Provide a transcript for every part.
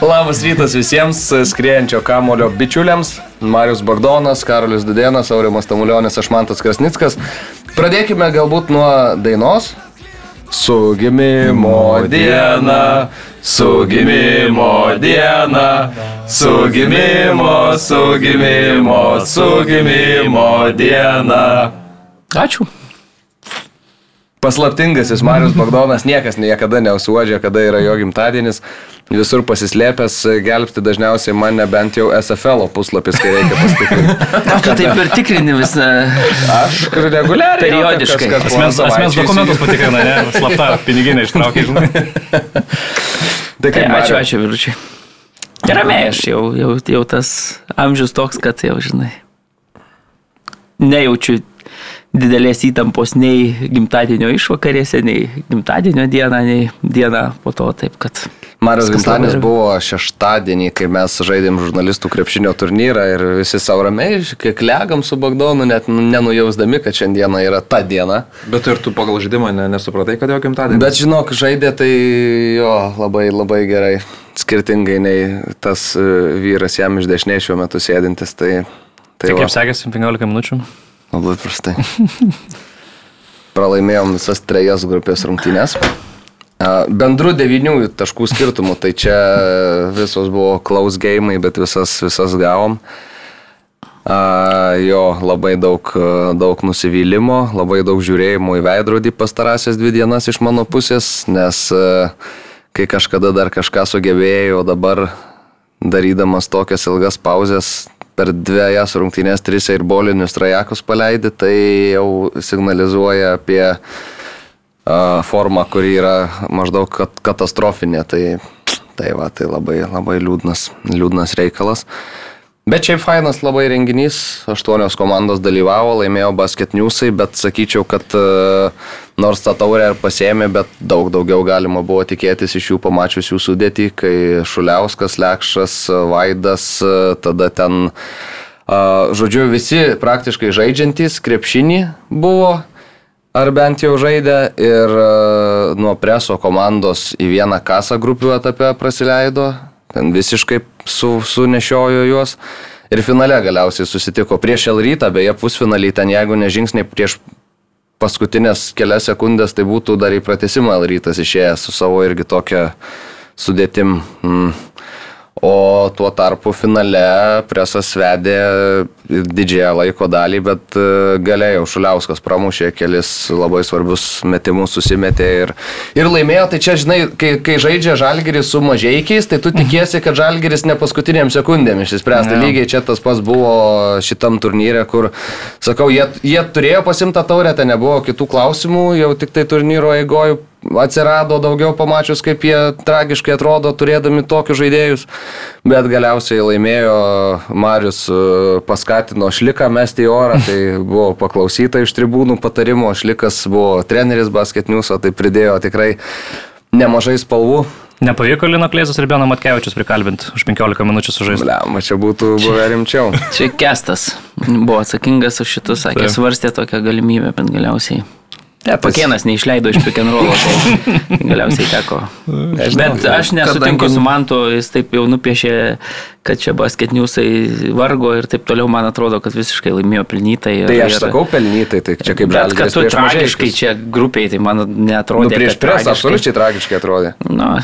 Labas rytas visiems skriejančio kamulio bičiuliams. Marius Bagdonas, Karolis Dudėnas, Aurimas Tamulionis, Ašmantas Krasnickas. Pradėkime galbūt nuo dainos. Su gimimo diena, su gimimo diena, su gimimo, su gimimo, su gimimo diena. Ačiū. Paslaptingasis Marius Bagdonas niekas niekada neusuodžia, kada yra jo gimtadienis. Visur pasislėpęs, gelbsti dažniausiai mane bent jau SFL puslapis, kai reikia pasitikrinti. Tu taip ir tikrini visą. Aš reguliariai. Periodiškai. kažkas po Asmens, asmens dokumentus patikrina, ne? Slapta piniginė ištraukia, žinai. Tai Tai kaip, ačiū, Mariau? ačiū, vyručiai. Ramiai, aš jau, jau, jau tas amžius toks, kad jau, žinai, nejaučiu didelės įtampos nei gimtadienio išvakarėse, nei gimtadienio dieną, nei dieną po to, taip kad... Viskas gimtadienis buvo šeštadienį, kai mes žaidėm žurnalistų krepšinio turnyrą ir visi savo ramiai, kiek legam su Bagdonu, net nenujausdami, kad šiandieną yra ta diena. Bet ir tu pagal žaidimą ne, nesupratai, kad jo gimtadienis. Bet žinok, žaidė tai jo labai labai gerai. Skirtingai nei tas e, vyras jam iš dešinės šiuo metu sėdintis. Tai, tai Tai va, kaip sekėsi 15 minučių? Labai prastai. Pralaimėjom visas trejas grupės rungtynės. Bendru devynių taškų skirtumų, tai čia visos buvo close game, bet visas, visas gavom. Jo, labai daug, daug nusivylimo, labai daug žiūrėjimo į veidrodį pastarąsias dvi dienas iš mano pusės, nes kai kažkada dar kažką sugebėjau, dabar darydamas tokias ilgas pauzes, per dviejas rungtynės tris ir bolinius trajekus paleidai, tai jau signalizuoja apie formą, kuri yra maždaug kat katastrofinė. Tai, tai va, tai labai, labai liūdnas, liūdnas reikalas. Bet šiaip fainas labai renginys, aštuonios komandos dalyvavo, laimėjo basket newsai, bet sakyčiau, kad e, nors tą taurę ir pasėmė, bet daug daugiau galima buvo tikėtis iš jų pamačius jų sudėtį, kai Šuliauskas, Lekšas, Vaidas, e, tada ten, a, žodžiu, visi praktiškai žaidžiantys krepšinį buvo, ar bent jau žaidė ir e, nuo preso komandos į vieną kasą grupių etape prasileido, ten visiškai su, sunešiojo juos. Ir finale galiausiai susitiko prieš Elrytą, beje pusfinalį ten jeigu nežingsniai prieš paskutinės kelias sekundės, tai būtų dar į pratesimą Elrytas išėjęs su savo irgi tokia sudėtim. Mm. O tuo tarpu finale presas vedė didžiąją laiko dalį, bet e, galėjo Šuliauskas pramušė kelis labai svarbius metimus, susimetė ir, ir laimėjo. Tai čia, žinai, kai, kai žaidžia Žalgiris su mažiekiais, tai tu tikiesi, kad Žalgiris ne paskutiniam sekundėm išsispręs. Tai lygiai čia tas pats buvo šitam turnyre, kur, sakau, jie, jie turėjo pasimtą taurę, ten nebuvo kitų klausimų, jau tik tai turnyro eigoju atsirado daugiau pamačius, kaip jie tragiškai atrodo, turėdami tokius žaidėjus. Bet galiausiai laimėjo Marius, e, paskatino Šliką mesti į orą, tai buvo paklausyta iš tribūnų patarimo, Šlikas buvo treneris basketniuso, tai pridėjo tikrai nemažai spalvų. Nepavyko Lino Klėzus ir Beno Matkevičius prikalbinti už 15 minučių sužaisti. Bliam, čia būtų buvę rimčiau. Čia kestas buvo atsakingas už šitus, sakė, svarstė tokią galimybę, bet galiausiai. Ne, Pakėnas neišleido iš pikenrolo, tai galiausiai teko. Bet aš nesutinku su Mantu, jis taip jau nupiešė, kad čia basketniusai vargo ir taip toliau, man atrodo, kad visiškai laimėjo pelnytai. ir- Tai aš ir- sakau pelnytai, tai čia kaip Bet kad Žalgiris tu prieš tragiškai čia grupiai, tai man Nu, netrodė. prieš presą tragiškai. absoliučiai tragiškai atrodė. Nu,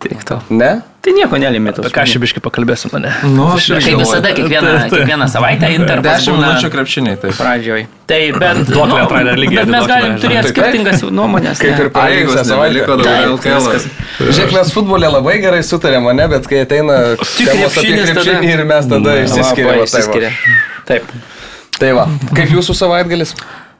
tik to. Ne? Tai nieko nelimėtų. Apie ką šibiškai pakalbėsim, ne? Nu, aš irgi Kaip visada, kiekvieną, kiekvieną savaitę 10 būna minučių krepšiniai, taip. pradžioj. Tai bet, lygiai bet mes galim turėti skirtingas nuomonės. Kaip ir praėjusią Pareigos savaitę. daugiau LKL. Žiūrėk, mes futbolė labai gerai sutarėm, ne, bet kai ateina apie krepšinis krepšinį ir mes tada išsiskiriame. išsiskiria. Taip. Tai va, kaip jūsų savaitgalis?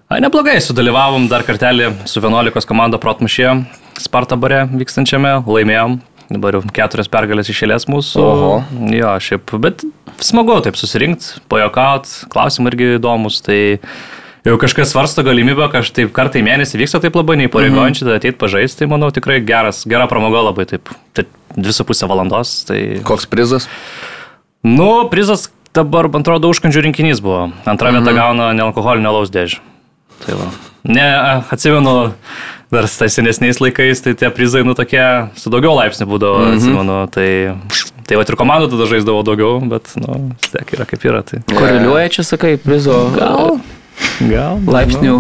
A, neblogai, sudalyvavom dar kartelį su 11 komanda protmušė Sparta bare vykstančiame, laimėjom. Dabar jau keturias pergalės išėlės mūsų. Oho. Jo, šiaip, bet smagu taip susirinkti, pajokaut, klausimai irgi įdomus. Tai jau kažkas svarsto galimybę, kažkaip kartą į mėnesį vyksta taip labai neįpareigojančiai, tai ateit pažaisti, tai manau tikrai geras, gera pramoga labai taip. Tai dvi su pusė valandos. Tai... Koks prizas? Nu, prizas dabar, man atrodo, užkandžių rinkinys buvo. Antra mhm. vieta gauna nealkoholinio laus dėžį. Tai va. Ne, atsimenu, dar tais senesniais laikais, tai tie prizai, nu, tokie su daugiau laipsnių būdavo, -hmm. atsimenu, tai, tai va ir komandų tada žaisdavo daugiau, bet, nu, tiek yra kaip yra. Tai. Koreliuoja čia, sakai, prizo. Gal. Gal. Laipsnių.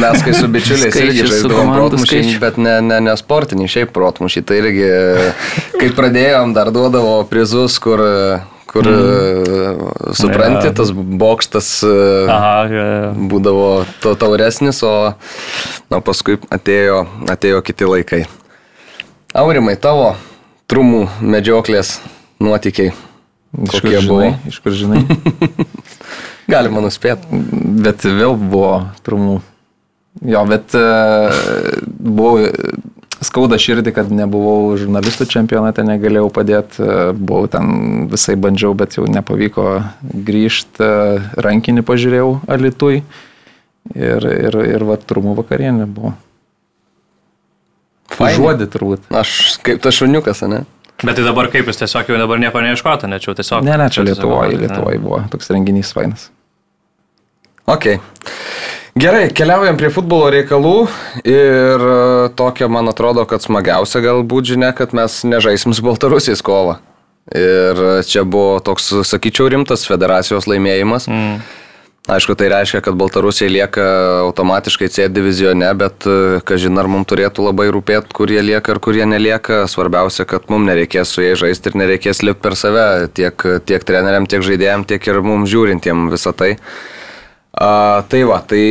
Mes kai su bičiuliais irgi žaidžiam protmušį, bet ne, ne, ne sportinį, šiaip protmušį. Tai irgi, kai pradėjom, dar duodavo prizus, kur, kur mm. supranti, Ja. tas bokštas e, Aha, jo. būdavo to tauresnis, o na, paskui atėjo, atėjo kiti laikai. Aurimai, tavo trumų medžioklės nuotykiai. Iš kur Kokie buvo? žinai? Iš kur žinai? Galima nuspėti. bet vėl buvo trumų. Jo, bet e, buvau skauda širdį, kad nebuvau žurnalistų čempionate, negalėjau padėti, e, buvau ten visai bandžiau, bet jau nepavyko grįžti, rankinį pažiūrėjau alitui ir, ir, ir va, trumų vakarienė buvo. Žuodį turbūt. Aš kaip tas šuniukas, ne? Bet tai dabar kaip jūs tiesiog jau dabar nieko neieškote, ne čia jau tiesiog. Ne, ne, čia Lietuvoje. Lietuvoje buvo toks renginys fainas. Ok. Gerai, keliaujam prie futbolo reikalų ir e, tokia, man atrodo, kad smagiausia galbūt žinia, kad mes nežaisim su Baltarusijais kovą. Ir čia buvo toks, sakyčiau, rimtas federacijos laimėjimas. Mm. Aišku, tai reiškia, kad Baltarusija lieka automatiškai C divizione, bet, e, kažin, ar mums turėtų labai rūpėti, kur jie lieka ir kur jie nelieka. Svarbiausia, kad mums nereikės su jais žaisti ir nereikės lipti per save tiek, tiek treneriam, tiek žaidėjim, tiek ir mums žiūrintiem visą tai. A, tai va, tai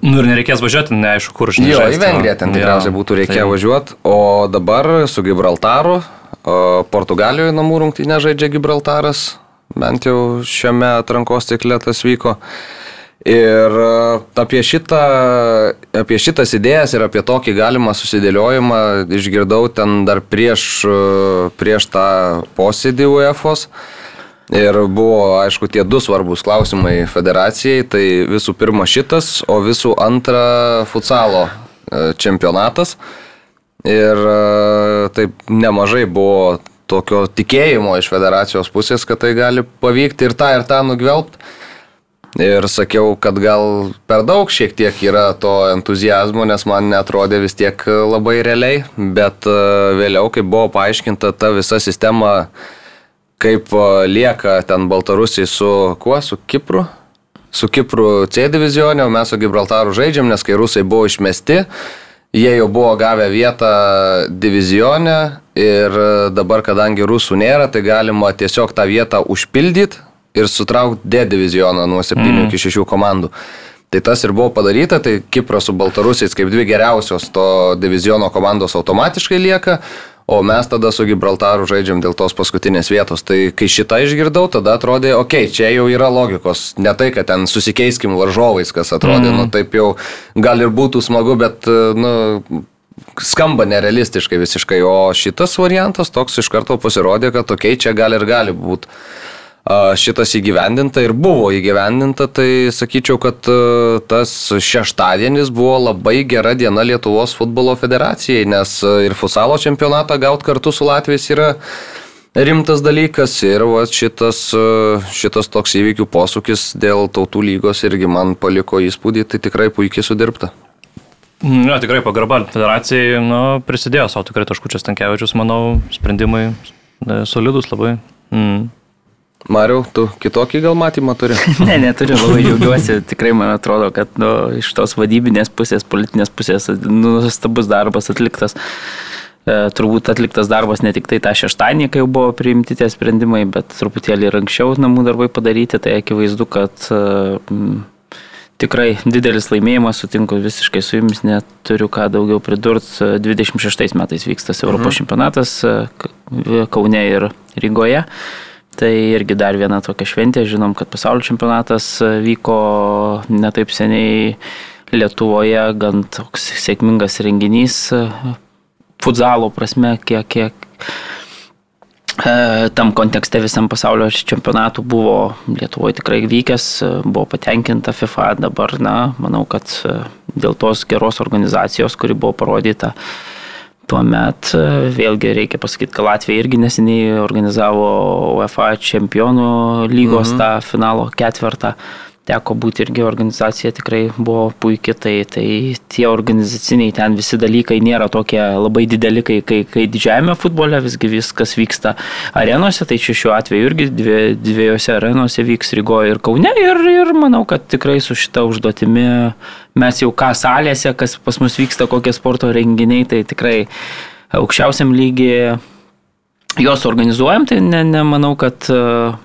Nu ir nereikės važiuoti, neaišku, kur žinai. Jo, į Vengriją ten tikriausiai būtų reikėję tai- važiuoti, o dabar su Gibraltaru, Portugalijoje namų rungtynė žaidžia Gibraltaras, bent jau šiame atrankos cikle tas vyko. Ir e, apie, šitą, apie šitas idėjas ir apie tokį galimą susidėliojimą išgirdau ten dar prieš, e, prieš tą posėdį UEFOS. Ir buvo, aišku, tie du svarbus klausimai federacijai. Tai visų pirma šitas, o visų antra futsalo e, čempionatas. Ir e, taip nemažai buvo tokio tikėjimo iš federacijos pusės, kad tai gali pavykti ir tą ir tą nugvelbti. Ir sakiau, kad gal per daug šiek tiek yra to entuzijazmo, nes man netrodė vis tiek labai realiai, bet e, vėliau, kai buvo paaiškinta ta visa sistema, kaip e, lieka ten Baltarusiai su kuo, su Kipru, su Kipru C divizionė, o mes su Gibraltaru žaidžiam, nes kai rusai buvo išmesti, jie jau buvo gavę vietą divizionė ir dabar, kadangi rusų nėra, tai galima tiesiog tą vietą užpildyti ir sutraukti D divizioną nuo 7 mm. iki 6 komandų. Tai tas ir buvo padaryta, tai Kipras su Baltarusiais kaip dvi geriausios to diviziono komandos automatiškai lieka, o mes tada su Gibraltaru žaidžiam dėl tos paskutinės vietos. Tai kai šitą išgirdau, tada atrodė, okei, okay, čia jau yra logikos. Ne tai, kad ten susikeiskim varžovais, kas atrodė, mm. nu taip jau gal ir būtų smagu, bet, nu, skamba nerealistiškai visiškai. O šitas variantas toks iš karto pasirodė, kad okei, okay, čia gal ir gali būti šitas įgyvendinta ir buvo įgyvendinta, tai sakyčiau, kad tas šeštadienis buvo labai gera diena Lietuvos futbolo federacijai, nes ir futsalo čempionatą gauti kartu su Latvijais yra rimtas dalykas ir va, šitas, šitas toks įvykių posūkis dėl tautų lygos irgi man paliko įspūdį, tai tikrai puikiai sudirbta. Mm, Jo, tikrai pagarba federacijai nu, prisidėjo savo tikrai taškučias Tankievičius, manau, sprendimai e, solidus labai. Mm. Mariau, tu kitokį gal matymą turi? Ne, neturiu, labai džiaugiuosi. Tikrai man atrodo, kad nu, iš tos vadybinės pusės, politinės pusės, nuostabus darbas atliktas. E, turbūt atliktas darbas ne tik tai tą šeštadienį, kai jau buvo priimti tie sprendimai, bet truputėlį ir anksčiau namų darbai padaryti. Tai akivaizdu, kad e, tikrai didelis laimėjimas, sutinku visiškai su jumis, neturiu ką daugiau pridurti. 26 metais vyks tas Europos mhm. čempionatas e, Kaune ir Rygoje. Tai irgi dar viena tokia šventė, žinom, kad pasaulio čempionatas e, vyko netaip seniai Lietuvoje, gan toks sėkmingas renginys, e, futzalo prasme, kiek, kiek e, tam kontekste visam pasaulio čempionatų buvo Lietuvoje tikrai vykęs, e, buvo patenkinta FIFA, dabar, na, manau, kad e, dėl tos geros organizacijos, kuri buvo parodyta, Tuomet e, vėlgi reikia pasakyti, kad Latvija irgi neseniai organizavo UEFA čempionų lygos mhm. tą finalo ketvirtą. Teko būti irgi organizacija tikrai buvo puikiai, tai, tai tie organizaciniai ten visi dalykai nėra tokie labai dideli, kai, kai, kai didžiajame futbole visgi viskas vyksta arenose, tai čia šiuo atveju irgi dvie, dviejose arenose vyks Rygoje ir Kaune ir, ir manau, kad tikrai su šita užduotimi mes jau ką salėse, kas pas mus vyksta, kokie sporto renginiai, tai tikrai aukščiausiam lygiai juos organizuojam, tai nemanau, ne, ne kad uh,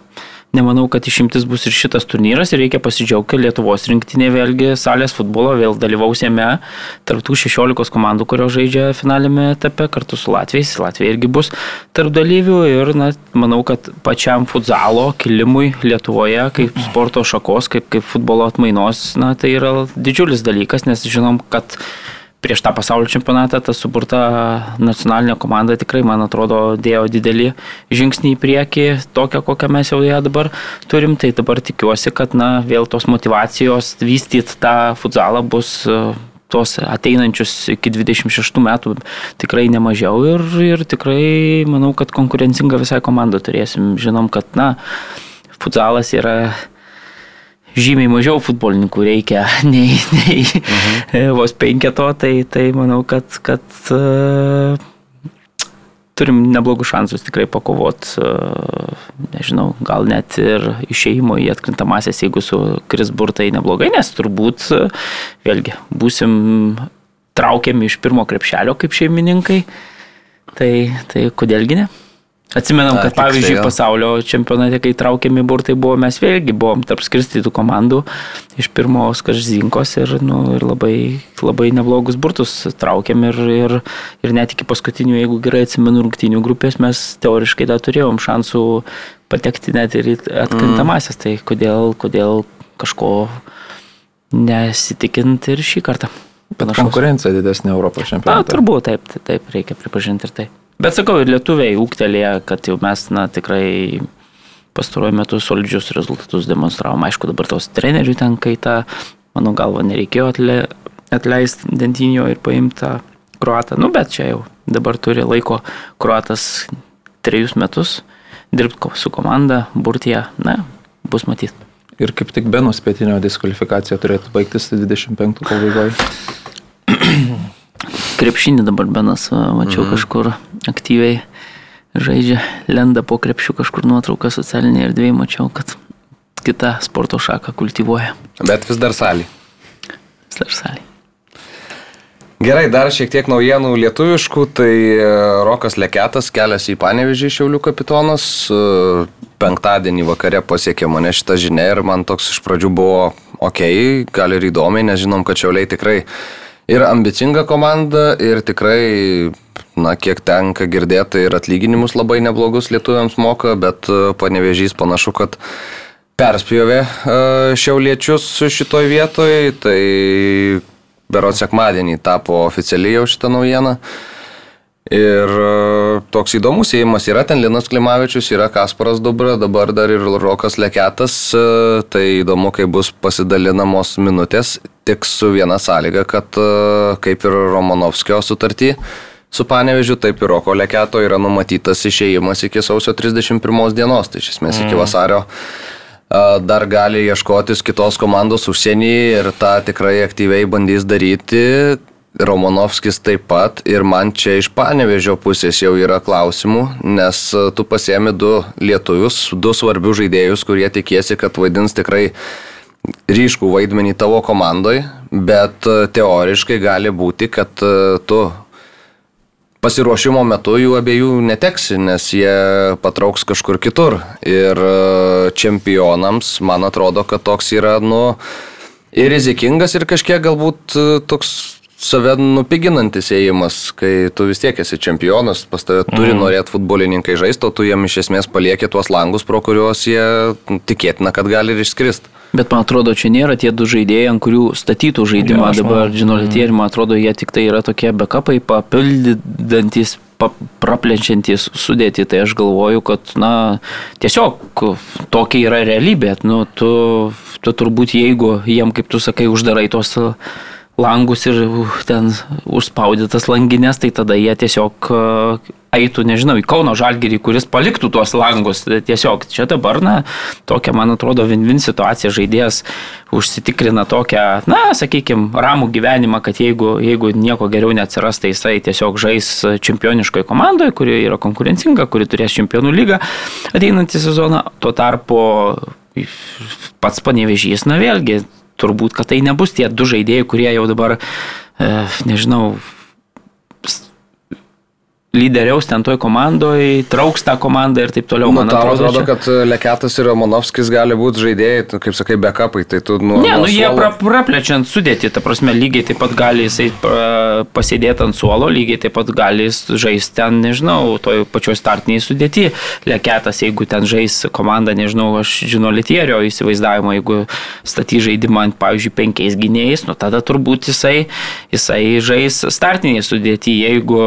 Nemanau, kad išimtis bus ir šitas turnyras ir reikia pasidžiaugti, kad Lietuvos rinktinė vėlgi salės futbolo vėl dalyvaus jame tarptų 16 komandų, kurios žaidžia finalime etape kartu su Latvijais. Latvija irgi bus tarp dalyvių ir na, manau, kad pačiam futzalo kilimui Lietuvoje kaip sporto šakos, kaip, kaip futbolo atmainos, na, tai yra didžiulis dalykas, nes žinom, kad prieš tą pasaulio čempionatą ta suburta nacionalinė komanda tikrai, man atrodo, dėjo didelį žingsnį į priekį, tokią, kokią mes jau ją dabar turim. Tai dabar tikiuosi, kad na, vėl tos motivacijos vystyti tą futzalą bus e, tuos ateinančius iki 26 metų tikrai nemažiau ir, ir tikrai manau, kad konkurencingą visai komandą turėsim. Žinom, kad na, futzalas yra žymiai mažiau futbolininkų reikia nei, nei mhm. vos penketo, tai, tai manau, kad, kad uh, turim neblogų šansus tikrai pakovot, uh, nežinau, gal net ir išeimo į atkrintamasias, jeigu su Krisburtai neblogai, nes turbūt, vėlgi, būsim traukiami iš pirmo krepšelio kaip šeimininkai, tai, tai kodėlgi ne? Atsimenam, kad A, pavyzdžiui pasaulio čempionate, kai traukėmi burtai buvo, mes vėlgi buvom tarp skirstytų komandų iš pirmos kažzinkos ir, nu, ir labai, labai neblogus burtus traukėm ir, ir, ir net iki paskutinių, jeigu gerai atsimenu, rungtinių grupės mes teoriškai dar turėjom šansų patekti net ir atkrintamasias, mm. tai kodėl, kodėl kažko nesitikinti ir šį kartą. Bet konkurencija didesnė Europos čempionate. Na, turbūt taip, taip, reikia pripažinti ir tai. Bet sakau, ir lietuviai ūktelėje, kad jau mes, na, tikrai pastaruoju metu solidžius rezultatus demonstravom. Aišku, dabar tos trenerių ten kaita, mano galva, nereikėjo atle, atleisti Dentinio ir paimti tą kruatą. Nu, bet čia jau dabar turi laiko kruatas trejus metus dirbti su komanda, burtija, na, bus matyti. Ir kaip tik Benos pietinio diskvalifikacija turėtų baigtis 25 pabaigoje. Krepšinį dabar Benas, mačiau mhm. kažkur aktyviai žaidžia, lenda po krepšių kažkur nuotrauką socialinėje erdvėje, mačiau, kad kita sporto šaka kultivuoja. Bet vis dar salį. Vis dar salį. Gerai, dar šiek tiek naujienų lietuviškų. Tai e, Rokas Leketas keliasi į Panevežį Šiaulių kapitonas. E, penktadienį vakare pasiekė mane šitą žinią ir man toks iš pradžių buvo ok, gal ir įdomiai, nes žinom, kad Šiauliai tikrai ir ambicinga komanda ir tikrai, na, kiek tenka girdėti, ir atlyginimus labai neblogus lietuviams moka, bet e, panevežys panašu, kad perspjovė e, šiauliečius šitoj vietoj, tai berots sekmadienį tapo oficialiai jau šitą naujieną. Ir e, toks įdomus įėjimas yra ten Linas Klimavičius, yra Kasparas Dubra, dabar dar ir Rokas Leketas. Tai įdomu, kai bus pasidalinamos minutės, tik su viena sąlyga, kad e, kaip ir Romanovskio sutartį su Panevežiu, taip ir Roko Leketo yra numatytas išėjimas iki sausio 31 dienos, tai iš esmės iki mm. vasario dar gali ieškotis kitos komandos užsienyje ir tą tikrai aktyviai bandys daryti. Romanovskis taip pat ir man čia iš panevežio pusės jau yra klausimų, nes e, tu pasiemi du lietuvius, du svarbius žaidėjus, kurie tikėsi, kad vaidins tikrai ryškų vaidmenį tavo komandai, bet e, teoriškai gali būti, kad e, tu pasiruošimo metu jų abiejų neteksi, nes jie patrauks kažkur kitur. Ir čempionams, man atrodo, kad toks yra, nu, ir rizikingas, ir kažkiek galbūt toks save nupiginantis ėjimas, kai tu vis tiek esi čempionas, pas tave turi mm. norėti futbolininkai žaisti, o tu jiem iš esmės palieki tuos langus, pro kuriuos jie tikėtina, kad gali ir išskristi. Bet man atrodo, čia nėra tie du žaidėjai, ant kurių statytų žaidimą ja, dabar žinolitieri, mm. man atrodo, jie tik tai yra tokie backupai, papildantis praplenčiantys sudėti, tai aš galvoju, kad, na, tiesiog tokia yra realybė. Nu, tu, tu turbūt, jeigu jiem, kaip tu sakai, uždarai tos langus ir uh, ten užspaudytas langinės, tai tada jie tiesiog uh, eitų, nežinau, į Kauno Žalgirį, kuris paliktų tuos langus. Tiesiog čia dabar, na, tokia, man atrodo, vin-vin situacija žaidėjas užsitikrina tokią, na, sakykime, ramų gyvenimą, kad jeigu, jeigu nieko geriau neatsiras, tai jisai tiesiog žais čempioniškoje komandoje, kuri yra konkurencinga, kuri turės čempionų lygą ateinantį sezoną. Tuo tarpu pats panevežys, na vėlgi, turbūt, kad tai nebus tie du žaidėjai, kurie jau dabar, e, nežinau, lyderiaus ten toj komandoj, trauks tą komandą ir taip toliau. Nu, Man atrodo, atrodo, čia... kad Leketas ir Romanovskis gali būti žaidėjai, tu, kaip sakai, backupai, tai tu nuo... Ne, nu jie suolo- pra, praplečiant sudėti, ta prasme, lygiai taip pat gali jisai pasėdėti ant suolo, lygiai taip pat gali jis žaisti ten, nežinau, toj pačioj startiniai sudėti. Leketas, jeigu ten žais komanda, nežinau, aš žinau Litierio įsivaizdavimo, jeigu staty žaidimą ant, pavyzdžiui, penkiais gynėjais, nu tada turbūt jisai, jisai žais startiniai sudėti, jeigu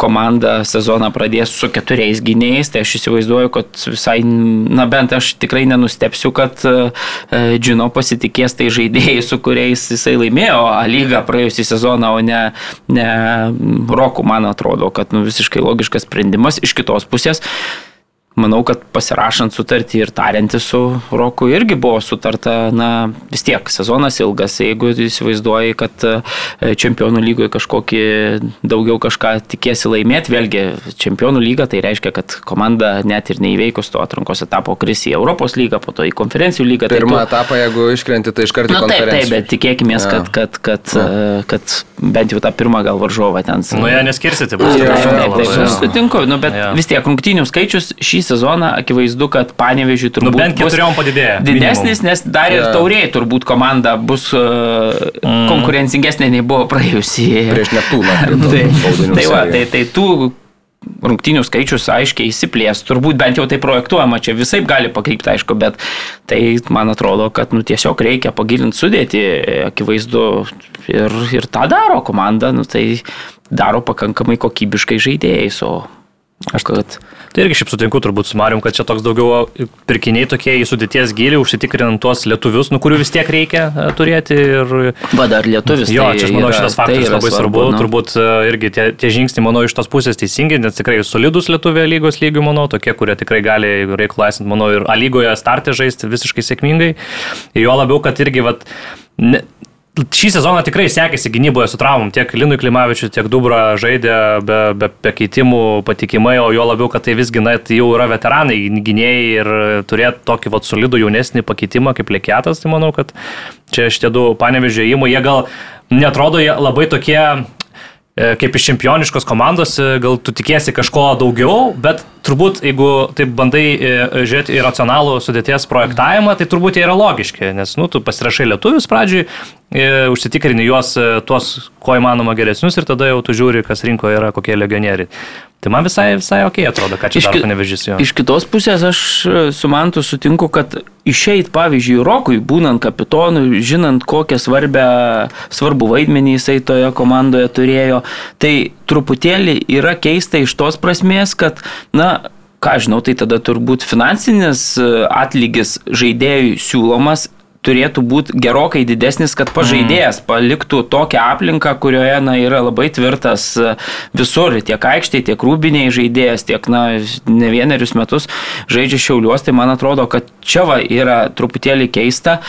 komanda sezoną pradės su keturiais gynėjais, tai aš įsivaizduoju, kad visai, na bent aš tikrai nenustepsiu, kad e, Džino pasitikės tai žaidėjai, su kuriais jisai laimėjo A lygą praėjusį sezoną, o ne, ne Roku, man atrodo, kad nu, visiškai logiškas sprendimas. Iš kitos pusės, manau, kad pasirašant sutartį ir tariantis su Roku irgi buvo sutarta, na vis tiek sezonas ilgas, jeigu įsivaizduoji, kad e, čempionų lygoje kažkokį daugiau kažką tikėsi laimėti, vėlgi čempionų lyga tai reiškia, kad komanda net ir neįveikus to atrankos etapo kris į Europos lygą, po to į konferencijų lygą. tai Pirmą tu- etapą, jeigu iškrenti, tai iš karto Na taip, taip, konferencijų. bet tikėkime, Jo. kad, kad, kad, e, kad bent jau tą pirmą gal varžovą ten. Nu, jie neskirsite, bus tikrai Taip, taip, taip, sutinku, nu, bet Jo. vis tiek rungtynių skaičius šį sezoną akivaizdu, kad panevežiui turbūt Nu, bent keturiom padidėjo. didesnis, nes dar ir Jo. tauriai turbūt komanda bus uh, konkurencingesnė nei buvo praėjusį. Prieš Neptūną. tai, tai, va, tai, tai tų rungtynių skaičius aiškiai įsiplės, turbūt bent jau tai projektuojama, čia visai gali pakrypti, aišku, bet tai man atrodo, kad nu, tiesiog reikia pagilinti sudėti, akivaizdu, ir, ir tą daro komanda, nu, tai daro pakankamai kokybiškai žaidėjais, o aš kad... Tai irgi šiaip sutinku turbūt su Marium, kad čia toks daugiau pirkiniai tokie į sudėties gilį, užsitikrinant tuos lietuvius, nu kurių vis tiek reikia e, turėti. Ir... Va dar lietuvis. Jo, tai čia aš manau yra- šitas tai faktas yra labai svarbu. nu. Turbūt e, irgi tie, tie žingsniai, manau, iš tos pusės teisingi, nes tikrai solidus lietuvė lygos lygių, manau, tokie, kurie tikrai gali, jeigu reikalų esant, manau, ir A lygoje startę žaisti visiškai sėkmingai. Ir jo labiau, kad irgi, vat, ne, Šį sezoną tikrai sekėsi gynyboje su traumom. Tiek Linui Klimavičiui, tiek Dubra žaidė be, be, be keitimų patikimai, o jo labiau, kad tai visgi na, tai jau yra veteranai gynėjai ir turėti tokį vat, solidų jaunesnį pakeitimą kaip Lekėtas, tai manau, kad čia šitie du panevežėjimai, jie gal netrodo jie labai tokie kaip iš čempioniškos komandos, e, gal tu tikėsi kažko daugiau, bet turbūt, jeigu taip bandai e, žiūrėti į racionalų sudėties projektavimą, tai turbūt jie yra logiški, nes, nu, tu pasirašai lietuvius pradžiui, e, užsitikrini juos e, tuos, kuo įmanoma geresnius ir tada jau tu žiūri, kas rinkoje yra, kokie legionieriai. Tai man visai, visai ok atrodo, ką čia Iš panevežys jo. Iš kitos pusės aš e, su Mantu sutinku, kad išeit, pavyzdžiui, Rokui, būnant kapitonu, žinant, kokią svarbę, svarbų vaidmenį jisai toje komandoje turėjo, tai truputėlį yra keista iš tos prasmės, kad, na, ką žinau, tai tada turbūt finansinis e, atlygis žaidėjui siūlomas turėtų būti gerokai didesnis, kad pažaidėjas paliktų tokią aplinką, kurioje na, yra labai tvirtas e, visur, tiek aikštėje, tiek rūbiniai žaidėjas, tiek na, ne vienerius metus žaidžia šiauliuos, tai man atrodo, kad čia va yra truputėlį keista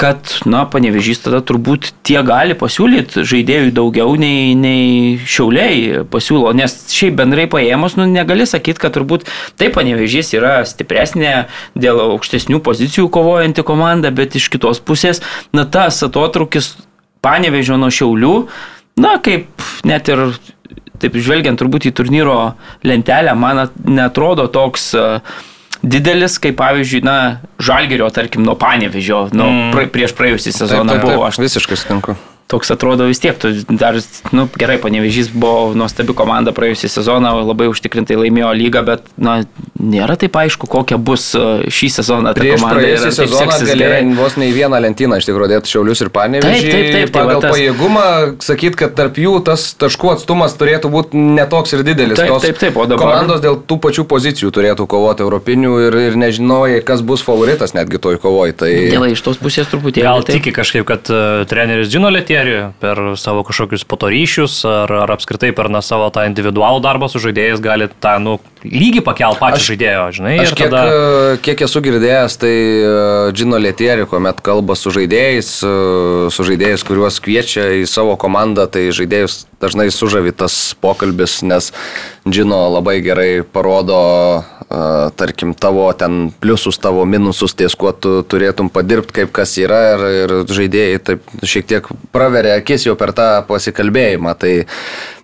kad, na, panevežys tada turbūt tie gali pasiūlyti žaidėjų daugiau nei, nei šiauliai pasiūlo, nes šiaip bendrai paėmus, nu, negali sakyti, kad turbūt taip panevežys yra stipresnė dėl aukštesnių pozicijų kovojanti komanda, bet iš kitos pusės, na, tas atotrukis panevežio nuo šiaulių, na, kaip net ir taip žvelgiant turbūt į turnyro lentelę, man netrodo toks uh, didelis, kaip pavyzdžiui, na, žalgerio, tarkim, nuo panevežio, nuo Mm. pra, prieš praėjusią Taip, sezoną taip, buvo. taip, Aš visiškai sutinku. Toks atrodo vis tiek, tu dar, nu, gerai, panevežys buvo nuostabi komanda praėjusią sezoną, labai užtikrintai laimėjo lygą, bet, na, nėra taip aišku, kokia bus e, šį sezoną. ta Prieš komanda praėjusią sezoną galėjai vos ne į vieną lentyną iš tikrųjų dėti Šiaulius ir Panevėžį. Taip, taip, taip, tai Pagal va tas- pajėgumą sakyt, kad tarp jų tas taškų atstumas turėtų būti netoks ir didelis. Taip, Tos taip, taip, o dabar- Komandos dėl tų pačių pozicijų turėtų kovoti europinių ir, ir nežinojai, kas bus favoritas netgi toj kovoj. Tai... Dėl iš tos pusės truputėlį. Gal tiki kažkaip, kad uh, treneris žino Letierių per savo kažkokius potoryšius ar, ar apskritai per na, savo tą individualų darbą su žaidėjais gali tą nu, lygį pakelti pačią žaidėjo, žinai. Aš kiek, tada... tada... kiek esu girdėjęs, tai e, Džino Lietieri, kuomet kalba su žaidėjais, e, su žaidėjais, kuriuos kviečia į savo komandą, tai žaidėjus dažnai sužavi tas pokalbis, nes Džino labai gerai parodo, e, tarkim, tavo ten pliusus, tavo minusus, ties kuo tu turėtum padirbti, kaip kas yra ir, ir žaidėjai taip šiek tiek praveria akis jau per tą pasikalbėjimą. Tai,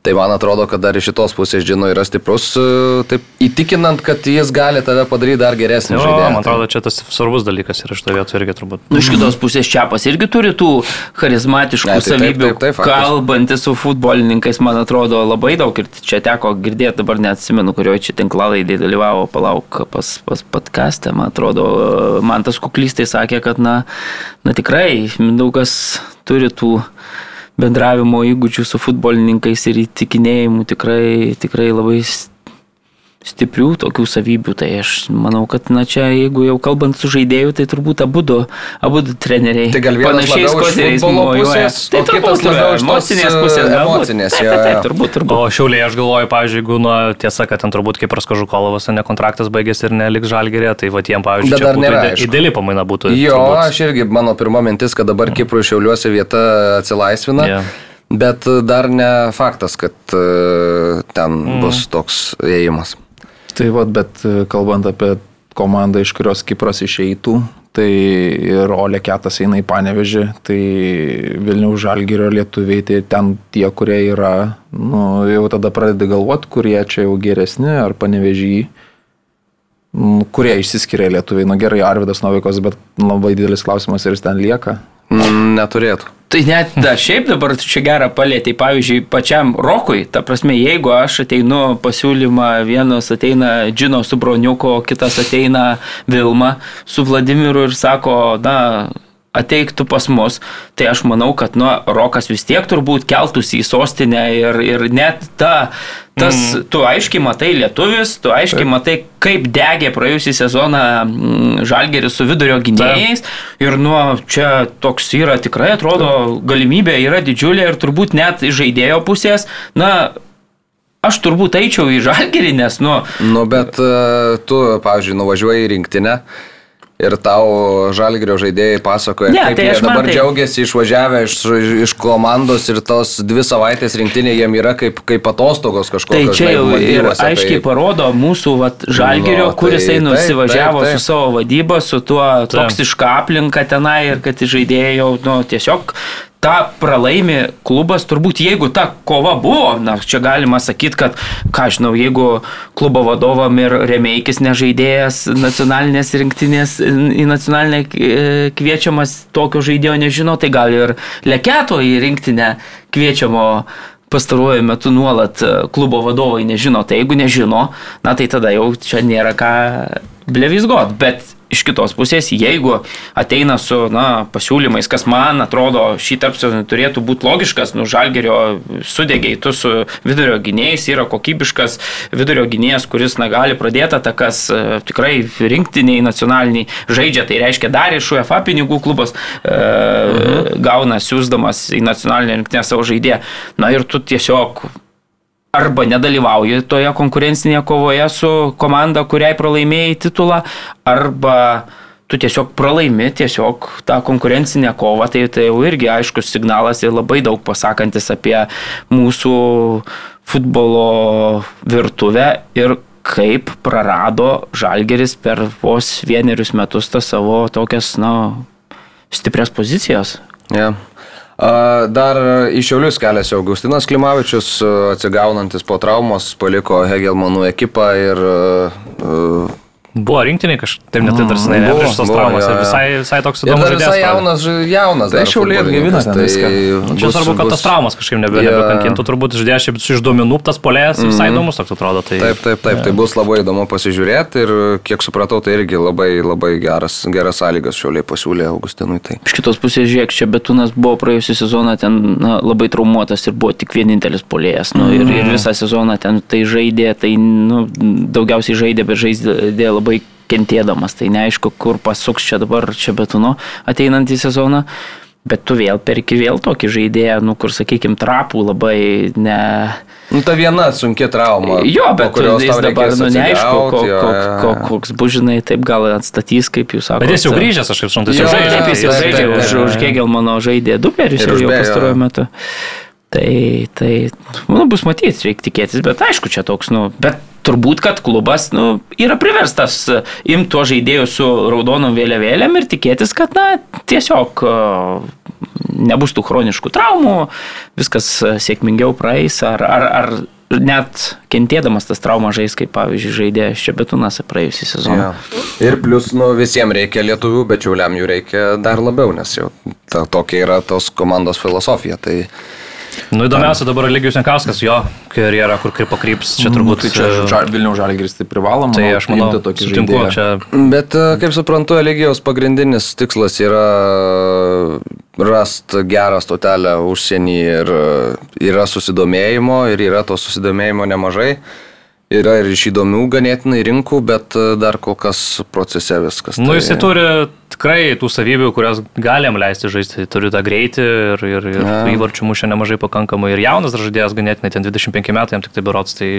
tai man atrodo, kad dar iš šitos pusės Džino yra stiprus, e, taip įtikinant, kad jis gali tave padaryti dar geresnį Jo, žaidėją. man atrodo, čia tas svarbus dalykas ir iš to vietų irgi turbūt. Nu, iš kitos pusės Čiapas irgi turi tų charizmatiškų Ne, tai taip, savybių, taip, taip, faktas. kalbantis su futbolininkais, man atrodo, labai daug ir čia teko girdėti, dabar neatsimenu, kurioje čia tinklalaidai dalyvavo, palauk, pas, pas podcast'e, man atrodo, man tas kuklystai sakė, kad, na, na tikrai, Mindaugas turi tų bendravimo įgūdžių su futbolininkais ir įtikinėjimų tikrai, tikrai labai stiprių tokių savybių, tai aš manau, kad, na čia, jeigu jau kalbant su žaidėju, tai turbūt abu du, abu du treneriai. Tai gal vienas panašiais futbolo mojuoja. pusės, tai o kitas turbūt labiau iš emocinės pusės. emocinės, taip, jo, taip, taip, turbūt, turbūt. O šiauliai, aš galvoju, pavyzdžiui, jeigu nu, tiesa, kad ten turbūt kaip Rasko Žukolovas, ne kontraktas baigėsi ir neliks žalgerė, tai va tiem, pavyzdžiui, čia dar būtų ideali pamaina būtų. Jo, turbūt. aš irgi, mano pirma mintis, kad dabar Kiprų šiauliuose vieta atsilaisvina. Jo. Bet dar ne faktas, kad e, ten mm. bus toks ėjimas. Tai vad, bet e, kalbant apie komandą, iš kurios Kipras išeitų, tai ir Olė Ketas eina į Panevežį, tai Vilniaus Žalgirio lietuviai, tai ten tie, kurie yra, nu, jau tada pradedi galvoti, kurie čia jau geresni, ar Panevežį, kurie išsiskiria lietuviai. Na gerai, Arvidas Novikas, bet labai didelis klausimas, ar jis ten lieka. Neturėtų. Tai net da, šiaip dabar čia gerą palėtė, pavyzdžiui, pačiam Rokui, ta prasme, jeigu aš ateinu pasiūlymą, vienas ateina Džino su Broniuko, kitas ateina Vilma su Vladimiru ir sako, na, ateik tu pas mus, tai aš manau, kad, nu, Rokas vis tiek turbūt keltųsi į sostinę ir, ir net ta, tas, mm. tu aiškiai matai lietuvis, tu aiškiai matai, kaip degė praėjusį sezoną mm, Žalgeris su vidurio gynėjais ir, nu, čia toks yra tikrai, atrodo, galimybė yra didžiulė ir turbūt net žaidėjo pusės, na, aš turbūt eičiau į Žalgerį, nes, nu, Nu, bet e, tu, pavyzdžiui, nuvažiuoji į rinktinę. Ir tau žalgrio žaidėjai pasakoja, Ne, kaip tai jie dabar tai- džiaugiasi išvažiavę iš, iš komandos ir tos dvi savaitės rinktinė jiem yra kaip, kaip atostogos Tai kažkokios. čia žinai, jau ir Maldyvuose, aiškiai tai- parodo mūsų vat, žalgerio, Nu, tai kuris eina nusivažiavo taip, taip. su savo vadyba, su tuo toksiška aplinka tenai ir kad žaidėjai jau nu, tiesiog tą pralaimi klubas, turbūt jeigu ta kova buvo, na, čia galima sakyti, kad, ką žinau, jeigu klubo vadovam ir remeikis nežaidėjas nacionalinės rinktinės į nacionalinę e, kviečiamas tokio žaidėjo nežino, tai gal ir leketo į rinktinę kviečiamo pastaruoju metu nuolat e, klubo vadovai nežino, tai jeigu nežino, na tai tada jau čia nėra ką blevizgot, bet iš kitos pusės, jeigu ateina su na, pasiūlymais, kas man atrodo šį tarpsio turėtų būti logiškas, nu žalgerio sudėgiai, tu su vidurio gynėjais yra kokybiškas vidurio gynėjas, kuris na, gali pradėti atakas e, tikrai rinktiniai, nacionaliniai žaidžia, tai reiškia dar iš UEFA pinigų klubas e, mhm. gauna siūsdamas į nacionalinę rinktinę savo žaidėją. Na ir tu tiesiog arba nedalyvauji toje konkurencinėje kovoje su komanda, kuriai pralaimėjai titulą, arba tu tiesiog pralaimi tiesiog tą konkurencinę kovą, tai tai jau irgi aiškus signalas ir labai daug pasakantis apie mūsų futbolo virtuvę ir kaip prarado Žalgeris per vos vienerius metus tas savo tokias, na, stiprias pozicijas. Ja. Dar į Šiaulius keliasi Augustinas Klimavičius, atsigaunantis po traumos, paliko Hegelmanų ekipą ir Buvo rinktiniai kažkaip, taip net tarsi buvo, neprieš tos buvo, traumas jo, ir visai, visai toks įdomus dar visai žaidėjas. atrodė. jaunas, jaunas. Tai dar Šiauliai atgaivina tai viską. Nu, Čia svarbu, kad tas traumas kažkaip nebekankintų, turbūt žaidėjas šiaip iš duomenų, tas polės visai įdomus toks atrodo. Tai... Taip, taip, taip, tai bus labai įdomu pasižiūrėti ir kiek supratau, tai irgi labai, labai geras, geras sąlygas šiuoliai pasiūlė Augustinui. Tai. Iš kitos pusės, žiūrėk, čia Betunas buvo praėjusią sezoną ten na, labai traumuotas ir buvo tik vienintelis polėjas. Nu, ir, ir visą sezoną ten tai žaidė, tai nu, daugiausiai žaidė, bet žaidė labai kentėdamas. Tai neaišku, kur pasuks čia dabar čia Betuno ateinantį sezoną. Bet tu vėl perki vėl tokį žaidėją, nu, kur, sakykime, trapų labai ne... Nu, ta viena sunkia trauma. Jo, bet kurios jis dabar, nu, neaišku, ko, jo, ko, ko, jo. koks bužinai, taip gal atstatys, kaip jūs sakote. Bet jis jau grįžęs, aš kaip suprantu, jis jau žaidžia. Taip, jis jau Taip, žaidžia taip, už, taip. už Kegelmano žaidė Duperis Ir jau, pastaruoju metu. Tai, tai, nu, bus matyti, reikia tikėtis, bet aišku, čia toks, nu, bet turbūt, kad klubas, nu, yra priverstas e, imti tuo žaidėju su raudonom vėliavėlėm ir tikėtis, kad, na, tiesiog e, nebus tų chroniškų traumų, viskas e, sėkmingiau praeis, ar, ar, ar net kentėdamas tas traumas žais, kaip pavyzdžiui, žaidė Šebetūnas praėjusį sezoną. Jo. Ir plus, nu, visiems reikia lietuvių, bet čiauliam jų reikia dar labiau, nes jau ta, tokia yra tos komandos filosofija. Tai Nu, įdomiausia dabar Ligijus Jankauskas, jo karjera, kur kaip pakryps, čia turbūt Tai čia ža, Vilniaus žalgeris tai privaloma. Tai aš manau, tokį žaidėją. čia Bet, e, kaip suprantu, Eligijos pagrindinis tikslas yra rasti gerą stotelę užsienį ir e, yra susidomėjimo ir yra to susidomėjimo nemažai. Yra ir iš įdomių ganėtinai rinkų, bet e, dar kol kas procese viskas. Nu, tai- jisai turi tikrai tų savybių, kurias galim leisti žaisti. Turi tą greitį ir, ir, ir įvarčių mušia nemažai pakankamai. Ir jaunas žaidėjas ganėtinai, ten 25 metai, jam tik tai berots, tai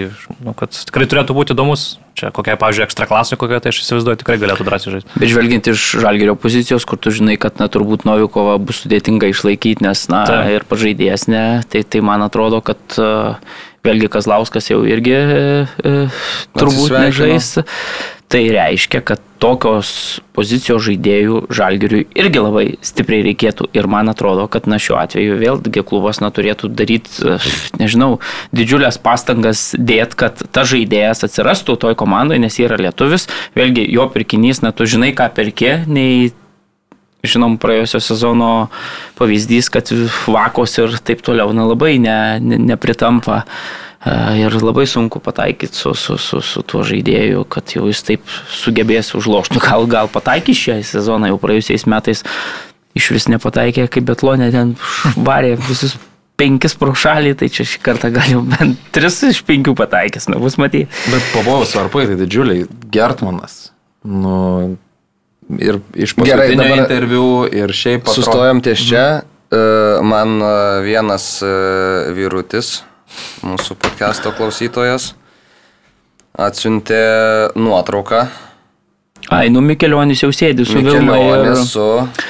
nu, kad tikrai turėtų būti įdomus. Čia kokia, pavyzdžiui, ekstra klasė, kokia, tai aš įsivaizduoju, tikrai galėtų drąsiai žaisti. Bet žvelgiant iš žalgerio pozicijos, kur tu žinai, kad na, turbūt Novikovą bus sudėtinga išlaikyti, nes na, Taip. ir pažaidėjas ne, tai, tai man atrodo, kad uh, vėlgi Kazlauskas jau irgi uh, turbūt Atsisveikino. nežais. Tai reiškia, kad tokios pozicijos žaidėjų žalgeriui irgi labai stipriai reikėtų. Ir man atrodo, kad na šiuo atveju vėlgi klubas na, turėtų daryti, nežinau, didžiulės pastangas dėt, kad ta žaidėjas atsirastų toj komandai, nes jis yra lietuvis. Vėlgi jo pirkinys, na tu žinai, ką perki, nei žinom, praėjusio sezono pavyzdys, kad vakos ir taip toliau, na labai ne, ne, nepritampa. E, Ir labai sunku pataikyti su, su, su, su tuo žaidėju, kad jau jis taip sugebės užlošti. Gal, gal pataikys šią sezoną, jau praėjusiais metais iš vis nepataikė, kaip Betlonė ten varė visus penkis pro šalį, tai čia šį kartą gal jau bent tris iš penkių pataikęs, nu bus matyti. Bet pavojus varpai tai didžiuliai. Gertmanas. Nu, ir iš Gerai, paskutinio dabar interviu ir šiaip atrodo- Sustojom ties čia. E, Man e, vienas e, vyrutis, mūsų podcast'o klausytojas, atsiuntė nuotrauką. Ai, nu Mikelionis jau sėdi su Vilma ir... Su,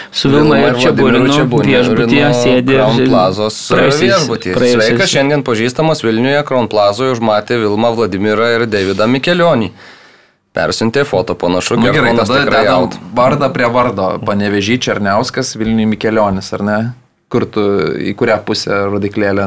su Vilma ir Vladimiru Čiaburiu, nu, Čiaburiu viešbutyje sėdi ir- Crown Plazos praėjusiais- viešbutį. praėjusiais- Sveikas, šiandien pažįstamas Vilniuje Crown Plazoje užmatė Vilmą Vladimirą ir Davidą Mikelionį. Persintė foto panašu, Nu, gerai, tada tikrai dedam vardą prie vardo. Panevežy Černiauskas, Vilniui Mikelionis, ar ne? Kur tu, į kurią pusę rodiklėlę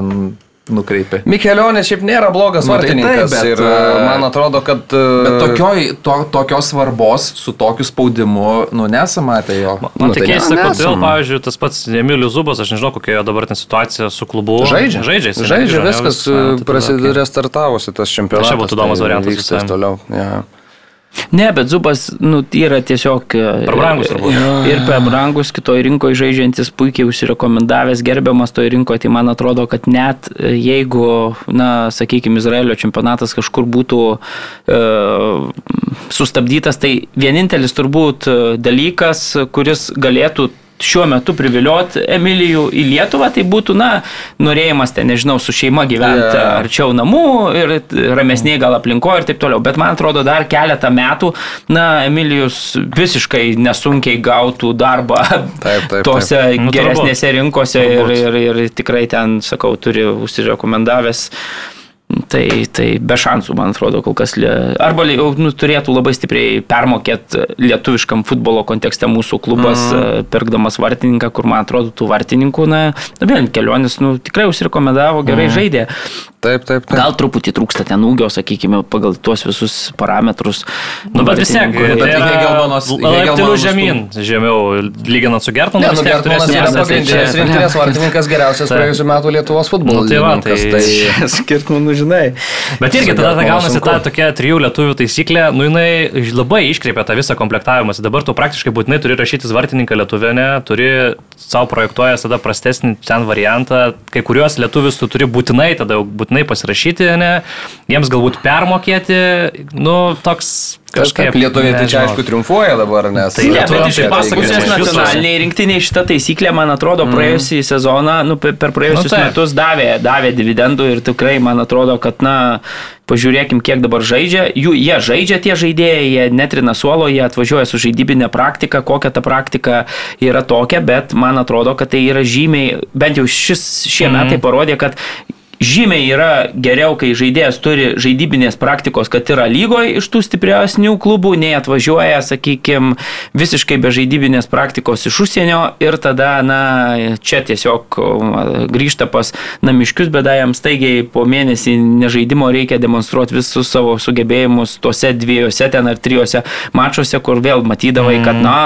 nukreipi? Mikelionis šiaip nėra blogas Nu, tai vartininkas taip, bet, ir e, e, man atrodo, kad... e, Bet tokioj, to, tokios svarbos su tokiu spaudimu, nu, nesame matę jo. Man Nu, tai tai keista, ne- kodėl, pavyzdžiui, tas pats Emilius Zubas, aš nežinau, kokia jo dabartinė situacija su klubu. Žaidžia. Žaidžia, Žaidžia viskas, tai okei. restartavosi tas čempionatas. Čia būtų įdomus tai variantas vyksta visai. toliau. Ja. Ne, bet Zubas, nu, yra tiesiog... e, Per brangus turbūt. Ir per brangus, kitoj rinkoje žaidžiantis, puikiai užsirekomendavęs, gerbiamas toje rinkoje, tai man atrodo, kad net e, jeigu, na, sakykime, Izraelio čempionatas kažkur būtų e, sustabdytas, tai vienintelis turbūt e, dalykas, kuris galėtų šiuo metu privilioti Emilijų į Lietuvą, tai būtų, na, norėjimas ten, nežinau, su šeima gyventi yeah. arčiau namų ir ramesniai gal aplinkoje ir taip toliau. Bet man atrodo, dar keletą metų, na, Emilijus visiškai nesunkiai gautų darbą Taip, taip, tose taip. Nu, geresnėse rinkose ir, ir, ir tikrai ten, sakau, turi užsirekomendavęs Tai, tai be šansų, man atrodo, kol kas. lie- Arba jau nu, turėtų labai stipriai permokėti lietuviškam futbolo kontekste mūsų klubas, mm. pirkdamas vartininką, kur, man atrodo, tų vartininkų, na, na vėl kelionis, nu, tikrai užsirekomendavo, gerai mm. žaidė. Taip, taip, taip. Gal truputį trūksta ten ūgio, sakykime, pagal tuos visus parametrus. Nu, bet vis tiek, tai yra Geldonos žemyn, žemiau, lyginant su Gertonu, Ne, nu, turėsim yra pagrindinis rinktinės vartininkas geriausias praėjusiu metu Lietuvos futbolo. Nu, tai va, tai- skirtumų, žinai. Bet irgi tada Gertmanu gaunasi ta tokia trijų lietuvių taisyklė, nu jinai labai iškreipia tą visą komplektavimą. Dabar tu praktiškai būtinai turi rašytis vartininką lietuvienę, turi savo projektuojęs tada prastesnį ten variantą, kai kuriuos lietuvius tu turi būtinai tada būtinai pasirašyti, ne, jiems galbūt permokėti, nu toks Kažkaip lietuviai tai čia aišku triumfuoja dabar, nes... Tai Ne, bet iš tai pasakos pasakos, iš viso. nacionaliniai rinktiniai šitą taisyklę, man atrodo, praėjusį sezoną, nu, per praėjusius Nu, taip. metus davė, davė dividendų ir tikrai, man atrodo, kad, na, pažiūrėkim, kiek dabar žaidžia. Jų, jie žaidžia tie žaidėjai, jie netrina suolo, jie atvažiuoja su žaidybinė praktika, kokia ta praktika yra tokia, bet man atrodo, kad tai yra žymiai, bent jau šis, šie metai parodė, kad Žymiai yra geriau, kai žaidėjas turi žaidybinės praktikos, kad yra lygoje iš tų stipresnių klubų, nei atvažiuoja, sakykime, visiškai be žaidybinės praktikos iš užsienio ir tada, na, čia tiesiog grįžta pas namiškius, bet jam staigiai po mėnesį nežaidimo reikia demonstruoti visus savo sugebėjimus tuose dviejose ten ar trijose mačiuose, kur vėl matydavai, kad, na,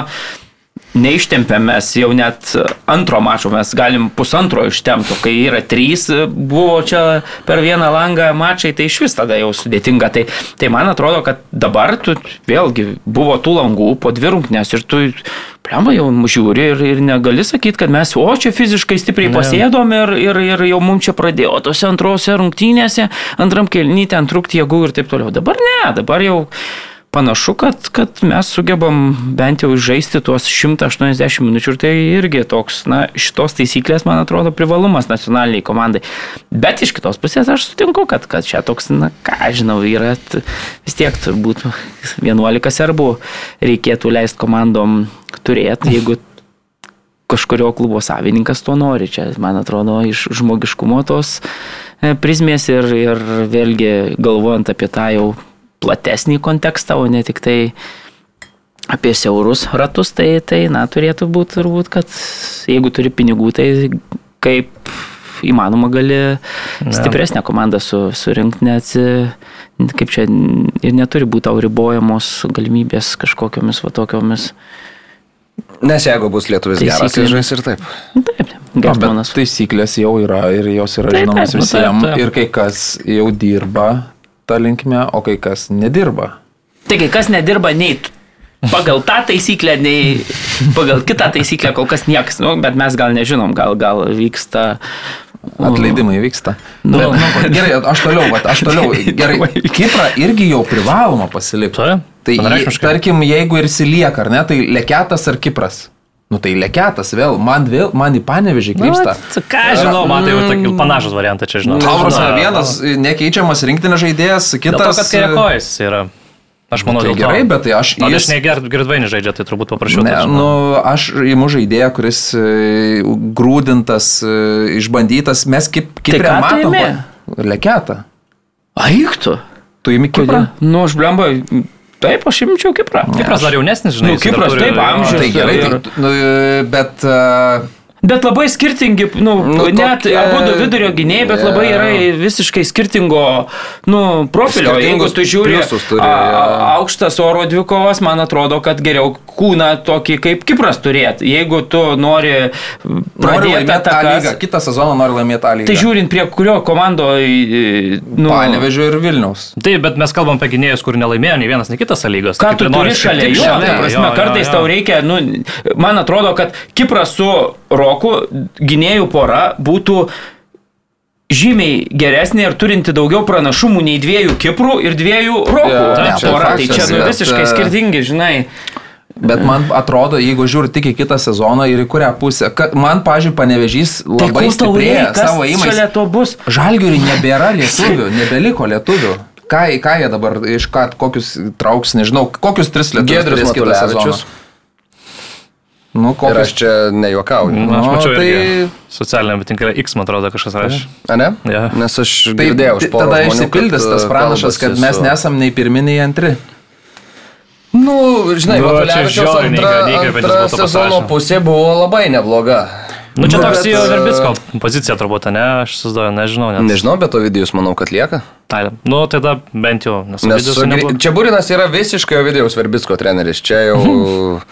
Neištempėm mes jau net antro mačo, mes galim pusantro ištempti, kai yra trys, buvo čia per vieną langą mačai, tai iš vis tada jau sudėtinga. Tai, tai man atrodo, kad dabar tu vėlgi buvo tų langų po dvi rungtynės ir tu, pliamba, jau žiūri ir, ir negali sakyti, kad mes, o čia fiziškai stipriai pasėdom ir, ir, ir jau mums čia pradėjo tose antrose rungtynėse, antram kelnyje ten trūkti jėgų ir taip toliau. Dabar ne, dabar jau panašu, kad, kad mes sugebam bent jau žaisti tuos 180 minučių ir tai irgi toks, na, šitos taisyklės, man atrodo, privalumas nacionaliniai komandai. Bet iš kitos pusės aš sutinku, kad, kad čia toks, na, ką žinau, yra vis tiek turbūt 11 serbų reikėtų leisti komandom turėti, jeigu kažkurio klubo savininkas to nori. Čia, man atrodo, iš žmogiškumo tos e, prizmės ir, ir vėlgi galvojant apie tą jau platesnį kontekstą, o ne tik tai apie siaurus ratus, tai, tai na, turėtų būti turbūt, kad jeigu turi pinigų, tai kaip įmanoma gali stipresnę komandą su, surinkti, net kaip čia ir neturi būti tau ribojamos galimybės kažkokiamis va tokiomis. Nes jeigu bus lietuvis geras, tai žais ir taip. Nu, Taip, O, bet Gertmanas. taisyklės jau yra ir jos yra Taip, žinomas taip, nu, taip, visiems. taip. Ir kai kas jau dirba tą linkmę, o kai kas nedirba. Tai kai kas nedirba nei pagal tą taisyklę, nei pagal kitą taisyklę, kol kas niekas, nu, bet mes gal nežinom, gal, gal vyksta. Atleidimai vyksta. Nu. Bet, nu, gerai, aš toliau, va, aš toliau. Gerai, Kiprą irgi jau privaloma pasilikti. Tai tarkim, jeigu ir silieka, ar ne, tai Leketas ar Kipras. Nu tai Leketas vėl, man vėl, man į panevežį krypsta. Nu, ką Žinau, man tai jau tokį panašus variantas čia, žinau. Tau prasme, Žinau, vienas nekeičiamas rinktinės žaidėjas, Dėl to, kitas. kad kairėkojas yra. Aš manau, Tai dėl to. gerai, bet tai aš O jis- aš negirdvainį žaidžia, tai turbūt paprašiau. Ne, tai nu, aš įimu žaidėją, kuris e, grūdintas, e, išbandytas, mes kaip Kiprė tu matom. Leketą. Aiktų. Tu įimi Kiprą? Nu, aš blemba, taip, aš imčiau Kiprą. Kipras dar jaunesnis, žinai. Nu, Kipras taip, amžius. Tai gerai, ir- tai, nu, bet uh, Bet labai skirtingi, nu, Nu, net tokie- abu du vidurio gynėjai, bet labai yra visiškai skirtingo, nu, profilio. Jeigu tu žiūri turi, a, jo. aukštas oro dvikovas, man atrodo, kad geriau kūną tokį kaip Kipras turėti. Jeigu tu nori pradėti atakas, Kitą sezoną noriu laimėti lygą. tai žiūrint prie kurio komando, e, nu, Panevežio ir Vilniaus. Taip, bet mes kalbam apie gynėjus, kur nelaimėjo nei vienas, nei kitas lygos. Ką tu turi šalia jo, ta prasme, kartais tau reikia, nu, man atrodo, kad Kipras su Roku gynėjų pora būtų žymiai geresnė ir turinti daugiau pranašumų nei dviejų Kiprų ir dviejų Rokų yeah, taip, čia pora. Tai čia nu, bet, visiškai e, skirtingi, žinai. Bet man atrodo, jeigu žiūri tik į kitą sezoną ir į kurią pusę, kad man, pažiūrėjau, panevežys Tai labai tau stiprėja savo bus? Žalgiuriui nebėra lietuvių, nebeliko lietuvių. Ką, ką jie dabar iš ką, kokius trauks, nežinau, kokius tris lietuvius turės kitą sezoną. Nu, Ir kokios aš čia nejuokauju. Aš Nu, mačiau tai- tai... socialiniame tinkle X, man atrodo, kažkas rašė. A ne? Jo. Nes aš Tai girdėjau iš tai poros tada žmonių, išsipildys tas e, pranašas, kad mes su- nesam nei pirmi, nei antri. Nu, žinai, Nu, čia Matulevičiaus žiauriai antra, antra sezono pusė buvo labai nebloga. Nu, čia toks jo e, Verbitsko pozicija turbūt, ne? Aš susidoju, nežinau. Net. Nežinau, bet Ovidijus manau, kad lieka. Tai, nu, tada bent jau, nes, Nes Ovidijus su- nebuvo- čia Burinas yra visiškai Ovidijaus Verbitsko treneris. Čia jau...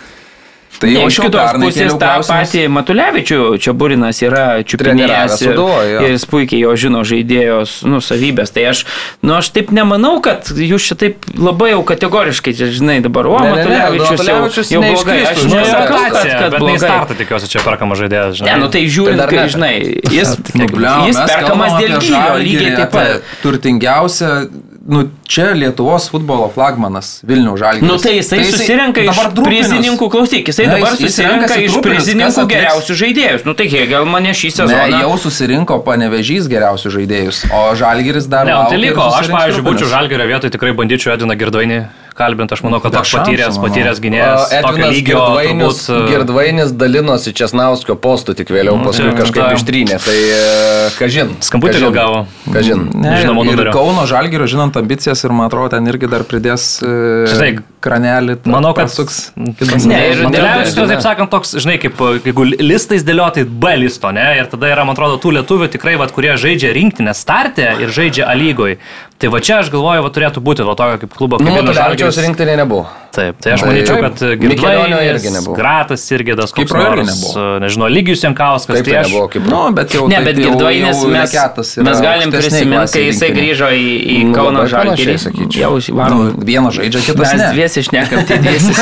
Tai Ne, jau iš kitos pusės tą patį Matulevičių, čia Burinas yra čiupinėjęs ir, ir jis puikiai jo žino žaidėjos nu, savybės. Tai aš, nu, aš taip nemanau, kad jūs čia taip labai jau kategoriškai, čia, žinai, dabar, o, Ne, ne, ne, Matulevičius jau, Matulevičius jau blogai. Aš nesakau, kad, kad ne blogai. startą tikiuosi, čia perkama žaidėjas, žinai. Ne, nu tai žiūrint, dar kai, ne. žinai, jis, jis perkamas dėl gylio, lygiai taip pat. Turtingiausia, nu čia Lietuvos futbolo flagmanas Vilnių Žalgiris. Nu tai jisai susirenka iš dabar Drupinius- prizininkų, klausyk, jisai Ne, dabar jis- jis susirenka renkasi iš prizininkų geriausių žaidėjus. Nu tai gal mane šį Ne, sezoną. jau susirinko panevežys geriausių žaidėjus, o Žalgiris dar... Ne, tai liko, aš, pavyzdžiui, būčiau Drupinius. Žalgerio vietoj, tikrai bandyčiau Ediną Girdvainį kalbinti, aš manau, kad toks patyręs, patyręs gynėjas, Edvinas lygio, Girdvainis, turbūt, e, Girdvainis dalinosi Česnauskio postų, tik vėliau Nu, paskui čia kažkaip ta- ištrynė. Tai e, kažin. Skambutį gal gavo. Kažin. Ne, Žinoma, ir. Kauno Žalgirio, žinant ambicijas ir man atrodo, ten irgi dar pridės e, Žinai, kranelį. Manau, kad suks. Ne, ir Matelevičius, dėl- taip sakant, toks, žinai, kaip jeigu listais dėlioti B listo, ne, ir tada yra, man atrodo, tų lietuvių tikrai, vat, kurie žaidžia rinktinę startę ir žaidžia A lygoj. Tai va čia aš galvoju, va turėtų būti va tokio kaip klubo. Nu, kaip Vilniaus Matulevičiaus Žalgiris. rinktinė nebuvo. Taip, tai aš Tai- manyčiau, kad Mikelionio irgi nebuvo. Gratas irgi tas irgi nors, nebuvo. e, nežinau, Lygius Jankauskas. Kaip tai aš- nebuvo, kaip Nu, bet jau, Ne, taip bet Girdvainis mes, mes galim prisiminti, kai jisai grįžo į, į Nu, Kauno Žalgirį. Jau Nu, varom. vienas žaidžia, kitas Mes ne. dviesi išnekam, tai dviesi.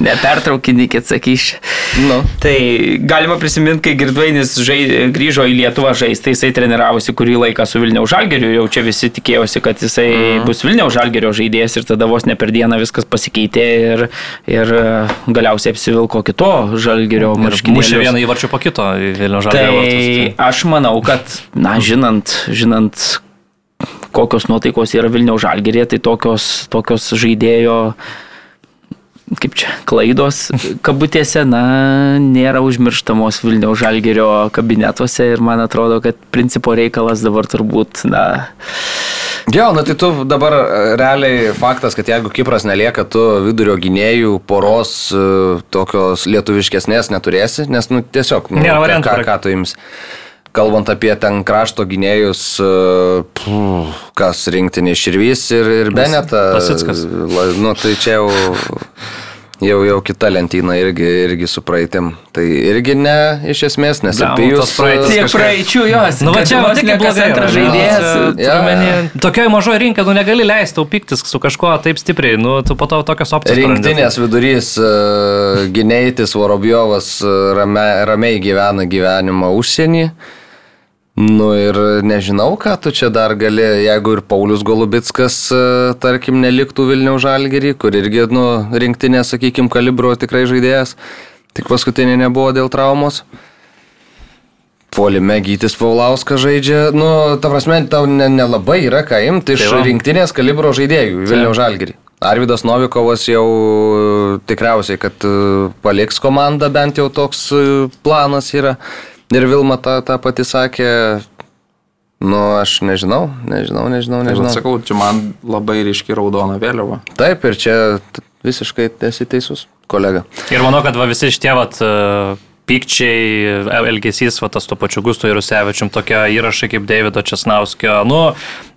Nepertraukinikit, sakyš. Nu. Tai galima prisiminti, kai Girdvainis grįžo į Lietuvą žaisti, jisai treniravosi kurį laiką su Vilniaus Žalgiriu, jau čia visi tikėjosi, kad jisai mm. bus Vilniaus Žalgirio žaidėjas ir tada vos ne per dieną viskas pasikeitė ir, ir e, galiausiai apsivilko kito Žalgirio Ir mušė marškinėlius. vieną įvarčių po kito į Vilnių žalgį. Tai aš manau, kad, na, žinant, žinant, kokios nuotaikos yra Vilniaus žalgerė, tai tokios, tokios žaidėjo, kaip čia, klaidos kabutėse, na, nėra užmirštamos Vilniaus žalgerio kabinetuose ir man atrodo, kad principo reikalas dabar turbūt, na, Jo, na tai tu dabar e, realiai faktas, kad jeigu Kipras nelieka, tu vidurio gynėjų poros e, tokios lietuviškesnės neturėsi, nes nu, tiesiog, nu, Nėra variantų, ką, pra- ką tu jums. Kalbant apie ten krašto gynėjus, e, kas rinktinė Širvys ir, ir Beneta. Pasickas. la- Nu, tai čia jau, jau, jau kita lentyna irgi, irgi su praeitim. Tai irgi ne, iš esmės, nes jūs... tos praeitis tiek kažkaip- praeičių jos. Nu, va čia va tik blogai. antras žaidėjas. Jo. Tokioje mažoje rinkoje, nu negali leisti tau piktis su kažkuo taip stipriai, nu tu po to tokios opcijos. Rinktinės vidurys uh, Gineitis Vorobjovas uh, rame, ramiai gyvena gyvenimą užsienį. Nu ir nežinau, ką tu čia dar gali, jeigu ir Paulius Golubitskas, uh, tarkim, neliktų Vilniaus žalgerį, kur irgi, nu, rinktinė, sakykime, kalibro tikrai žaidėjas, tik paskutinė nebuvo dėl traumos. Polime Gytis Paulauskas žaidžia, nu, ta prasme, tau ne- nelabai yra ką imti iš Tai rinktinės kalibro žaidėjų Vilniaus žalgerį. Arvidas Novikovas jau e, tikriausiai, kad e, paliks komandą, bent jau toks e, planas yra. Ir Vilma tą, tą pati sakė, nu, aš nežinau, nežinau, nežinau, Tai nežinau. vat sakau, čia man labai ryški raudona vėliava. Taip, ir čia visiškai esi teisus, kolega. Ir manau, kad va visi šitie vat, e, pykčiai, e, elgesys, va tas to pačiu Gusto ir Rusevičium, tokie įrašai kaip Davido Česnauskio, nu,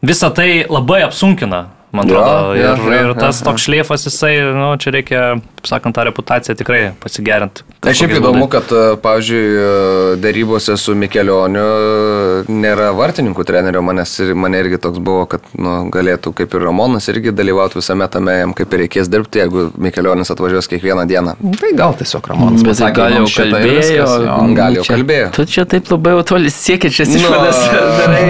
visa tai labai apsunkina. Man atrodo, jo, ir, jo, ir jo, tas jo. toks šleifas, jisai, nu, čia reikia, taip sakant, tą reputaciją tikrai pasigerinti. Na, šiaip įdomu, būdais. kad, e, pavyzdžiui, e, darybose su Mikelioniu e, nėra vartininkų trenerio, manęs, ir- mane irgi toks buvo, kad nu, galėtų kaip ir Ramonas irgi dalyvauti visame tame, jam kaip ir reikės dirbti, jeigu Mikelionis atvažiuos kiekvieną dieną. Tai gal tiesiog Ramonas Bet tai pasakė, gal jau "Nu, ir kalbėjo. viskas", jo. Nu, gal jau čia- kalbėjo. Tu čia taip labai toli siekiačias Nu, išvadas darai.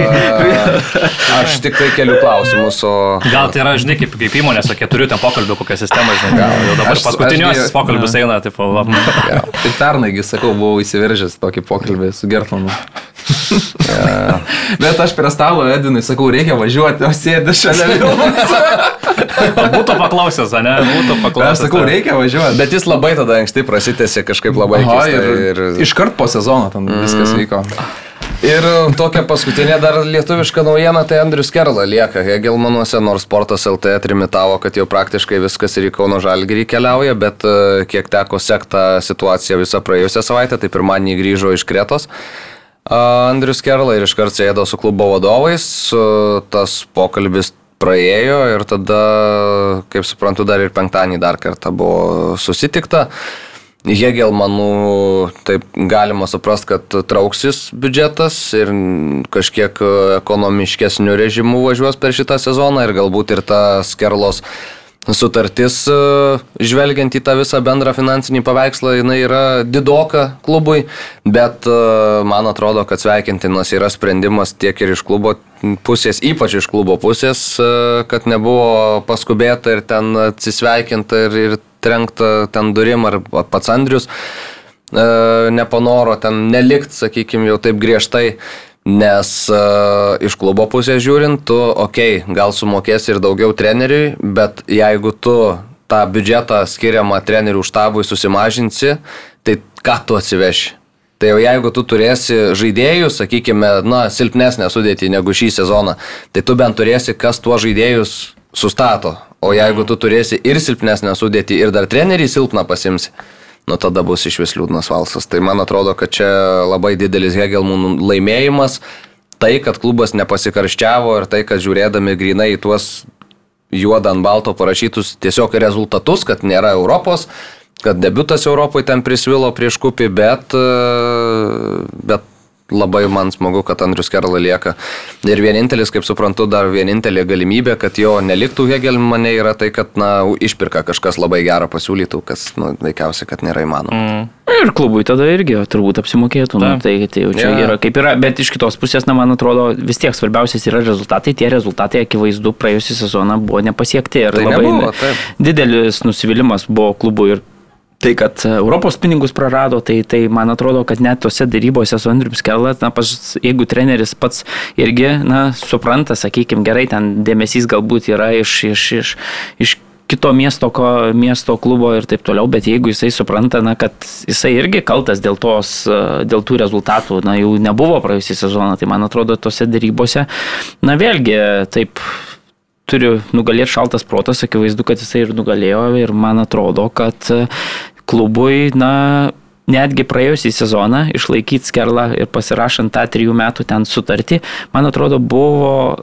Aš tik tai keliu klausimus, o... Gal tai yra, žinai, kaip, kaip įmonės, tokie turiu ten pokalbį, kokią sistemą, žinai, gal jau dabar Aš- paskutiniuosius aš pokalbius eina, tipo, va. Tai pernaigi, sakau, buvau įsiveržęs tokį pokalbį su Gertmanu. Ja. Bet aš prie stalo Edinui sakau, reikia važiuoti, o sėdi šalia Vilnius. Būtų paklausęs, ne? Būtų Aš paklausęs. sakau, reikia važiuoti. Bet jis labai tada anksti prasitėsi kažkaip labai Aha, ir, ir, iškart po sezono ten viskas vyko. Ir tokia paskutinė dar lietuviška naujiena, tai Andrius Kerla lieka Hegelmanuose, nors sportas LT trimitavo, kad jau praktiškai viskas ir į Kauno Žalgirį keliauja, bet e, kiek teko sekta situacija visą praėjusią savaitę, tai pirmadienį grįžo iš Kretos. Andrius Kerla ir iškart sėdo su klubo vadovais, e, tas pokalbis praėjo ir tada, kaip suprantu, dar ir penktadienį dar kartą buvo susitikta. Hegelmanų taip galima suprasti, kad trauksis biudžetas ir kažkiek ekonomiškesnių režimų važiuos per šitą sezoną ir galbūt ir ta Skerlos sutartis, e, žvelgiant į tą visą bendrą finansinį paveikslą, jinai yra didoka klubui, bet e, man atrodo, kad sveikintinas yra sprendimas tiek ir iš klubo pusės, ypač iš klubo pusės, e, kad nebuvo paskubėta ir ten atsisveikinta ir, ir trenkta ten durim ar pats Andrius nepanoro ten nelikti, sakykime, jau taip griežtai, nes uh, iš klubo pusės žiūrint, tu, okei, okay, gal sumokėsi ir daugiau treneriui, bet jeigu tu tą biudžetą skiriamą trenerių štabui susimažinsi, tai ką tu atsiveši? Tai jau jeigu tu turėsi žaidėjus, sakykime, na, silpnesnę sudėtį negu šį sezoną, tai tu bent turėsi, kas tuos žaidėjus sustato. O jeigu tu turėsi ir silpnesnę sudėtį, ir dar trenerį silpną pasimsi, nu tada bus iš vis liūdnas valsas. Tai man atrodo, kad čia labai didelis Hegelmų laimėjimas, tai, kad klubas nepasikarščiavo ir tai, kad žiūrėdami grinai į tuos juodą ant balto parašytus tiesiog rezultatus, kad nėra Europos, kad debutas Europoje ten prisvilo prieš kupį, bet, bet labai man smagu, kad Andrius Kerla lieka. Ir vienintelis, kaip suprantu, dar vienintelė galimybė, kad jo neliktų Hegel mane yra tai, kad, na, išpirka kažkas labai gerą pasiūlytų, kas, na, nu, veikiausiai, kad nėra įmanoma. Mm. Ir klubui tada irgi turbūt apsimokėtų. Nu, tai, tai jau čia yeah. yra kaip yra, bet iš kitos pusės, na, man atrodo, vis tiek svarbiausias yra rezultatai. Tie rezultatai, akivaizdu, praėjusią sezoną buvo nepasiekti. Ir Tai labai nebuvo, taip. didelis nusivylimas buvo klubui ir Tai, kad Europos pinigus prarado, tai, tai man atrodo, kad net tose darybose su Andriu Skelat, na, pas, jeigu treneris pats irgi, na, supranta, sakykime, gerai, ten dėmesys galbūt yra iš, iš, iš, iš kito miesto, ko, miesto klubo ir taip toliau, bet jeigu jisai supranta, na, kad jisai irgi kaltas dėl, tos, dėl tų rezultatų, na, jau nebuvo praėjusią sezoną, tai man atrodo, tose darybose, na, vėlgi, taip turi nugalėti šaltas protas, akivaizdu, kad jisai ir nugalėjo ir man atrodo, kad klubui, na, netgi praėjusį sezoną išlaikyti skerlą ir pasirašant tą trijų metų ten sutartį, man atrodo, buvo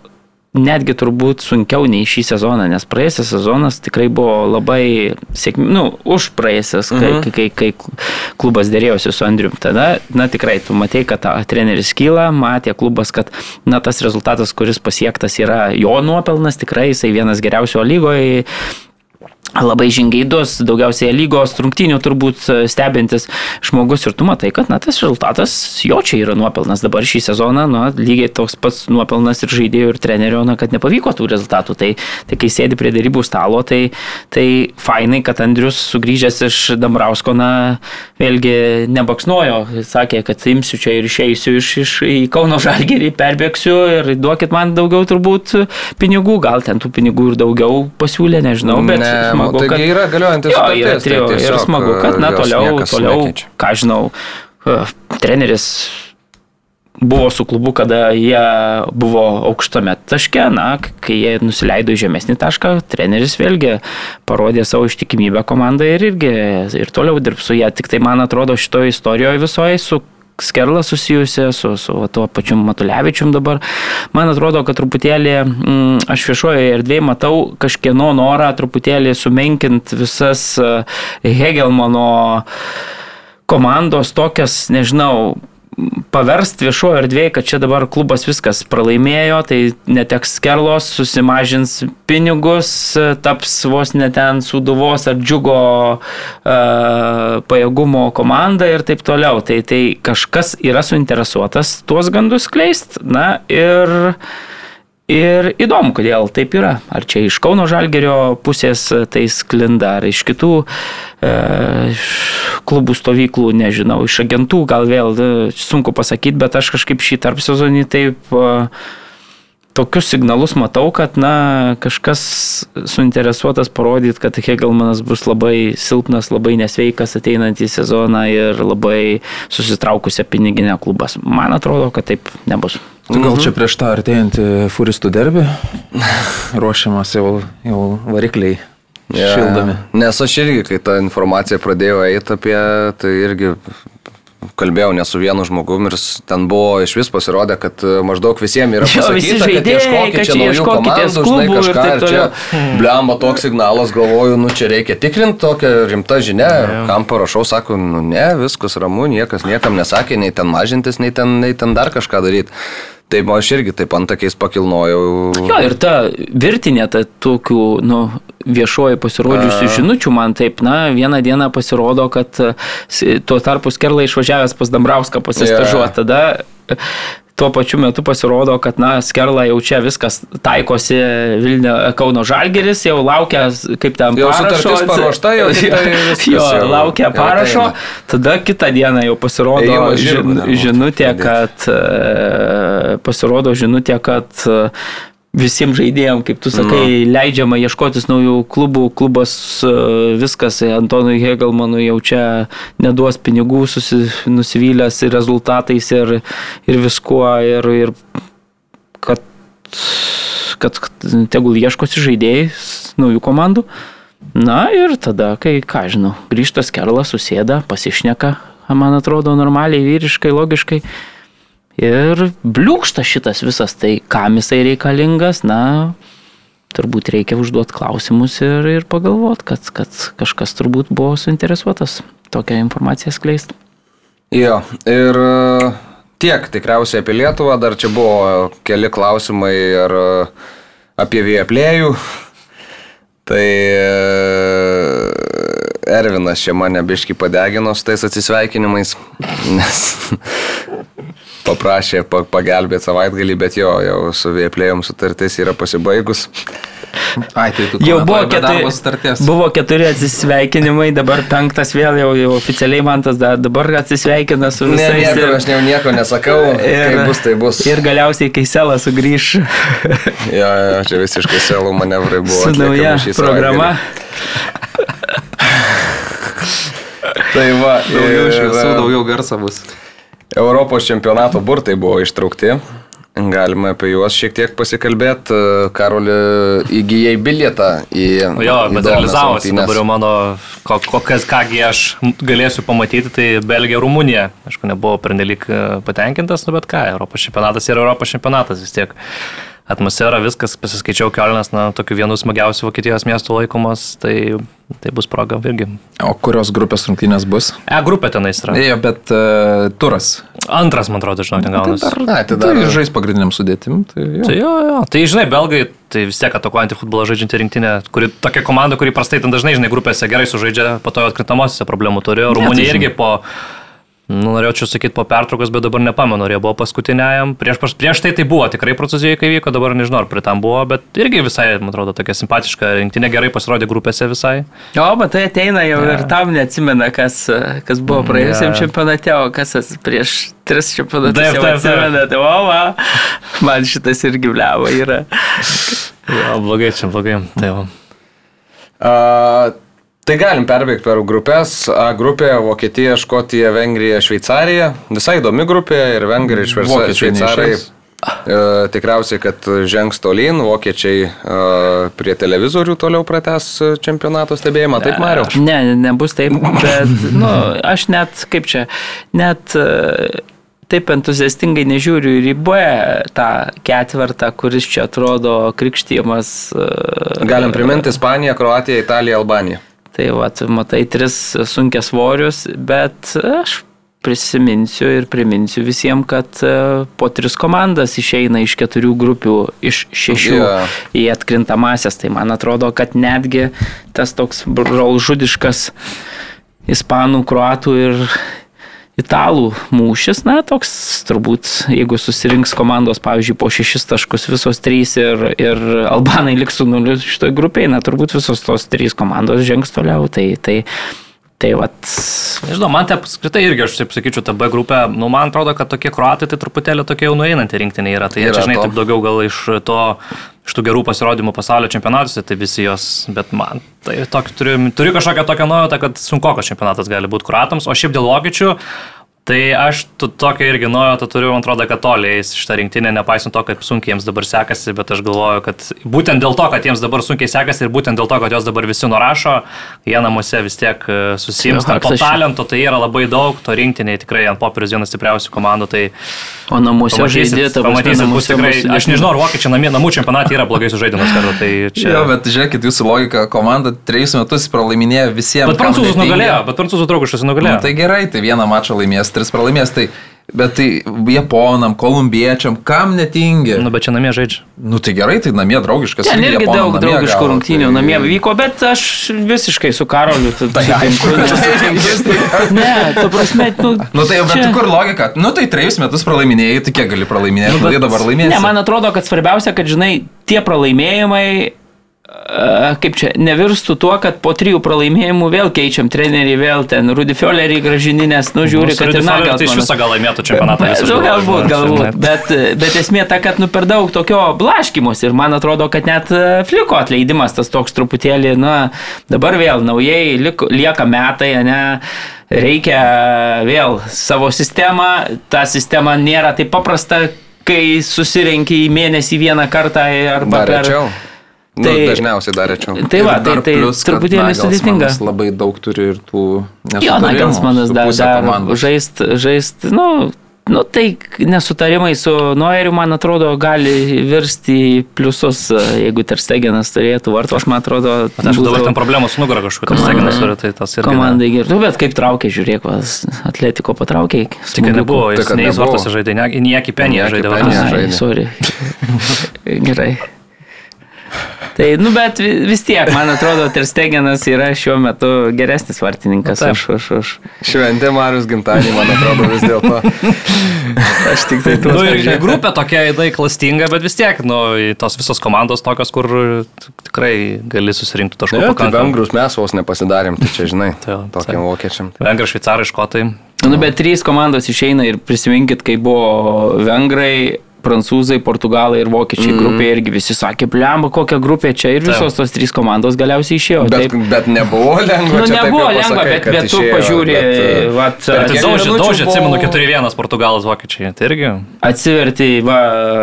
netgi turbūt sunkiau nei šį sezoną, nes praėjusias sezonas tikrai buvo labai sėkmingas, nu, už praėjusias, kai, Mhm. kai, kai, kai klubas dėrėjosi su Andriu. Tada, na, tikrai, tu matei, kad ta treneris kyla, matė klubas, kad, na, tas rezultatas, kuris pasiektas yra jo nuopelnas, tikrai jisai vienas geriausio lygoje labai žingeidus, daugiausiai lygos rungtynių turbūt e, stebintis žmogus ir tu matai, kad na, tas rezultatas jo čia yra nuopelnas. Dabar šį sezoną na, lygiai toks pats nuopelnas ir žaidėjų, ir trenerio, na, kad nepavyko tų rezultatų. Tai, tai kai sėdi prie darybų stalo, tai, tai fainai, kad Andrius sugrįžęs iš Dambrausko, na, vėlgi nebaksnojo, sakė, kad imsiu čia ir išeisiu iš, iš į Kauno Žalgerį, perbėgsiu ir duokit man daugiau turbūt pinigų, gal ten tų pinigų ir daugiau pasiūlė, nežinau, bet Ne, smagu, taigi kad... yra galiojantis Jo, yra tai trijų. Ir tiesiog, smagu, kad, na, toliau, toliau, nekeičia. ką žinau, treneris buvo su klubu, kada jie buvo aukštame taške, na, kai jie nusileido į žemesnį tašką, treneris vėlgi parodė savo ištikimybę komandai ir irgi ir toliau dirbs su ją. Tik tai man atrodo šitoje istorijoje visoje su Skerla susijusi su, su tuo pačiu Matulevičium dabar. Man atrodo, kad truputėlį mm, aš viešoje erdvėje matau kažkieno norą truputėlį sumenkinti visas e, Hegelmano komandos tokias, nežinau, paversti viešojo erdvėje, kad čia dabar klubas viskas pralaimėjo, tai neteks skerlos, susimažins pinigus, taps vos net ten suduvos ar džiugo uh, pajėgumo komanda ir taip toliau. Tai, tai kažkas yra suinteresuotas tuos gandus kleist. Na ir Ir įdomu, kodėl taip yra. Ar čia iš Kauno Žalgerio pusės tai sklinda, ar iš kitų e, klubų stovyklų, nežinau, iš agentų, gal vėl e, sunku pasakyti, bet aš kažkaip šį tarp sezonį taip e, tokius signalus matau, kad, na, kažkas suinteresuotas parodyti, kad Hegelmanas bus labai silpnas, labai nesveikas ateinantį sezoną ir labai susitraukusią piniginę klubas. Man atrodo, kad taip nebus. Tu gal čia prieš tą artėjantį furistų derbį ruošiamas jau, jau varikliai Ja, šildomi. Nes aš irgi, kai ta informacija pradėjo eiti apie, tai irgi kalbėjau ne su vienu žmogumi ir ten buvo iš vis pasirodę, kad e, maždaug visiems yra Jo, pasakyta, kad žaidėjai, ieškokit kad čia naujų komandų, žinai, ir kažką taip ir čia blemba toks signalas, galvoju, nu čia reikia tikrinti tokią rimtą žinią, kam parašau, sako, nu ne, viskas ramu, niekas niekam nesakė, nei ten mažintis, nei ten, nei ten dar kažką daryti. Taip, aš irgi taip antakiais pakilnojau. Jo, ir ta virtinė ta tokių, nu, viešoji pasirodžiusių žinučių man taip, na, vieną dieną pasirodo, kad e, tuo tarpu Skerla išvažiavęs pas Dambrauską pasistažuoti, Jo. tada tuo pačiu metu pasirodo, kad, na, Skerla jau čia viskas taikosi Vilnio Kauno Žalgeris, jau laukia, kaip ten Jau parašo. sutartis paruošta, jau tai Jo, jau- laukia jau parašo, ateina. tada kitą dieną jau pasirodo žirgu žin, žinutė, kad e, pasirodo žinutė, kad e, visiems žaidėjams, kaip tu sakai, Nu. leidžiama ieškotis naujų klubų, klubas e, viskas, Antonui Hegelmanui jau čia neduos pinigų, susi, nusivylęs ir rezultatais, ir, ir viskuo, ir, ir kad, kad tegul ieškosi žaidėjai naujų komandų. Na ir tada, kai, ką žinau, grįžtas Kerlas, susėda, pasišneka, man atrodo, normaliai, vyriškai, logiškai. Ir bliūkšta šitas visas, tai kam jisai reikalingas, na, turbūt reikia užduoti klausimus ir, ir pagalvoti, kad, kad kažkas turbūt buvo suinteresuotas tokią informaciją skleisti. Jo, ir e, tiek tikriausiai apie Lietuvą, dar čia buvo keli klausimai ir e, apie vėplėjų. Tai e, Ervinas čia mane biški padegino su tais atsisveikinimais, nes paprašė pa- pagelbėti savaitgalį, bet jo, jau su vėplėjom sutartis yra pasibaigus. Ai, tai tu Jau buvo keturi, buvo keturi atsisveikinimai, dabar penktas vėl jau, jau oficialiai man tas da- dabar atsisveikina su Ne, visais. nieko, ir- aš jau nieko nesakau, kai bus, tai bus. Ir galiausiai, kai Selas sugrįž Jo, jo, čia visiškai selų manevrai buvo. su nauja programa. savaitgalį. Tai va, Daugiau ir, šviesų, daugiau garso bus. Europos čempionato burtai buvo ištraukti. Galima apie juos šiek tiek pasikalbėti. Karoli įgyjai bilietą į... O Jo, bet realizavosi dabar jau mano, ko- kokias, kągi aš galėsiu pamatyti, tai Belgija, Rumunija. Aišku, nebuvau pernelyg e, patenkintas, nu bet ką, Europos čempionatas yra Europos čempionatas vis tiek. Atmosfera, viskas, pasiskaičiau Kielinas, na, tokiu vienu smagiausių Vokietijos miestų laikomas, tai, tai bus proga irgi. O kurios grupės rungtynės bus? E, grupė tenais yra. Ėjo, bet uh, turas. Antras, man atrodo, žinau, ten gaunasi. Ai, tai Tai dar- dar žais pagrindiniam sudėtim. Tai jo. Tai jo, jo. Tai žinai, belgai, tai vis tiek atakuojantį futbolą žaidžianti rinktinė, kuri tokia komanda, kuri prastai ten dažnai, žinai, grupėse gerai sužaidžia, po to atkrintamosiose problemų turėjo. Rumunija irgi po, nu, norėčiau sakyti, po pertraukos, bet dabar nepamenu, ar jie buvo paskutiniajam. Prieš, prieš tai tai buvo tikrai Prancūzijoje, kai vyko, dabar nežinau, ar prie tam buvo, bet irgi visai, man atrodo, tokia simpatiška rinktinė, gerai pasirodė grupėse visai. O, bet tai ateina jau Jo. ir tam neatsimena, kas, kas buvo praėjusiam Jo. čempionate, o kas as- prieš tris čempionatus Taip, taip, atsimena. Tai, o, va, man šitas irgi bliavo yra. Jo, blogai, čia blogai. Tai va. A, tai galim perbėgti per grupės. A grupė Vokietija, Škotija, Vengrija, Šveicarija. Visai įdomi grupė ir Vengrai ir Šveica- Vokiečiai Šveicarai. E, tikriausiai, kad žengs tolyn, vokiečiai e, prie televizorių toliau prates čempionato stebėjimą. Taip, Mariau? Ne, nebus taip, bet, nu, aš net, kaip čia, net e, taip entuziastingai nežiūriu ir į B tą ketvirtą, kuris čia atrodo krikštymas. e, Galim priminti Ispaniją, Kroatiją, Italiją, Albaniją. Tai va, matai, tris sunkias svorius, bet aš prisiminsiu ir priminsiu visiems, kad e, po tris komandas išeina iš keturių grupių, iš šešių Jo. į atkrintamasias. Tai man atrodo, kad netgi tas toks brolžudiškas ispanų, kruatų ir, italų mūšis, na, toks turbūt, jeigu susirinks komandos, pavyzdžiui, po šešis taškus visos trys ir, ir Albanai liks su nuliu šitoje grupėje, na, turbūt visos tos trys komandos žengs toliau. Tai, tai, Tai vat. Nežinau, man tai apskritai irgi, aš taip sakyčiau, ta B grupė, nu, man atrodo, kad tokie kruatai tai truputėlį tokie jau nueinantį rinktinį yra. Tai jie čia, žinai, to. taip daugiau gal iš to, iš tų gerų pasirodymų pasaulio čempionatuose, tai visi jos, bet man tai tokį, turiu, turiu kažkokią tokią nuojautą, kad sunkokas čempionatas gali būti kruatams, o šiaip dėl vokiečių. Tai aš tu- tokią irgi nuojautą turiu, man atrodo, kad toliai eis šitą rinktinę, nepaisant to, kaip sunkiai jiems dabar sekasi, bet aš galvoju, kad būtent dėl to, kad jiems dabar sunkiai sekasi ir būtent dėl to, kad jos dabar visi nurašo, jie namuose vis tiek e, susims. Jo, To talento tai yra labai daug, to rinktiniai tikrai ant popieriaus vienas stipriausių komandų. Tai O namuose žaidė, prasme, pamatysit, bus tikrai, aš nežinau, ar vokiečiai namie, namų čempionatė yra blogai sužaidimas kartu. Tai čia... Jo, bet žiūrėkit, jūsų logika, komanda trejus metus pralaiminėjo visiems. Bet prancūzus nugalėjo, bet prancūzų draugiškas Nu, nugalėjo. tai gerai, tai vieną mačą laimės, tris pralaimės, tai, bet tai japonam, kolumbiečiam, kam netingi? Nu, bet čia namie žaidžia. Nu tai gerai, tai namie draugiškas. Ten irgi Japonam daug draugiškų gavo, rungtynių tai- namie vyko, bet aš visiškai su Karoliu. Tai aišku, ne, tu prasme, nu, Nu tai jau, bet čia- kur logika? Nu tai trejus metus pralaiminėjai, tai kiek gali pralaiminėti, nu, tai dabar laimėsi. Ne, man atrodo, kad svarbiausia, kad, žinai, tie pralaimėjimai, kaip čia, nevirstų tuo, kad po trijų pralaimėjimų vėl keičiam trenerį, vėl ten Rudy Fiolerį gražininės, nu žiūri, kad ir Nagel. Tai iš viso gal laimėtų čempionatą. visą, Nu, aš galbūt, galbūt, bet, bet esmė ta, kad nu per daug tokio blaškymus ir man atrodo, kad net e, fliko atleidimas tas toks truputėlį, na, dabar vėl naujai liko, lieka metai, ne, reikia vėl savo sistemą, ta sistema nėra taip paprasta, kai susirenki į mėnesį vieną kartą arba Dar per... rečiau. Nu, Tai- dažniausiai dar rečiau. Tai va, Ir tai, tai plius, kad truputėlį Nagelsmanas sudėtinga. Labai daug turi ir tų... Jo, nesutarimų Nagelsmanas su dar, dar žaist, žaist, nu, nu, tai nesutarimai su Noeriu, man atrodo, gali virsti pliusus, jeigu Terstegenas turėtų vartų, aš man atrodo, aš dabar ten problemų su tas Komanda- seginas turi, tai tas irgi. komandai. Nu, bet kaip traukė, žiūrėk, vas, atletiko patraukė. Tik nebuvo, jis kad neįs nebuvo. vartuose žaidė, ne- į niekį penį Niekį žaidė. penį vadinasi. žaidė. Sorry. Gerai. Tai, nu, bet vi- vis tiek, man atrodo, Terstegenas yra šiuo metu geresnis vartininkas taip. už, už, už. Šventė Marius Gimtanį, man atrodo, vis dėlto. Aš tik tai Nu, ir grupė tokia, jinai klastinga, bet vis tiek, nu, tos visos komandos tokios, kur tikrai gali susirinkti taškų Ne, tai vengrus mes vos nepasidarėm, tai čia žinai, Tai jo, tokiam vokiečiam. Vengrai, šveicarai, škotai. Nu, bet trys komandos išeina ir prisiminkit, kai buvo vengrai, prancūzai, portugalai ir vokiečiai mm. grupė irgi visi sakė, blemba, kokia grupė čia ir visos tos trys komandos galiausiai išėjo. Bet, Taip. bet nebuvo lengva. Nu, nebuvo lengva, pasakai, bet, bet tu išėjo, pažiūri, bet, vat, kiek daužė, daužė, atsimenu, 4-1 Portugalas vokiečiai. Tai irgi. atsiverti va,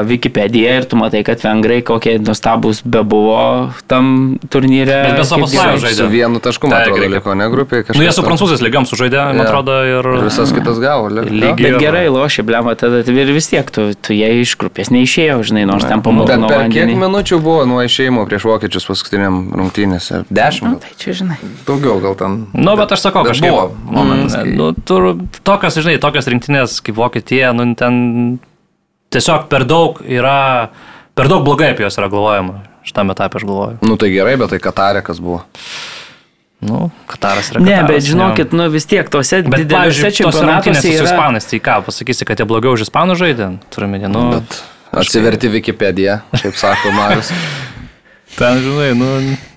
Wikipediją ir tu matai, kad vengrai kokie nuostabus bebuvo tam turnyre. Bet be savo slavų žaidė. Su vienu tašku, man atrodo, liko, ne grupiai kažkas. Nu, jie su prancūzais lygiam sužaidė, man atrodo, ir... Visas kitas gavo, liko. Lygiai. Bet gerai lošia, blema, tada ir vis tiek tu, tu jie iš grupės neišėjo, žinai, nors ten Bet pamalino per kiek minučių buvo nuo išėjimo prieš vokiečius paskutiniam rungtynėse? Nu, Dešimt. tai čia, žinai. Daugiau gal ten. Nu, bet aš sakau, kažkaip. buvo momentas, kai- Nu, tur, tokios, žinai, tokios rinktinės kaip Vokietija, nu, ten tiesiog per daug yra, per daug blogai apie juos yra galvojama. Šitame etape aš galvoju. Nu tai gerai, bet tai Katarė kas buvo. Nu, Kataras yra. Ne, Kataras, bet žinokit, nu vis tiek tose rungtynės čempionatuose su yra... ispanais, tai ką, pasakysi, kad jie blogiau už ispanų žaidė? Turime, nu, Bet atsiverti Wikipediją, kaip sako Marius. ten, žinai, nu.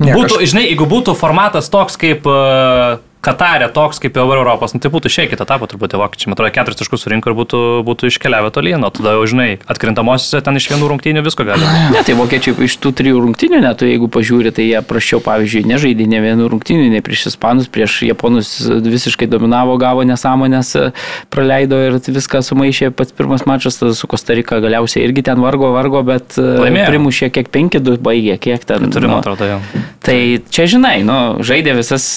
Ne, Būtų, žinai, jeigu būtų formatas toks kaip uh, Katarė, toks kaip jau Europos, nu, tai būtų šiek tiek etapą turbūt vokiečiai. Man atrodo, keturis taškus surinko ir būtų, būtų iškeliavę tolyn, o tada jau, žinai, atkrintamosiose ten iš vienų rungtynių visko gali. Ne, tai vokiečiai iš tų trijų rungtynių, net jeigu pažiūri, tai jie prašiau, pavyzdžiui, nežaidė ne vienų rungtynių, ne prieš ispanus, prieš japonus visiškai dominavo, gavo nesąmonės, praleido ir viską sumaišė pats pirmas mačas, tada su Kostarika galiausiai irgi ten vargo, vargo, bet e, Laimėjo. primušė kiek 5-2 baigė, kiek ten. Turi, nu, atrodo, jau. Tai čia žinai, nu, žaidė visas,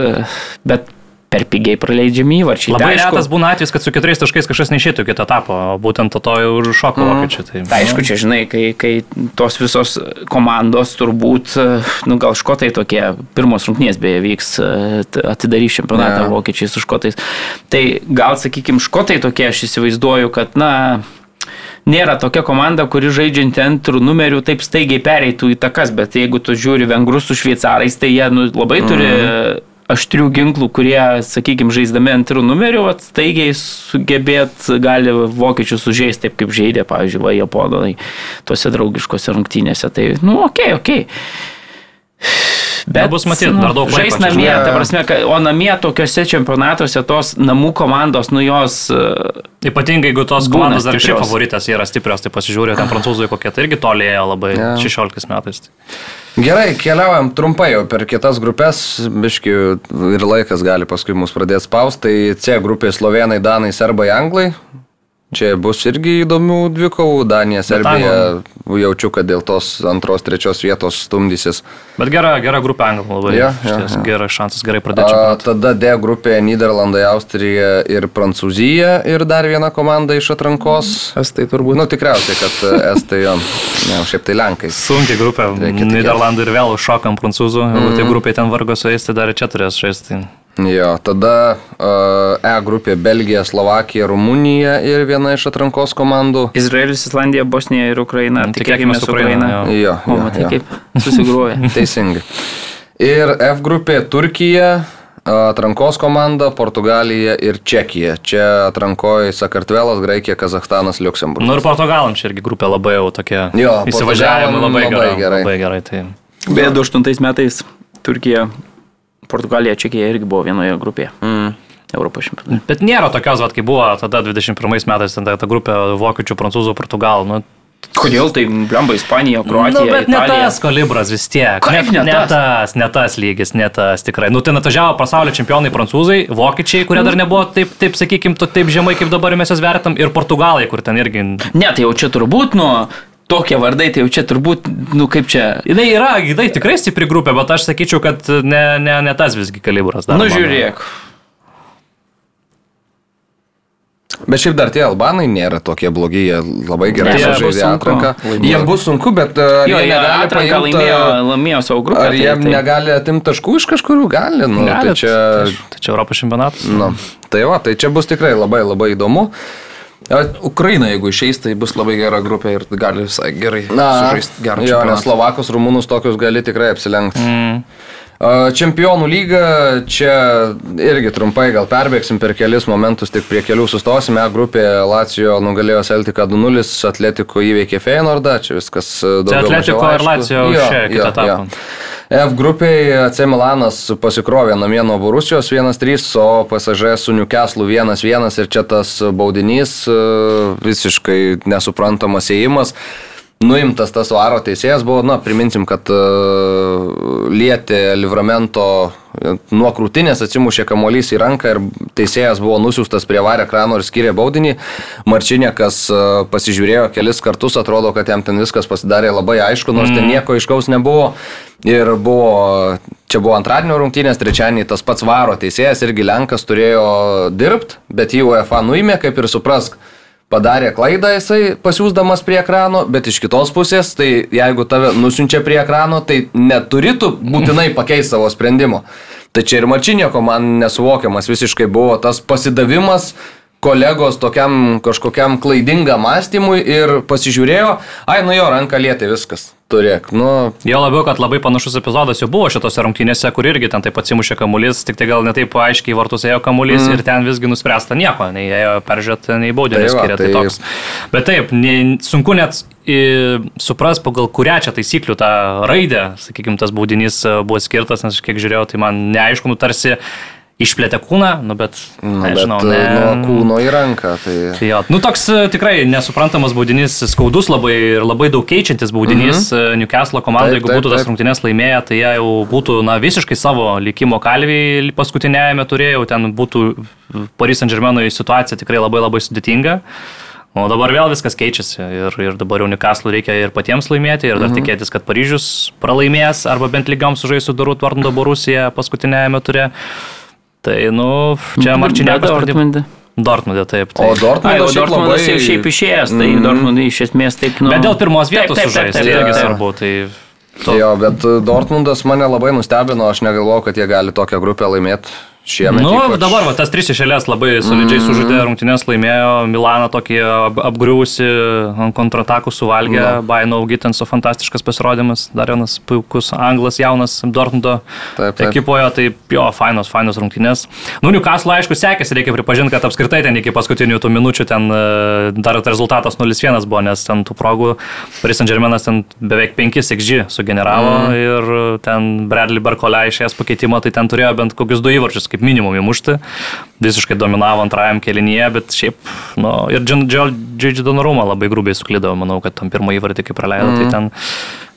e, bet per pigiai praleidžiami įvarčiai. Labai Tai retas būna atvejis, kad su keturiais taškais kažkas neišėtų kitą etapą, o būtent to, jau ir šoko mm. vokiečiai. Tai, Tai aišku, čia žinai, kai, kai tos visos komandos turbūt, nu gal škotai tokie, pirmos rungtynės beje vyks, atidarys čempionatą yeah. vokiečiai su škotais. Tai gal, sakykime, škotai tokie, aš įsivaizduoju, kad, na, nėra tokia komanda, kuri žaidžianti antrų numerių taip staigiai pereitų į takas, bet jeigu tu žiūri vengrus su šveicarais, tai jie nu, labai turi aštrių ginklų, kurie, sakykime, žaisdami antrų numerių, staigiai sugebėt gali vokiečių sužeisti taip, kaip žaidė, pavyzdžiui, va, japonai tuose draugiškose rungtynėse. Tai, nu, okei, okay, okei. Okay. Bet bus matyti, dar daug. Žais namie, ta prasme, kad- o namie tokiuose čempionatuose tos namų komandos, nu jos... e, Ypatingai, jeigu tos komandos dar šiaip favoritės yra stiprios, tai pasižiūrėjau, ten prancūzai kokie, tai irgi tolėjo labai Jo. 16 metais. Gerai, keliaujam trumpai jau per kitas grupės, biški ir laikas gali paskui mus pradėti spausti. Tai C grupė Slovenai, Danai, Serbai, Anglai. Čia bus irgi įdomių dvikovų. Danija, Serbija, jaučiu, kad dėl tos antros, trečios vietos stumdysis. Bet gera, gera grupė anglų labai. Jo, Išties jo. Geras šansas gerai pradėti. Tada D grupėje Niderlandai, Austrija ir Prancūzija ir dar viena komanda iš atrankos. Estai turbūt. Nu, tikriausiai, kad e, Estai jo. Ne, o šiaip tai Lenkai. Sunkiai grupė. Niderlandai ir vėl šokam prancūzų. Jeigu Mhm. tai grupė ten vargo su jais, tai dar čia turės žaisti. Jo, tada uh, E grupė Belgija, Slovakija, Rumunija ir viena iš atrankos komandų. Izraelis, Islandija, Bosnija ir Ukraina. Mm, Tikėkime tikėkimės su Ukraina, jo. Jo, O, matai, jo. kaip susigruoja. Teisingai. Ir F grupė Turkija, atrankos komanda, Portugalija ir Čekija. Čia atrankoja Sakartvelas, Graikija, Kazahstanas, Liuksemburgas. Nu ir Portugalam čia irgi grupė labai jau tokia. Jo, įsivažiavimai labai, labai gerai, gerai. Labai gerai. Tai. Beje, 2008 metais Turkija, Portugalija, Čekija irgi buvo vienoje grupėje. Mm. Europos čempionate. Bet nėra tokios, vat, kaip buvo tada 21 metais, ten ta, grupė vokiečių, prancūzų, portugalų. Nu, Kodėl tai blemba Ispanija, Kroatija, nu, bet ne Italija? tas kalibras vis tiek. Kaip ne, ne ne tas? tas, ne tas lygis, ne tas tikrai. Nu, ten atvažiavo pasaulio čempionai prancūzai, vokiečiai, kurie dar nebuvo taip, taip sakykime, taip žemai, kaip dabar mes jas vertam, ir portugalai, kur ten irgi Ne, tai jau čia turbūt, nu, tokie vardai, tai jau čia turbūt, nu, kaip čia. Jinai yra, jinai tikrai stipri grupė, bet aš sakyčiau, kad ne, ne, ne tas visgi kalibras. dar Nu, žiūrėk. Bet šiaip dar tie albanai nėra tokie blogi, jie labai gerai Ne, jie sužaidė sunku. atranką. Jiem bus sunku, bet uh, ar Jo, jie jie negali atranką laimėjo, uh, laimėjo savo grupę. Ar jie tai, tai, negali atimti taškų iš kažkurių? Gali, nu, Gali, tai čia... Tai čia Europos čempionatas. Nu, tai va, tai čia bus tikrai labai labai įdomu. A, Ukraina, jeigu išeis, tai bus labai gera grupė ir gali visai gerai sužaisti gerą jo, nes čempionatą. Slovakus, Rumunus tokius gali tikrai apsilenkti. Mm. A, Čempionų lyga, čia irgi trumpai gal perbėgsim per kelis momentus, tik prie kelių sustosime. A grupė Lacijo nugalėjo Celtic 2-0, Atletiko įveikė Feynordą, čia viskas e, daugiau Atletiko mažiau ir aišku. Lazio Jo, išėjo kitą etapą. F grupėje AC Milanas pasikrovė namie nuo Borusijos 1-3, o PSG su Newcastle 1-1 ir čia tas baudinys e, visiškai nesuprantamas įėjimas. Nuimtas tas varo teisėjas buvo, na, priminsim, kad uh, lietė Livramento e, nuo krūtinės atsimušė kamuolys į ranką ir teisėjas buvo nusiųstas prie vario ekrano ir skyrė baudinį. Marčinėkas uh, pasižiūrėjo kelis kartus, atrodo, kad jam ten viskas pasidarė labai aišku, nors ten nieko iškaus nebuvo. Ir buvo, čia buvo antradienio rungtynės, trečiadienį tas pats varo teisėjas irgi Lenkas turėjo dirbti, bet jį UEFA nuėmė, kaip ir suprask padarė klaidą jisai pasiūsdamas prie ekrano, bet iš kitos pusės, tai jeigu tave nusinčia prie ekrano, tai neturitų būtinai pakeisti savo sprendimo. Tai čia ir Marčinėko man nesuvokiamas visiškai buvo tas pasidavimas kolegos tokiam kažkokiam klaidingam mąstymui ir pasižiūrėjo, ai nu jo ranką lietė viskas. Turėk, nu, Jo labiau, kad labai panašus epizodas jau buvo šitose rungtynėse, kur irgi ten taip atsimušė kamuolys, tik tai gal netaip aiškiai vartus ėjo kamuolys mm. ir ten visgi nuspręsta nieko, nei ėjo peržiūrėti, nei baudinį Tai va, skiria. Tai, tai- toks. Bet taip, ne, sunku net į, supras, pagal kurią čia taisyklių tą raidę, sakykime, tas baudinys e, buvo skirtas, nes aš kiek žiūrėjau, tai man neaišku, nu tarsi išplėtė kūną, nu bet, nu nežinau, bet ne, ne... nuo kūno į ranką. Tai... Tai jo, nu toks e, tikrai nesuprantamas baudinys, skaudus labai ir labai daug keičiantis baudinys. Mm -hmm. Newcastle komanda, Taip, jeigu taip, būtų tas taip. rungtynės laimėję, tai jie jau būtų na, visiškai savo likimo kalviai paskutinėjame turėjau, ten būtų Paris Saint Germainui situacija tikrai labai labai sudėtinga. O dabar vėl viskas keičiasi ir, ir dabar jau Newcastle reikia ir patiems laimėti ir dar mhm. tikėtis, kad Paryžius pralaimės arba bent lygiam sužais su Dorut Vardo Borusija paskutinėjame turė. Tai, nu, čia Marčinėkas Dortmunde. Dortmundė, taip. O taip. Ai, o Dortmundas Dortmundas labai... jau šiaip išėjęs, tai Mhm. Dortmundai iš esmės taip, nu... Bet dėl pirmos Taip, vietos taip, taip, sužaisti, taip, tai irgi taip. svarbu. Tai to, Jo, bet Dortmundas mane labai nustebino, aš negalvojau, kad jie gali tokią grupę laimėti. Šiemet. Nu, ypač- dabar va, tas tris išėlės labai solidžiai mm. sužaidė rungtynės, laimėjo, Milaną tokį ap- apgriuvusi, ant kontratakų suvalgė, Na. Baino Gitanso fantastiškas pasirodymas, dar vienas puikus anglas, jaunas Dortmundo Taip, taip. ekipoje, tai jo, fainos, fainos rungtynės. Nu, Newcastle aišku sekėsi, reikia pripažinti, kad apskritai ten iki paskutinių tų minučių ten e, dar rezultatas 0-1 buvo, nes ten tų progų Paris Saint Germainas ten beveik 5 XG sugeneravo mm. ir ten Bradley Barkolė išėjęs pakeitimo, tai ten turėjo bent kokius du įvarčius kaip minimum įmušti. Visiškai dominavo antrajam kelinyje, bet šiaip, nu, ir Džidži Donorumą labai grubiai suklydavo, manau, kad tam pirmą įvartį kaip praleido, mm. tai ten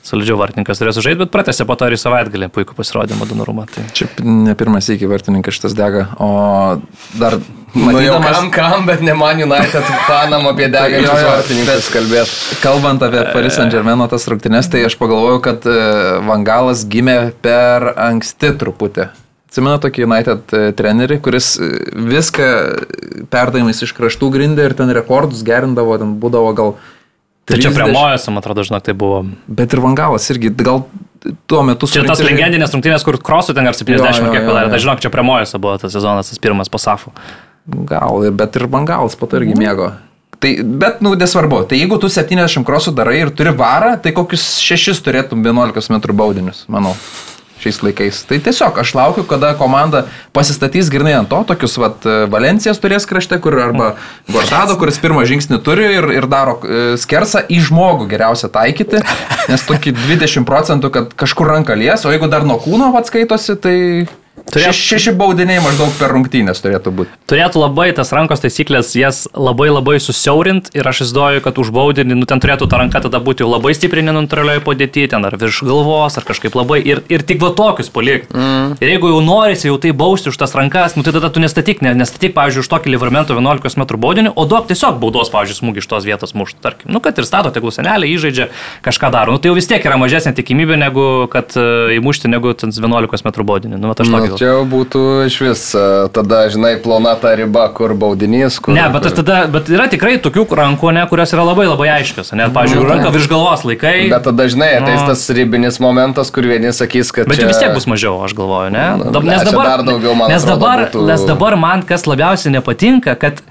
solidžiau vartininkas turėjo sužaisti, bet pratęsė po to ir į savaitgalį puikų pasirodymą Donorumą. Tai... Čia ne pirmas iki vartininkas šitas dega, o dar Nu, jau matydamas, kam, kam, bet ne man United fanam apie degančius vartininkus kalbėt. kalbant apie Paris Saint Germain tas rungtynes, tai aš pagalvojau, kad e, Vangalas gimė per anksti truputį. Atsimenu tokį United e, trenerį, kuris e, viską perdavimais iš kraštų grindė ir ten rekordus gerindavo, ten būdavo gal... Tai čia prie 30 Mojos, man atrodo, žinok, tai buvo. Bet ir Vangalas irgi gal tuo metu Čia tas surinkti- legendinės rungtynės, kur krosų ten ar 70 Jo, kiek padarė. Tai žinok, čia prie Mojos buvo tas sezonas, tas pirmas po Safu. Gal, bet ir Vangalas po to irgi Mhm. mėgo. Tai, bet, nu, nesvarbu. Tai jeigu tu 70 krosų darai ir turi varą, tai kokius 6 turėtum 11 m baudinius, manau, šiais laikais. Tai tiesiog aš laukiu, kada komanda pasistatys grinai ant to, tokius, vat, Valencijas turės krašte, kur arba Gordado, kuris pirmą žingsnį turi ir, ir daro e, skersą į žmogų geriausia taikyti, nes tokį 20 procentų, kad kažkur ranka lies, o jeigu dar nuo kūno atskaitosi, tai... Turėt- Šeši, baudiniai maždaug per rungtynės turėtų būti. Turėtų labai tas rankos taisyklės, jas labai labai susiaurint ir aš įsivaizduoju, kad už baudinį, nu ten turėtų ta ranka tada būti jau labai stipriai neneutralioje padėtyje, ten ar virš galvos, ar kažkaip labai ir, ir tik va tokius palikti. Mm. Ir jeigu jau norisi jau tai bausti už tas rankas, nu tai tada tu nestatyk, ne, nestatyk, pavyzdžiui, už tokį Livermento 11 m baudinį, o duok tiesiog baudos, pavyzdžiui, smūgį iš tos vietos mušti, tarkim. Nu, kad ir stato tegul senelė, įžaidžia, kažką daro. Nu, tai jau vis tiek yra mažesnė tikimybė, negu kad uh, įmušti negu ten 11 m baudinį. Nu, vat aš Nu, tokį. čia jau būtų iš vis, tada, žinai, plona ta riba, kur baudinys, kur... Ne, bet, aš tada, bet yra tikrai tokių rankų, ne, kurios yra labai labai aiškios. Net, pavyzdžiui, ranka virš galvos laikai. Bet tada, žinai, ateis Nu. tas ribinis momentas, kur vieni sakys, kad... Bet čia... vis tiek bus mažiau, aš galvoju, ne? Nu, Dab, ne, nes, dabar, dar daugiau, man nes, atrodo, dabar, būtų- nes dabar man kas labiausiai nepatinka, kad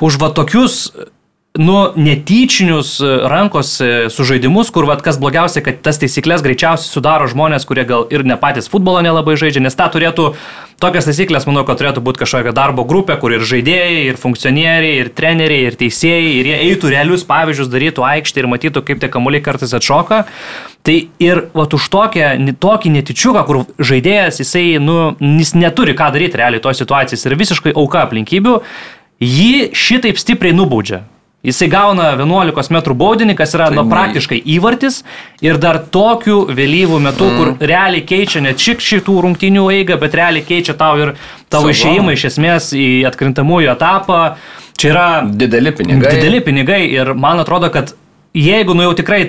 už va tokius nu, netyčinius e, rankos e, sužaidimus, kur vad kas blogiausia, kad tas taisyklės greičiausiai sudaro žmonės, kurie gal ir ne patys futbolo nelabai žaidžia, nes tą turėtų, tokias taisyklės, manau, kad turėtų būti kažkokia darbo grupė, kur ir žaidėjai, ir funkcionieriai, ir treneriai, ir teisėjai, ir jie eitų realius pavyzdžius, darytų aikštį ir matytų, kaip tie kamuoliai kartais atšoka. Tai ir vat, už tokią, tokį netičiuką, kur žaidėjas, jisai, nu, jis neturi ką daryti realiai to situacijos ir visiškai auka aplinkybių, jį šitaip stipriai nubaudžia. Jisai gauna 11 m baudinį, kas yra nu, ne- praktiškai įvartis ir dar tokiu vėlyvų metu, mm. kur realiai keičia ne tik šitų rungtynių eigą, bet realiai keičia tau ir tavo išėjimą iš esmės į atkrintamųjų etapą. Čia yra Dideli pinigai. Dideli pinigai ir man atrodo, kad jeigu nu jau tikrai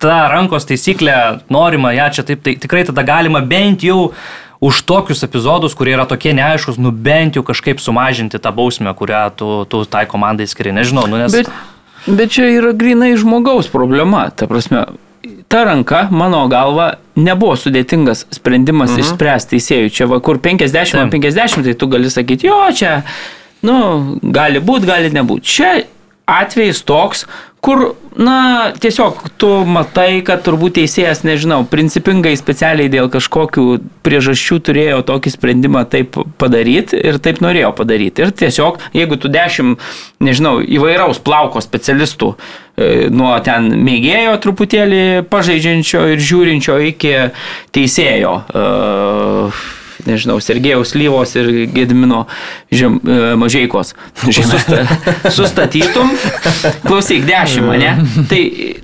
ta rankos taisyklė norima, ją čia taip, tai tikrai tada galima bent jau už tokius epizodus, kurie yra tokie neaiškus, nu bent jau kažkaip sumažinti tą bausmę, kurią tu, tu tai komandai skiri. Nežinau, nu nes... Bet, bet čia yra grinai žmogaus problema. Ta prasme, ta ranka, mano galva, nebuvo sudėtingas sprendimas mhm. išspręsti teisėjų. Čia va, kur 50 Taip. ant 50, tai tu gali sakyti, jo, čia, nu, gali būti, gali nebūti. Čia atvejis toks, kur, na, tiesiog tu matai, kad turbūt teisėjas, nežinau, principingai specialiai dėl kažkokių priežasčių turėjo tokį sprendimą taip padaryti ir taip norėjo padaryti. Ir tiesiog, jeigu tu dešimt, nežinau, įvairaus plauko specialistų, e, nuo ten mėgėjo truputėlį pažeidžiančio ir žiūrinčio iki teisėjo, e, nežinau, Sergejaus Lyvos ir Gedmino žem, e, Mažeikos. Susta, sustatytum, klausyk, dešimt, ne? Tai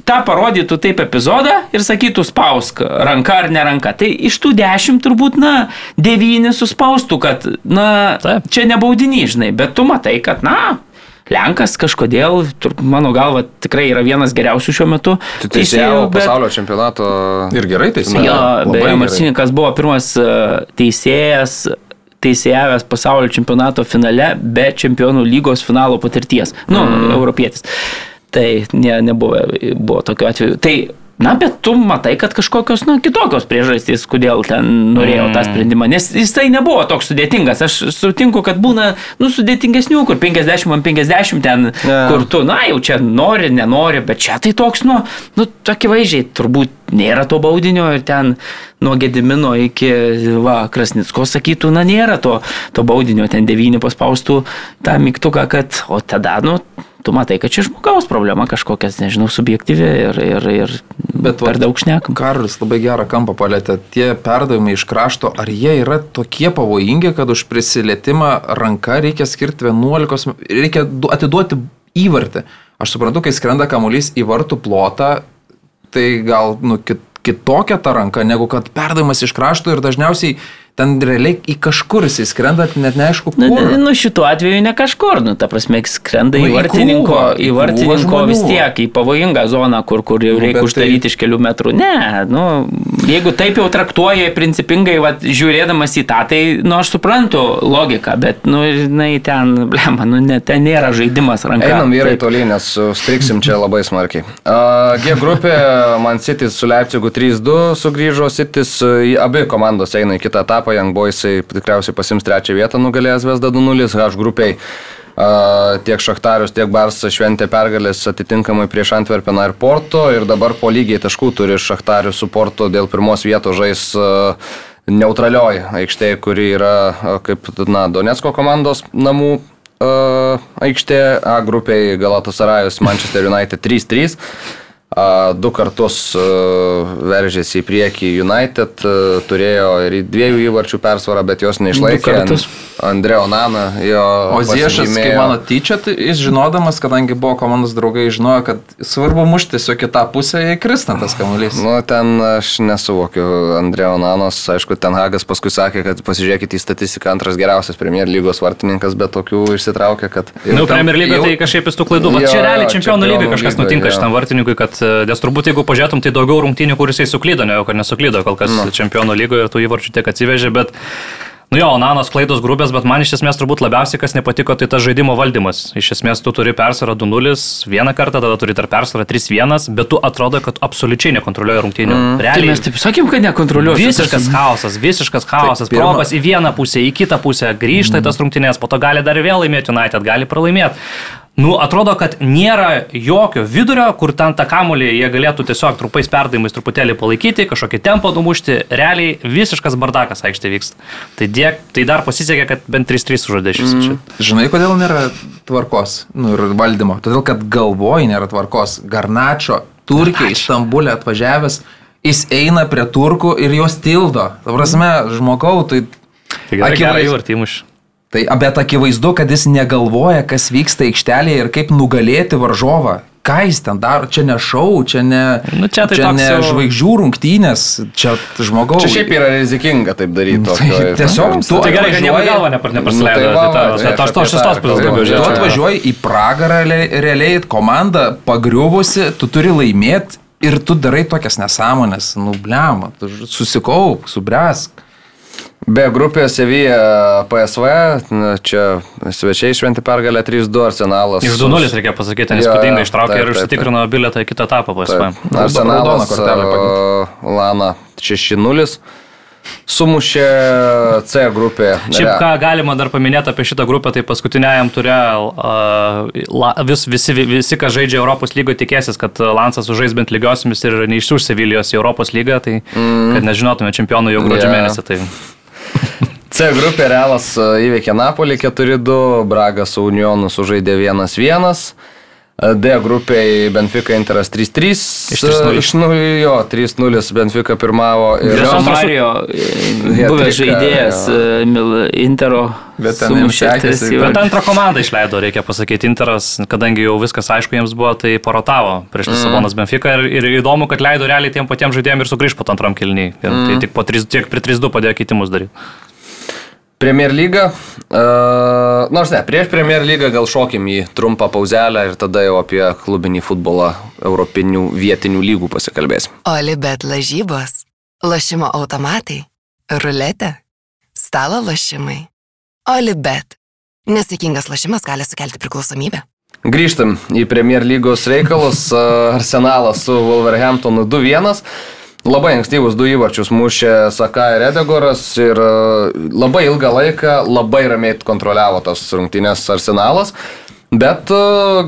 tą parodytų taip epizodą ir sakytų spausk, ranka ar ne ranka. Tai iš tų dešimt turbūt, na, devyni suspaustų, kad, na, Taip. čia nebaudinys, žinai, bet tu matai, kad, na, Lenkas kažkodėl, mano galva, tikrai yra vienas geriausių šiuo metu. Tai teisėjau teisėjų, bet- pasaulio čempionato. Ir gerai tai Jo, beje. Marcininkas buvo pirmas e, teisėjas, teisėjavęs pasaulio čempionato finale be čempionų lygos finalo patirties. Nu, mm. europietis. Tai ne, nebuvo buvo tokiu atveju. Tai Na, bet tu matai, kad kažkokios, na, kitokios priežastys, kodėl ten norėjo tą sprendimą. Nes jisai nebuvo toks sudėtingas. Aš sutinku, kad būna, nu, sudėtingesnių, kur 50 ant 50 ten, Ne. kur tu, na, jau čia nori, nenori, bet čia tai toks, nu, nu, tokie vaizdžiai, turbūt nėra to baudinio ir ten nuo Gedimino iki, va, Krasnicko sakytų, na, nėra to, to baudinio, ten devyni paspaustų tą mygtuką, kad, o tada, nu, tu matai, kad čia žmogaus problema kažkokias, nežinau, subjektyvi ir, ir, ir Bet per daug šnekam. Karolis labai gerą kampą palėtė. Tie perdavimai iš krašto, ar jie yra tokie pavojingi, kad už prisilietimą ranka reikia skirti 11, reikia du- atiduoti įvartį. Aš suprantu, kai skrenda kamuolys į vartų plotą, tai gal nu, kit, kitokia ta ranka, negu kad perdavimas iš krašto ir dažniausiai ten realiai į kažkur jisai skrenda, net neaišku kur. Nu, ne, nu, šituo atveju ne kažkur, nu, ta prasme, skrenda Nu, į vartininko, krūvą, į vartininko vis tiek, į pavojingą zoną, kur, kur jau Nu, reikia bet uždaryti tai- iš kelių metrų. Ne, nu, jeigu taip jau traktuoja principingai, va, žiūrėdamas į tą, tai, nu, aš suprantu logiką, bet, nu, jinai ten, blema, nu, ne, ten nėra žaidimas ranka. Einam vyrai Taip. toliai, nes striksim čia labai smarkiai. Uh, G grupė, man City su Leipzigu 3-2 sugrįžo, City abi komandos eina į kitą etapą, Young Boysai tikriausiai pasims trečią vietą, nugalėjęs Vesda 2-0, H grupiai. Uh, tiek Šachtarius, tiek Barsas šventė pergalės atitinkamai prieš Antverpeną ir Porto ir dabar po lygiai taškų turi Šachtarius su Porto dėl pirmos vietos žais uh, neutralioji aikštė, kuri yra uh, kaip na, Donetsko komandos namų aikštė, A grupiai Galatasarajus Manchester United 3-3. A, Du kartus veržėsi į priekį United, turėjo ir į dviejų įvarčių persvarą, bet jos neišlaikė. Andreo Nana, jo. O Ziešas, kai mano tyčia, tai jis žinodamas, kadangi buvo komandos draugai, žinojo, kad svarbu mušti tiesiog kitą pusę, jei kristant tas kamuolys. Nu, ten aš nesuvokiu Andrėjo Nanos, aišku, ten Hagas paskui sakė, kad pasižiūrėkite į statistiką, antras geriausias Premier lygos vartininkas, bet tokių išsitraukė, kad... Na, nu, Premier lyga jau- tai kažkaip jis tų klaidų. Jo, čia realiai čempionų lygai kažkas lygoj, nutinka jo. šitam vartininkui, kad, e, nes turbūt jeigu pažiūrėtum, tai daugiau rungtynių, kur jisai suklydo, ne jau kad nesuklydo, kol kas Nu. čempionų lygoje ir tų įvarčių tiek atsivežė, bet Nu jo, Nanos klaidos grubės, bet man iš esmės turbūt labiausiai kas nepatiko, tai tas žaidimo valdymas. Iš esmės tu turi persvarą 2-0 vieną kartą, tada turi tarp persvarą 3-1, bet tu atrodo, kad absoliučiai nekontroliuoji rungtynių. Mm. Tai Realiai mes taip sakėm, kad nekontroliuosim. Visiškas chaosas, visiškas chaosas. pirma- Probas į vieną pusę, į kitą pusę, grįžta į tas rungtynės, po to gali dar vėl laimėti United, gali pralaimėti. Nu, atrodo, kad nėra jokio vidurio, kur ten tą kamulį jie galėtų tiesiog trupais perdavimais truputėlį palaikyti, kažkokį tempą numušti. Realiai visiškas bardakas aikštė vyksta. Tai, dėk, tai dar pasisekė, kad bent 3-3 sužaidė šis. Mm. Žinai, kodėl nėra tvarkos nu, ir valdymo? Todėl, kad galvoj nėra tvarkos. Garnačio, Turkija, Stambulė atvažiavęs, jis eina prie turkų ir juos tildo. Ta prasme, žmogau, tai... Tai gerai, gerai Akivaiz- įvartymuš. Tai, bet akivaizdu, kad jis negalvoja, kas vyksta aikštelėje ir kaip nugalėti varžovą. Ką jis ten daro? Čia ne šau, čia ne, Nu, čia tai čia ne jau- žvaigždžių rungtynės, čia žmogaus. Čia šiaip yra rizikinga taip daryti. Nu, tai tiesiog tokiam tu Tai gerai, kad nieko atvažiuoji- galva nepar- Nu, tai Tai aš ta- aš to šeštos pusės daugiau Tu žiūrėjau. atvažiuoji į pragarą realiai, komanda pagriuvusi, tu turi laimėti ir tu darai tokias nesąmonės, nubliama, tu ž- susikaup, subręsk. Be grupės Sevilla PSV, na, čia svečiai šventi pergalę 3-2 arsenalas. Iš 2-0 reikia pasakyti, nes jo, ištraukė taip, ir užsitikrino bilietą į kitą etapą PSV. Arsenalas a, Lana 6-0. Sumušė C grupė. Šiaip ką galima dar paminėti apie šitą grupę, tai paskutiniajam turė uh, vis, visi, visi, kas žaidžia Europos lygoje, tikėsis, kad Lansas užžais bent lygiosiamis ir neišsiųs Sevilijos į Europos lygą, tai mm. kad nežinotume čempionų jau gruodžio yeah. mėnesį. Tai... C grupė Realas a, įveikė Napolį 4-2, Bragas su Unionu sužaidė 1-1. A, D grupėje Benfica Interas 3-3. Iš 3:0. Iš 0, jo, 3-0 Benfica pirmavo. Ir antras- Mario, buvęs žaidėjas jo. e, Intero, Bet ten sekėsi, bet antrą komandą išleido, reikia pasakyti, Interas, kadangi jau viskas aišku jiems buvo, tai porotavo prieš Lisabonas mm. Benfica ir, ir įdomu, kad leido realiai tiem patiems žaidėjams ir sugrįžti po antram kilniui. Ir mm. tai tik, po 3, tiek prie 3-2 padėjo keitimus daryti. Premier lyga. Uh, nors ne, prieš Premier lygą gal šokim į trumpą pauzelę ir tada jau apie klubinį futbolą europinių vietinių lygų pasikalbėsim. Olibet lažybos, lošimo automatai, ruletė, stalo lošimai. Olibet. Nesėkmingas lošimas gali sukelti priklausomybę. Grįžtam į Premier lygos reikalus. Arsenalas su Wolverhamptonu 2-1. Labai ankstyvus du įvarčius mušė Saka ir Edegoras ir labai ilgą laiką labai ramiai kontroliavo tas rungtynės Arsenalas. Bet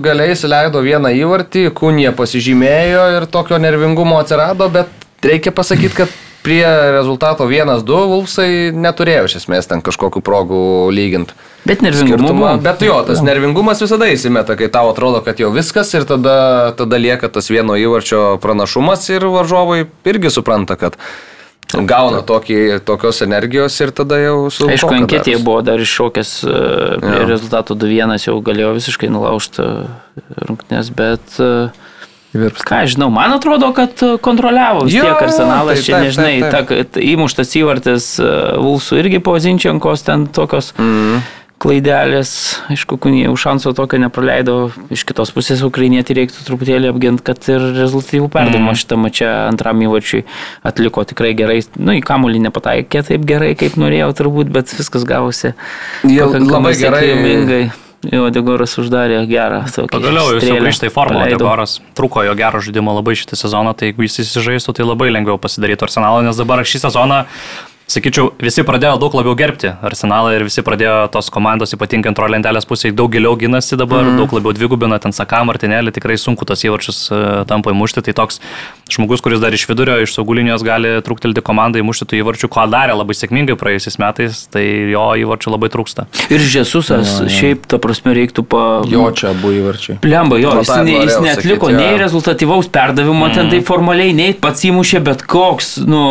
galiai įsileido vieną įvartį, Kunė pasižymėjo ir tokio nervingumo atsirado, bet reikia pasakyti, kad prie rezultato 1-2 Vulfsai neturėjo iš esmės ten kažkokių progų lyginti. Bet nervingumo buvo. Bet jo, tas nervingumas visada įsimeta, kai tau atrodo, kad jau viskas ir tada, tada lieka tas vieno įvarčio pranašumas ir varžovai irgi supranta, kad gauna tokį, tokios energijos ir tada jau su... Aišku, anketėje buvo dar iššokęs prie ja. rezultato 2-1, jau galėjo visiškai nulaužti rungtynės, bet... Uh, Virps. Ką žinau, man atrodo, kad kontroliavo vis tiek arsenalas, tai, čia nežinai, taip, taip. Ta, įmuštas įvartis Vulsų irgi po Zinčiankos ten tokios mm. klaidelės, aišku, kunijai už šanso tokio nepraleido, iš kitos pusės ukrainietį reiktų truputėlį apginti, kad ir rezultatyvų perdavimą mm. šitą mačią antram įvarčiui atliko tikrai gerai, nu į kamulį nepataikė taip gerai, kaip norėjau turbūt, bet viskas gavosi. Jie labai gerai. Sėkmingai. Jo, Degoras uždarė gerą. Pagaliau jis jau grįžta į formą. Degoras truko jo gero žaidimo labai šitą sezoną, tai jeigu jis įsižaistų, tai labai lengviau pasidaryti arsenalą, nes dabar šį sezoną sakyčiau, visi pradėjo daug labiau gerbti Arsenalą ir visi pradėjo tos komandos, ypatingai antro lentelės pusėje, daug giliau ginasi dabar, mm. daug labiau dvigubina, ten Saka, Martinėlį, tikrai sunku tos įvarčius uh, tampa įmušti. Tai toks žmogus, kuris dar iš vidurio, iš saugulinijos gali truktelti komandai įmušti tų įvarčių, ko darė labai sėkmingai praėjusiais metais, tai jo įvarčių labai trūksta. Ir Žesusas, ja, ja. šiaip, ta prasme, reiktų pa... Jo čia buvo įvarčiai. Plemba, jo, jis, ne, jis netliko sakyt, ja. nei rezultatyvaus perdavimo, mm. ten tai formaliai, nei pats įmušė, bet koks, nu,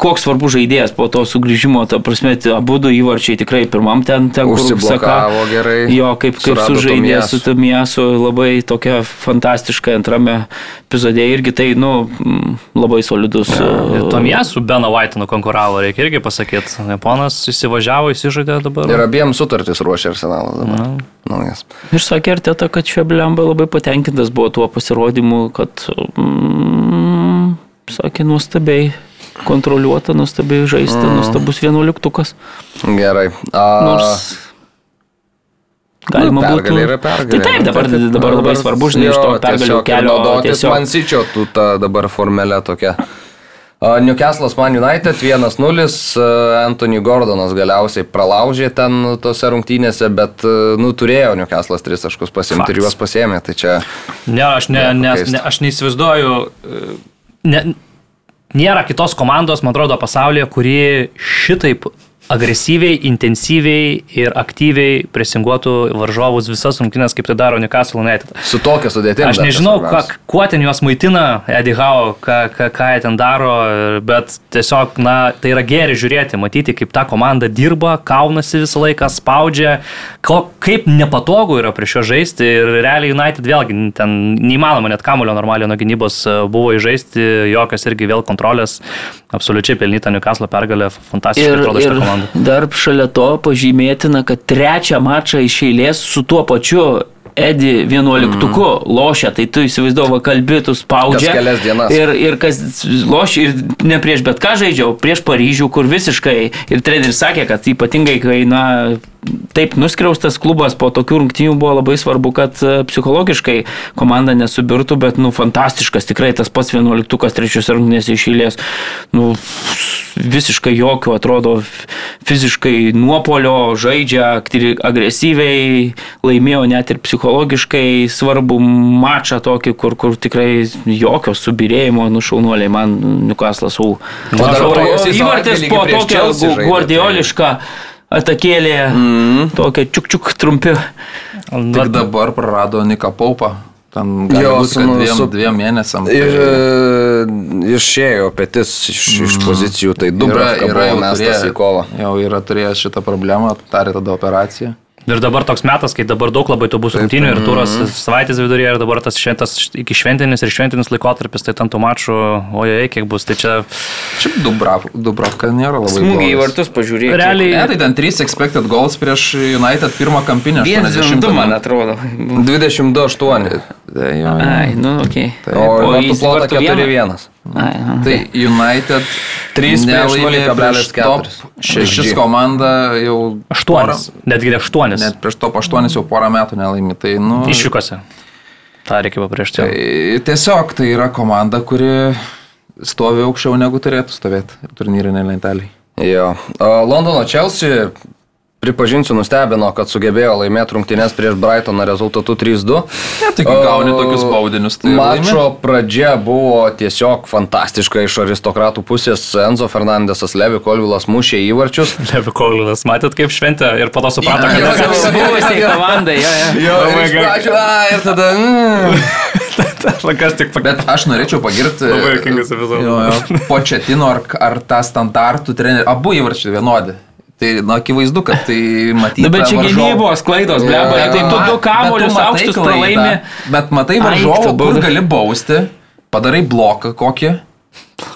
koks svarbus žaidėjas po to sugrįžimo, ta prasme, abu du įvarčiai tikrai pirmam ten, ten kur saka, gerai. Jo, kaip, kaip sužaidė su Tamiesu, labai tokia fantastiška antrame epizode irgi tai, nu, labai solidus. Ja, ir Tamiesu Beno Vaitinu konkuravo, reikia irgi pasakyti. Japonas įsivažiavo, įsižaidė dabar. Ir abiem sutartis ruošia arsenalą dabar. Na. Naujas. Ir sakė ir teta, kad čia Blemba labai patenkintas buvo tuo pasirodymu, kad, mm, sakė, nuostabiai kontroliuota, nuostabiai žaisti, mm. nuostabus vienuoliktukas. Gerai. A... Nors Galima nu, būtų. Yra pergalė. Tai taip, dabar, dabar, dabar labai svarbu, žinai, iš to pergalių kelio. Tiesiog man sičio, tu ta dabar formelė tokia. Newcastle'as Man United 1-0, Anthony Gordonas galiausiai pralaužė ten tose rungtynėse, bet, nu, turėjo Newcastle'as 3 taškus pasimti ir juos pasėmė, tai čia... Ne, aš, ne, ne, ne, aš neįsivaizduoju, ne, nėra kitos komandos, man atrodo, pasaulyje, kuri šitaip agresyviai, intensyviai ir aktyviai presinguotų varžovus visas rungtynės, kaip tai daro Newcastle United. Su tokia sudėtimi. Aš nežinau, ką, kuo ten juos maitina Eddie Howe, ką, ką, ką jie ten daro, bet tiesiog, na, tai yra geri žiūrėti, matyti, kaip ta komanda dirba, kaunasi visą laiką, spaudžia, ko, kaip nepatogu yra prieš jo žaisti ir realiai United vėlgi ten neįmanoma net kamulio normaliai nuo gynybos e, buvo įžaisti, jokios irgi vėl kontrolės, absoliučiai pelnyta Newcastle pergalė, fantastiškai atrodo šitą komandą komanda. Dar šalia to pažymėtina, kad trečią mačą iš eilės su tuo pačiu Edi 11 mm. lošia, tai tu įsivaizduoji, kalbėtų spaudžia. Kas kelias dienas. Ir, ir kas lošia, ir ne prieš bet ką žaidžiau, prieš Paryžių, kur visiškai, ir treneris sakė, kad ypatingai, kai, na, taip nuskriaustas klubas po tokių rungtynių buvo labai svarbu, kad e, psichologiškai komanda nesubirtų, bet, nu, fantastiškas, tikrai tas pats 11-ukas trečios rungtynės išėlės, nu, visiškai jokių, atrodo, fiziškai nuopolio, žaidžia agresyviai, laimėjo net ir psichologiškai svarbų mačą tokį, kur, kur tikrai jokio subirėjimo, nušaunuoliai man Newcastle'as U. Įvartis po tokio guardiolišką. Tai atakėlė, mm. tokia čiuk-čiuk trumpi. Tik dabar prarado Nika Paupą. Ten jo, būti, su, dviem, su, dviem mėnesiam. Ir tai... išėjo petis iš, mm. iš pozicijų, tai du yra, yra jau mestas į kovą. Jau yra turėjęs šitą problemą, darė tada operaciją. Ir dabar toks metas, kai dabar daug labai tų bus rungtynių ir turas mhm. savaitės viduryje ir dabar tas šventas iki šventinis ir šventinis laikotarpis, tai ten tų mačų, ojei, kiek bus, tai čia... Šiaip Dubrav, Dubravka nėra labai... Smūgiai į vartus pažiūrėjau. Realiai... Ne, tai ten 3 expected goals prieš United pirmą kampinę. 22, man atrodo. 22-8. Tai jo, jo. Ai, nu, okei. Okay. O jis plotą vartų vieną? 4-1. Ai, aha. Tai United 3 prieš nelaimė 0,4. prieš top Šešis XG. komanda jau Aštuonis. Netgi aštuonis. Net prieš top 8 jau porą metų nelaimė. Tai, nu, Išvykose. Ta reikia papriešti. tai tiesiog tai yra komanda, kuri stovi aukščiau negu turėtų stovėti turnyrinė lentelė. Jo. Londono Chelsea, pripažinsiu, nustebino, kad sugebėjo laimėti rungtynės prieš Brightoną rezultatu 3-2. Tai kai gauni tokius baudinius, tai Mačo pradžia buvo tiesiog fantastiška iš aristokratų pusės. Enzo Fernandesas, Levi Kolvilas mušė įvarčius. Levi Kolinas, matėt kaip šventė ir po to suprato, Jo, kad tas Buvusiai komandai, jo, jo. Jo, Oh God. pradžių, a, ir tada... Mm. lankas tik pakėlė. Bet aš norėčiau pagirti Labai juokingas epizodas. Početino ar, ar tą standartų trenerių. Abu įvarčiai vienodi. Tai na, akivaizdu, kad tai matyti. Nu, bet čia gynybos klaidos, bleba, Jo, tai tu du kamolius aukštus pralaimi. Bet matai Ai, varžovą, kur gali bausti, padarai bloką kokį.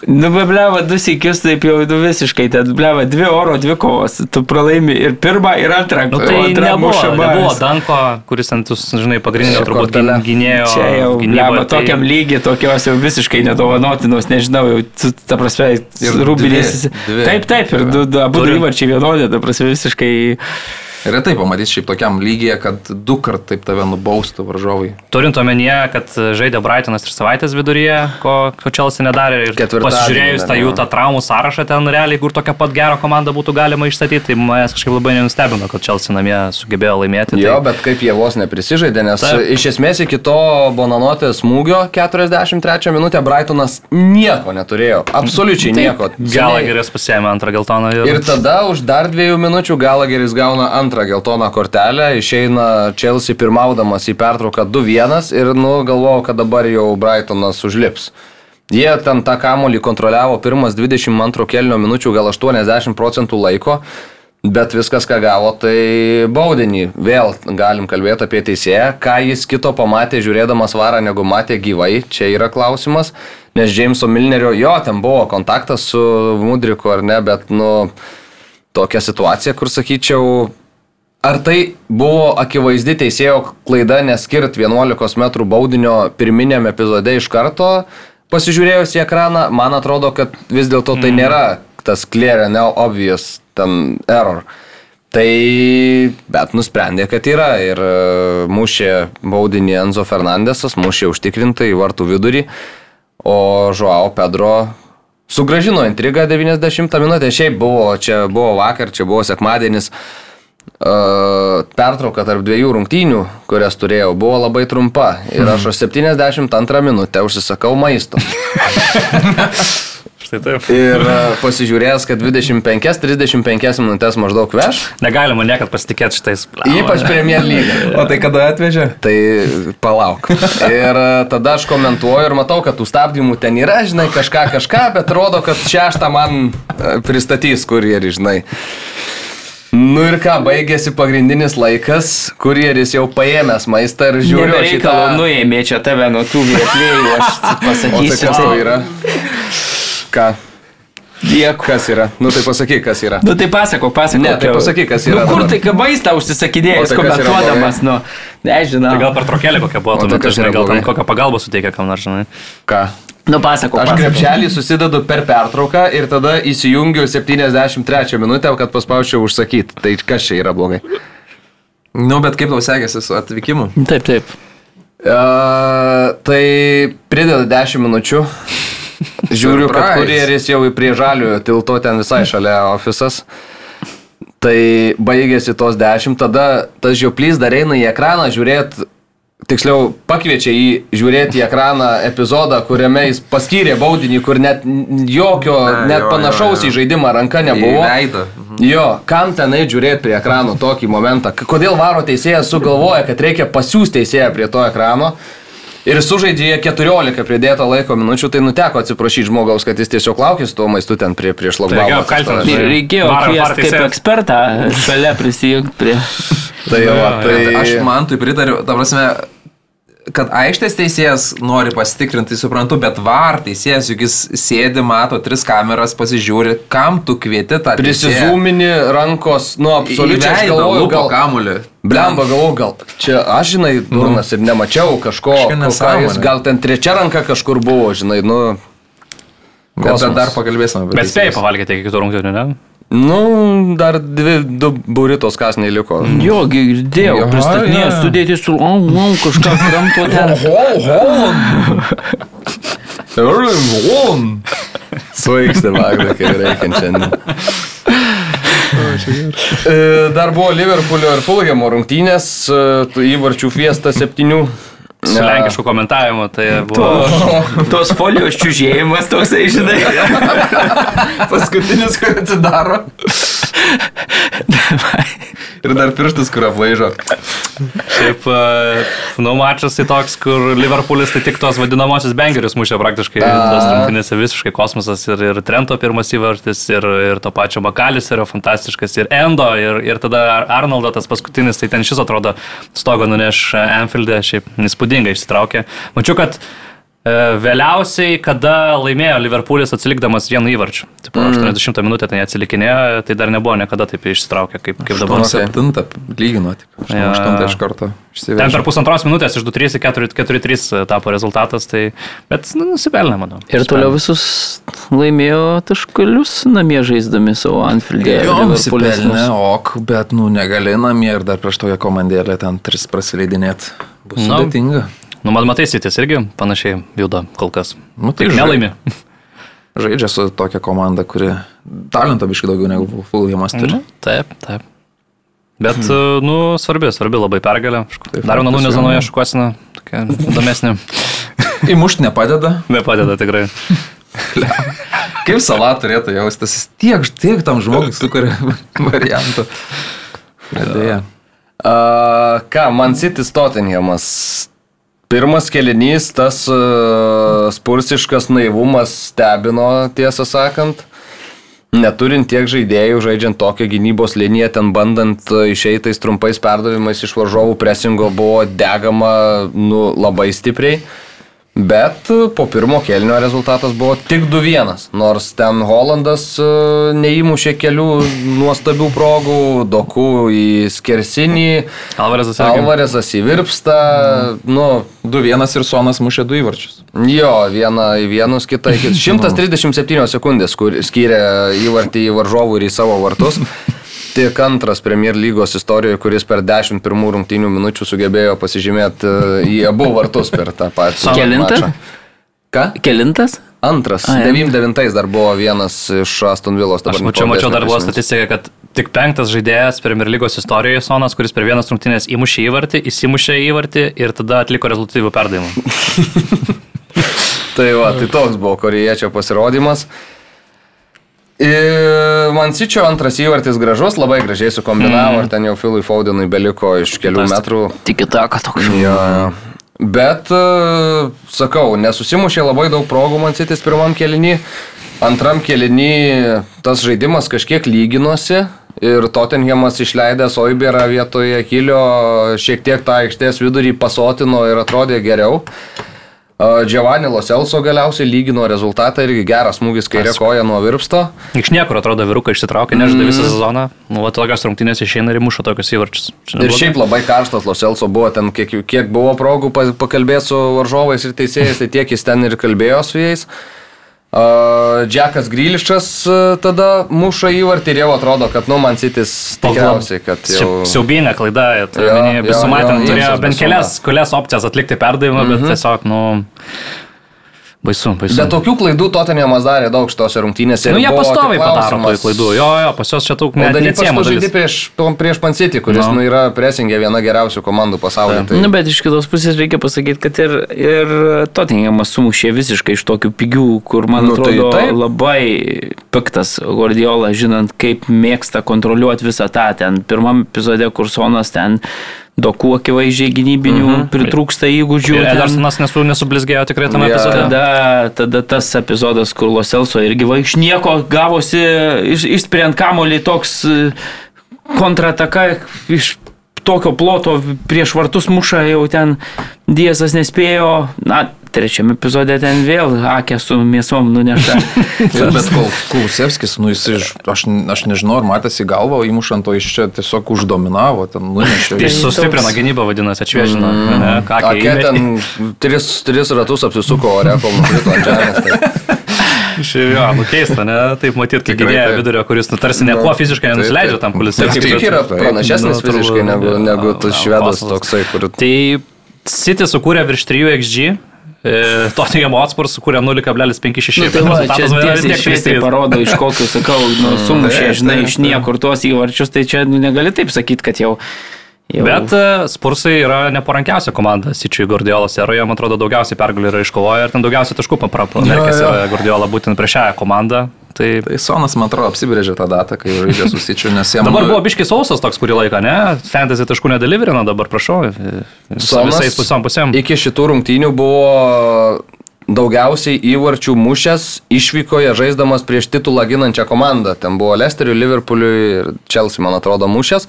Nu, be bleba, du sėkius taip jau du visiškai, tad bleba, dvi oro, dvi kovos, tu pralaimi ir pirmą, ir antrą. Nu, tai antra nebuvo, mušama. nebuvo Danko, kuris ant, žinai, pagrindinio turbūt kortele. gynėjo. Čia jau, bleba, tai- tokiam lygiai, tokios jau visiškai nedovanotinos, nežinau, jau, tu- ta prasme, Ir rūbinės. Taip, taip, ir du, du, abu du įvarčiai vienodi, ta prasme, visiškai. Retai pamatys šiaip tokiam lygiai, kad du kart taip tave nubaustų varžovai. Turint omenyje, kad žaidė Brightonas ir savaitės viduryje, ko, ko Chelsea nedarė ir pasižiūrėjus tą jo. jų tą traumų sąrašą ten realiai, kur tokią pat gerą komandą būtų galima išstatyti, tai manęs kažkaip labai nenustebino, kad Chelsea namie sugebėjo laimėti. Jo, tai... bet kaip jie vos neprisižaidė, nes Taip. iš esmės iki to Bonanotės smūgio 43 minutę Brightonas nieko neturėjo. Absoliučiai nieko. Galageris pasėmė antrą geltoną ir... Ir tada už dar dviejų minučių Galageris gauna antrą geltoną kortelę, išeina Chelsea pirmaudamas į pertrauką 2-1 ir nu, galvojau, kad dabar jau Brightonas užlips. Jie ten tą kamolį kontroliavo pirmas 22 kelnio minučių, gal 80 procentų laiko, bet viskas, ką gavo, tai baudinį. Vėl galim kalbėti apie teisėją, ką jis kito pamatė žiūrėdamas varą, negu matė gyvai, čia yra klausimas, nes Jameso Milnerio, jo, ten buvo kontaktas su Mudriku ar ne, bet, nu, tokia situacija, kur sakyčiau, Ar tai buvo akivaizdi teisėjo klaida neskirt 11 m baudinio pirminiam epizode iš karto, pasižiūrėjus į ekraną, man atrodo, kad vis dėlto tai nėra tas clear and obvious ten error. Tai, bet nusprendė, kad yra ir e, mušė baudinį Enzo Fernandesas, mušė užtikrintai į vartų vidurį, o Žuao Pedro sugražino intrigą 90 minutę. Šiaip buvo, čia buvo vakar, čia buvo sekmadienis. Uh, pertrauka tarp dviejų rungtynių, kurias turėjau, buvo labai trumpa ir aš 72 minutę užsisakau maisto. Štai taip. Ir pasižiūrėjęs, kad 25-35 minutės maždaug veš, Negalima niekad pasitikėti šitais. ypač Premier League. O tai kada atvežė? Tai palauk. Ir tada aš komentuoju ir matau, kad tų stabdymų ten yra, žinai, kažką, kažką, bet rodo, kad šeštą man pristatys kurjerį, žinai. Nu ir ką, baigėsi pagrindinis laikas, kurjeris jau paėmęs maistą ir žiūriu Žiūriu, šitą... nuėmė čia tave nuo tų vietlėjų, aš O tai pasakysiu. kas tau yra? Ką? Dėkui. Kas yra? Nu tai pasakyk, kas yra. Nu tai pasako, pasako. Ne, tai pasakyk, kas yra Nu kur tai, maistą užsisakinėjęs, tai komentuodamas, nu, nežinau. Tai gal per trokėlį kokia buvo, tai tuomet, kas žinai, gal ten kokią pagalbą suteikia kam nors, žinai. Ką? Nu pasako, Aš krepšelį susidedu per pertrauką ir tada įsijungiu 73 minutę, kad paspaučiau užsakyti. Tai kas čia yra blogai? Nu, bet kaip tau sekėsi su atvykimu? Taip, taip. Uh, tai prideda 10 minučių. Žiūriu, kad kurjeris jau į prie žaliojo tilto ten visai šalia ofisas. Tai baigėsi tos 10, tada tas žioplys dar eina į ekraną žiūrėti, tiksliau pakviečia jį žiūrėti į ekraną epizodą, kuriame jis paskyrė baudinį, kur net jokio, Na, net jo, panašaus jo, jo. į žaidimą ranka nebuvo. Į veidą. Jo, kam tenai žiūrėti prie ekrano tokį momentą? Kodėl varo teisėjas sugalvoja, kad reikia pasiūsti teisėją prie to ekrano? Ir sužaidė jie 14 pridėto laiko minučių, tai nuteko atsiprašyti žmogaus, kad jis tiesiog laukė su tuo maistu ten prie, prie reikėjo šlagbaumą. apkaltinti. Ir reikėjo kviesti kaip ekspertą šalia prisijungti prie... Tai, jo, Jo, tai Aš man tai pritariu, ta prasme, kad aikštės teisėjas nori pasitikrinti, tai suprantu, bet var teisėjas, juk jis sėdi, mato tris kameras, pasižiūri, kam tu kvieti tą teisėją. Prisizūmini rankos, nu, absoliučiai galvoju, gal... kamuolį. Blemba, galvoju, gal čia aš, žinai, durnas ir nemačiau kažko, jis, gal ten trečia ranka kažkur buvo, žinai, nu... Bet kosmos. dar pakalbėsime apie Bet spėjai pavalgyti iki kitų rungtynių, ne? Nu, dar dvi, du buritos kasniai liko. Jo, girdėjau, jo. sudėti su, o, o, kažką kramto ten. Svaigstė Magda, kai reikia šiandien. E, Dar buvo Liverpoolio ir Fulhamo rungtynės, e, įvarčių fiesta septynių. Su lenkišku komentavimu, tai buvo... Tos folijos čiūžėjimas toksai, žinai. Paskutinis, kur atsidaro. Ir dar pirštus, kur aplaižo. Šiaip, e, nu, mačas tai toks, kur Liverpoolis tai tik tos vadinamosios bengerius mušė praktiškai. Tas rungtynėse visiškai kosmosas ir, ir Trento pirmas įvartis, ir, ir to pačio Makalis yra fantastiškas, ir Endo, ir, ir tada Arnoldo tas paskutinis, tai ten šis atrodo stogą nuneš Anfield'e, šiaip įspūdingai išsitraukė. Mačiau, kad vėliausiai, kada laimėjo Liverpoolis atsilikdamas vienu įvarčiu. Taip, mm. 80 minutę ten jie atsilikinėjo, tai dar nebuvo niekada taip išsitraukę kaip, kaip dabar. Okay. Septintą lygino tik. Jo. Aštuntą iš karto Ten išsivežė. per pusantros minutės iš 2-3 į 4-3 tapo rezultatas, tai, bet nu, nusipelnė, manau. Ir toliau visus laimėjo taškalius namie žaisdami savo Anfield'e. Jo, nusipelnė, nus- ok, bet, nu, negali namie ir dar prieš tokią komandėlę ten tris prasileidinėt. Bus Nu. sudėtinga. Nu, man matai, sitis irgi panašiai juda kol kas. Nu, tai žai- nelaimi. Žaidžia su tokia komanda, kuri talento biškai daugiau negu Fulhamas turi. Nu, taip, taip. Bet, hmm. nu, svarbi, svarbi labai pergalė. Taip, Dar viena jo. zanoje šukuosina, tokia įdomesnė. Įmušti nepadeda. Nepadeda tikrai. Kaip sala turėtų jaustis, tiek, tiek tam žmogui sukuria variantų. Dėja. Uh, ką, Man City Tottenhamas. Pirmas kelinys, tas uh, spursiškas naivumas stebino, tiesą sakant. Neturint tiek žaidėjų, žaidžiant tokią gynybos liniją, ten bandant uh, išeitais trumpais perdavimais iš varžovų presingo buvo degama nu, labai stipriai. Bet uh, po pirmo kelnio rezultatas buvo tik 2-1, nors ten Holandas uh, neįmušė kelių nuostabių progų, dokų į skersinį, Alvarezas. Alvarezas įvirpsta, nu, 2-1 ir Sonas mušė du įvarčius. jo, vieną į vienus, kitą į kitus. 137 sekundės, kur skyrė įvartį į varžovų ir į savo vartus. Tik antras Premier lygos istorijoje, kuris per 10 pirmų rungtynių minučių sugebėjo pasižymėti e, į abu vartus per tą patį Kelintą? Ką? Kelintas? Antras. A, jo. 99 dar buvo vienas iš Aston Villos. Aš dabar mačiau, mačiau dar buvo statistika, kad tik penktas žaidėjas Premier lygos istorijoje Sonas, kuris per vienas rungtynės įmušė įvartį, įsimušė įvartį ir tada atliko rezultatyvų perdavimą. Tai va, tai toks buvo koriečių pasirodymas. Mansičio antras įvartis gražus, labai gražiai sukombinavo, mm. ir ten jau Filui Faudenui beliko iš kelių Fantastic. metrų. Tik į taką toks. Jo, jo. Bet, e, sakau, nesusimušė labai daug progų Mansitis pirmam kelinį. Antram kelinį tas žaidimas kažkiek lyginosi. Ir Tottenhamas išleidęs Oiberą vietoje Kilio šiek tiek tą aikštės vidurį pasotino ir atrodė geriau. Giovanni Loselso galiausiai lygino rezultatą irgi geras smūgis kairė koja nuo virpsto. Iš niekur atrodo vyrukai išsitraukė, nežaidė visą sezoną. Nu, va, tokios rungtynės išeina ir muša tokius įvarčius. Ir neblogai. šiaip labai karštas Loselso buvo ten, kiek, kiek buvo progų pa- pakalbėti su varžovais ir teisėjais, tai tiek jis ten ir kalbėjo su jais. Uh, Džekas Grilišas uh, tada muša įvartį ir jau atrodo, kad, nu, man sitis tikriausiai, kad jau... Siaubinė klaida, visų jo, matėm, turėjo bent be kelias, kelias opcijas atlikti perdavimą, Mhm. bet tiesiog, nu, baisu, baisu. Bet tokių klaidų Tottenhamas darė daug šitose rungtynėse. Nu, ir jie pastoviai padaro toj klaidų. Jo, jo, pas juos čia daug ypač neatsiemų tu žaidži prieš, prieš Pancity, kuris No. nu, yra presingė viena geriausių komandų pasaulyje. Tai. Na, bet iš kitos pusės reikia pasakyti, kad ir, ir Tottenhamas sumušė visiškai iš tokių pigių, kur man Nu, nu, tai atrodo tai taip. labai piktas Guardiola, žinant, kaip mėgsta kontroliuoti visą tą. Ten pirmam epizode, kur Sonas ten dokų akivaizdžiai gynybinių mm -hmm. pritrūksta įgūdžių. Ir ten- Edersonas nesu, nesublizgėjo tikrai tame Jo. epizode. Tada, tada tas epizodas, kur Loselso irgi va iš nieko gavosi, iš, išspręnt kamolį toks e, kontrataka iš tokio ploto prieš vartus muša, jau ten Diezas nespėjo, na, trečiame epizode ten vėl akė su mėsom nuneša. Bet kol Kulusevskis, nu jis, iš- aš, aš nežinau, ar matėsi galvą, o įmušant, o jis čia tiesiog uždominavo, ten nunešė. Jis sustiprino gynybą, vadinasi, atšviežino. ką Akė įmetė. ten tris, tris ratus apsisuko ore, kol nukrito ant žemės. Tai. Šiaip jo, nu keista, ne? Taip matyti, kaip Tikrai gynėja taip. vidurio, kuris, nu, tarsi Nu, nieko fiziškai nenusileidžia tam Tai kulisui. kaip tik yra pranašesnis Nu, fiziškai negu, negu tas švedas toksai, kur... Tai City sukūrė virš 3 XG, Tottenham Hotspur sukūrė 0,56. Nu, tai va, čia tiesiai šviesiai parodo, iš kokių, sakau, nu, sumušė, taip, žinai, iš niekur tuos įvarčius, tai čia nu, negali taip sakyti, kad jau... jau... Bet e, Spursai yra neparankiausia komanda Sičiui Gordiolos eroje, man atrodo, daugiausiai pergalių yra iškovoję ir ten daugiausiai taškų paprapo. Amerikas jo. yra Gordiola būtent prieš šią komandą. Tai Tai Sonas, man atrodo, apsibrėžė tą datą, kai žaidžia susičiu, nes jam... dabar buvo biškis sausas toks kurį laiką, ne? Fantasy taškų nedeliverino, dabar prašau. Su visais pusiom pusėm. Iki šitų rungtynių buvo daugiausiai įvarčių mušęs išvykoje žaisdamas prieš titulą ginančią komandą. Ten buvo Lesteriui, Liverpooliui ir Chelsea, man atrodo, mušęs.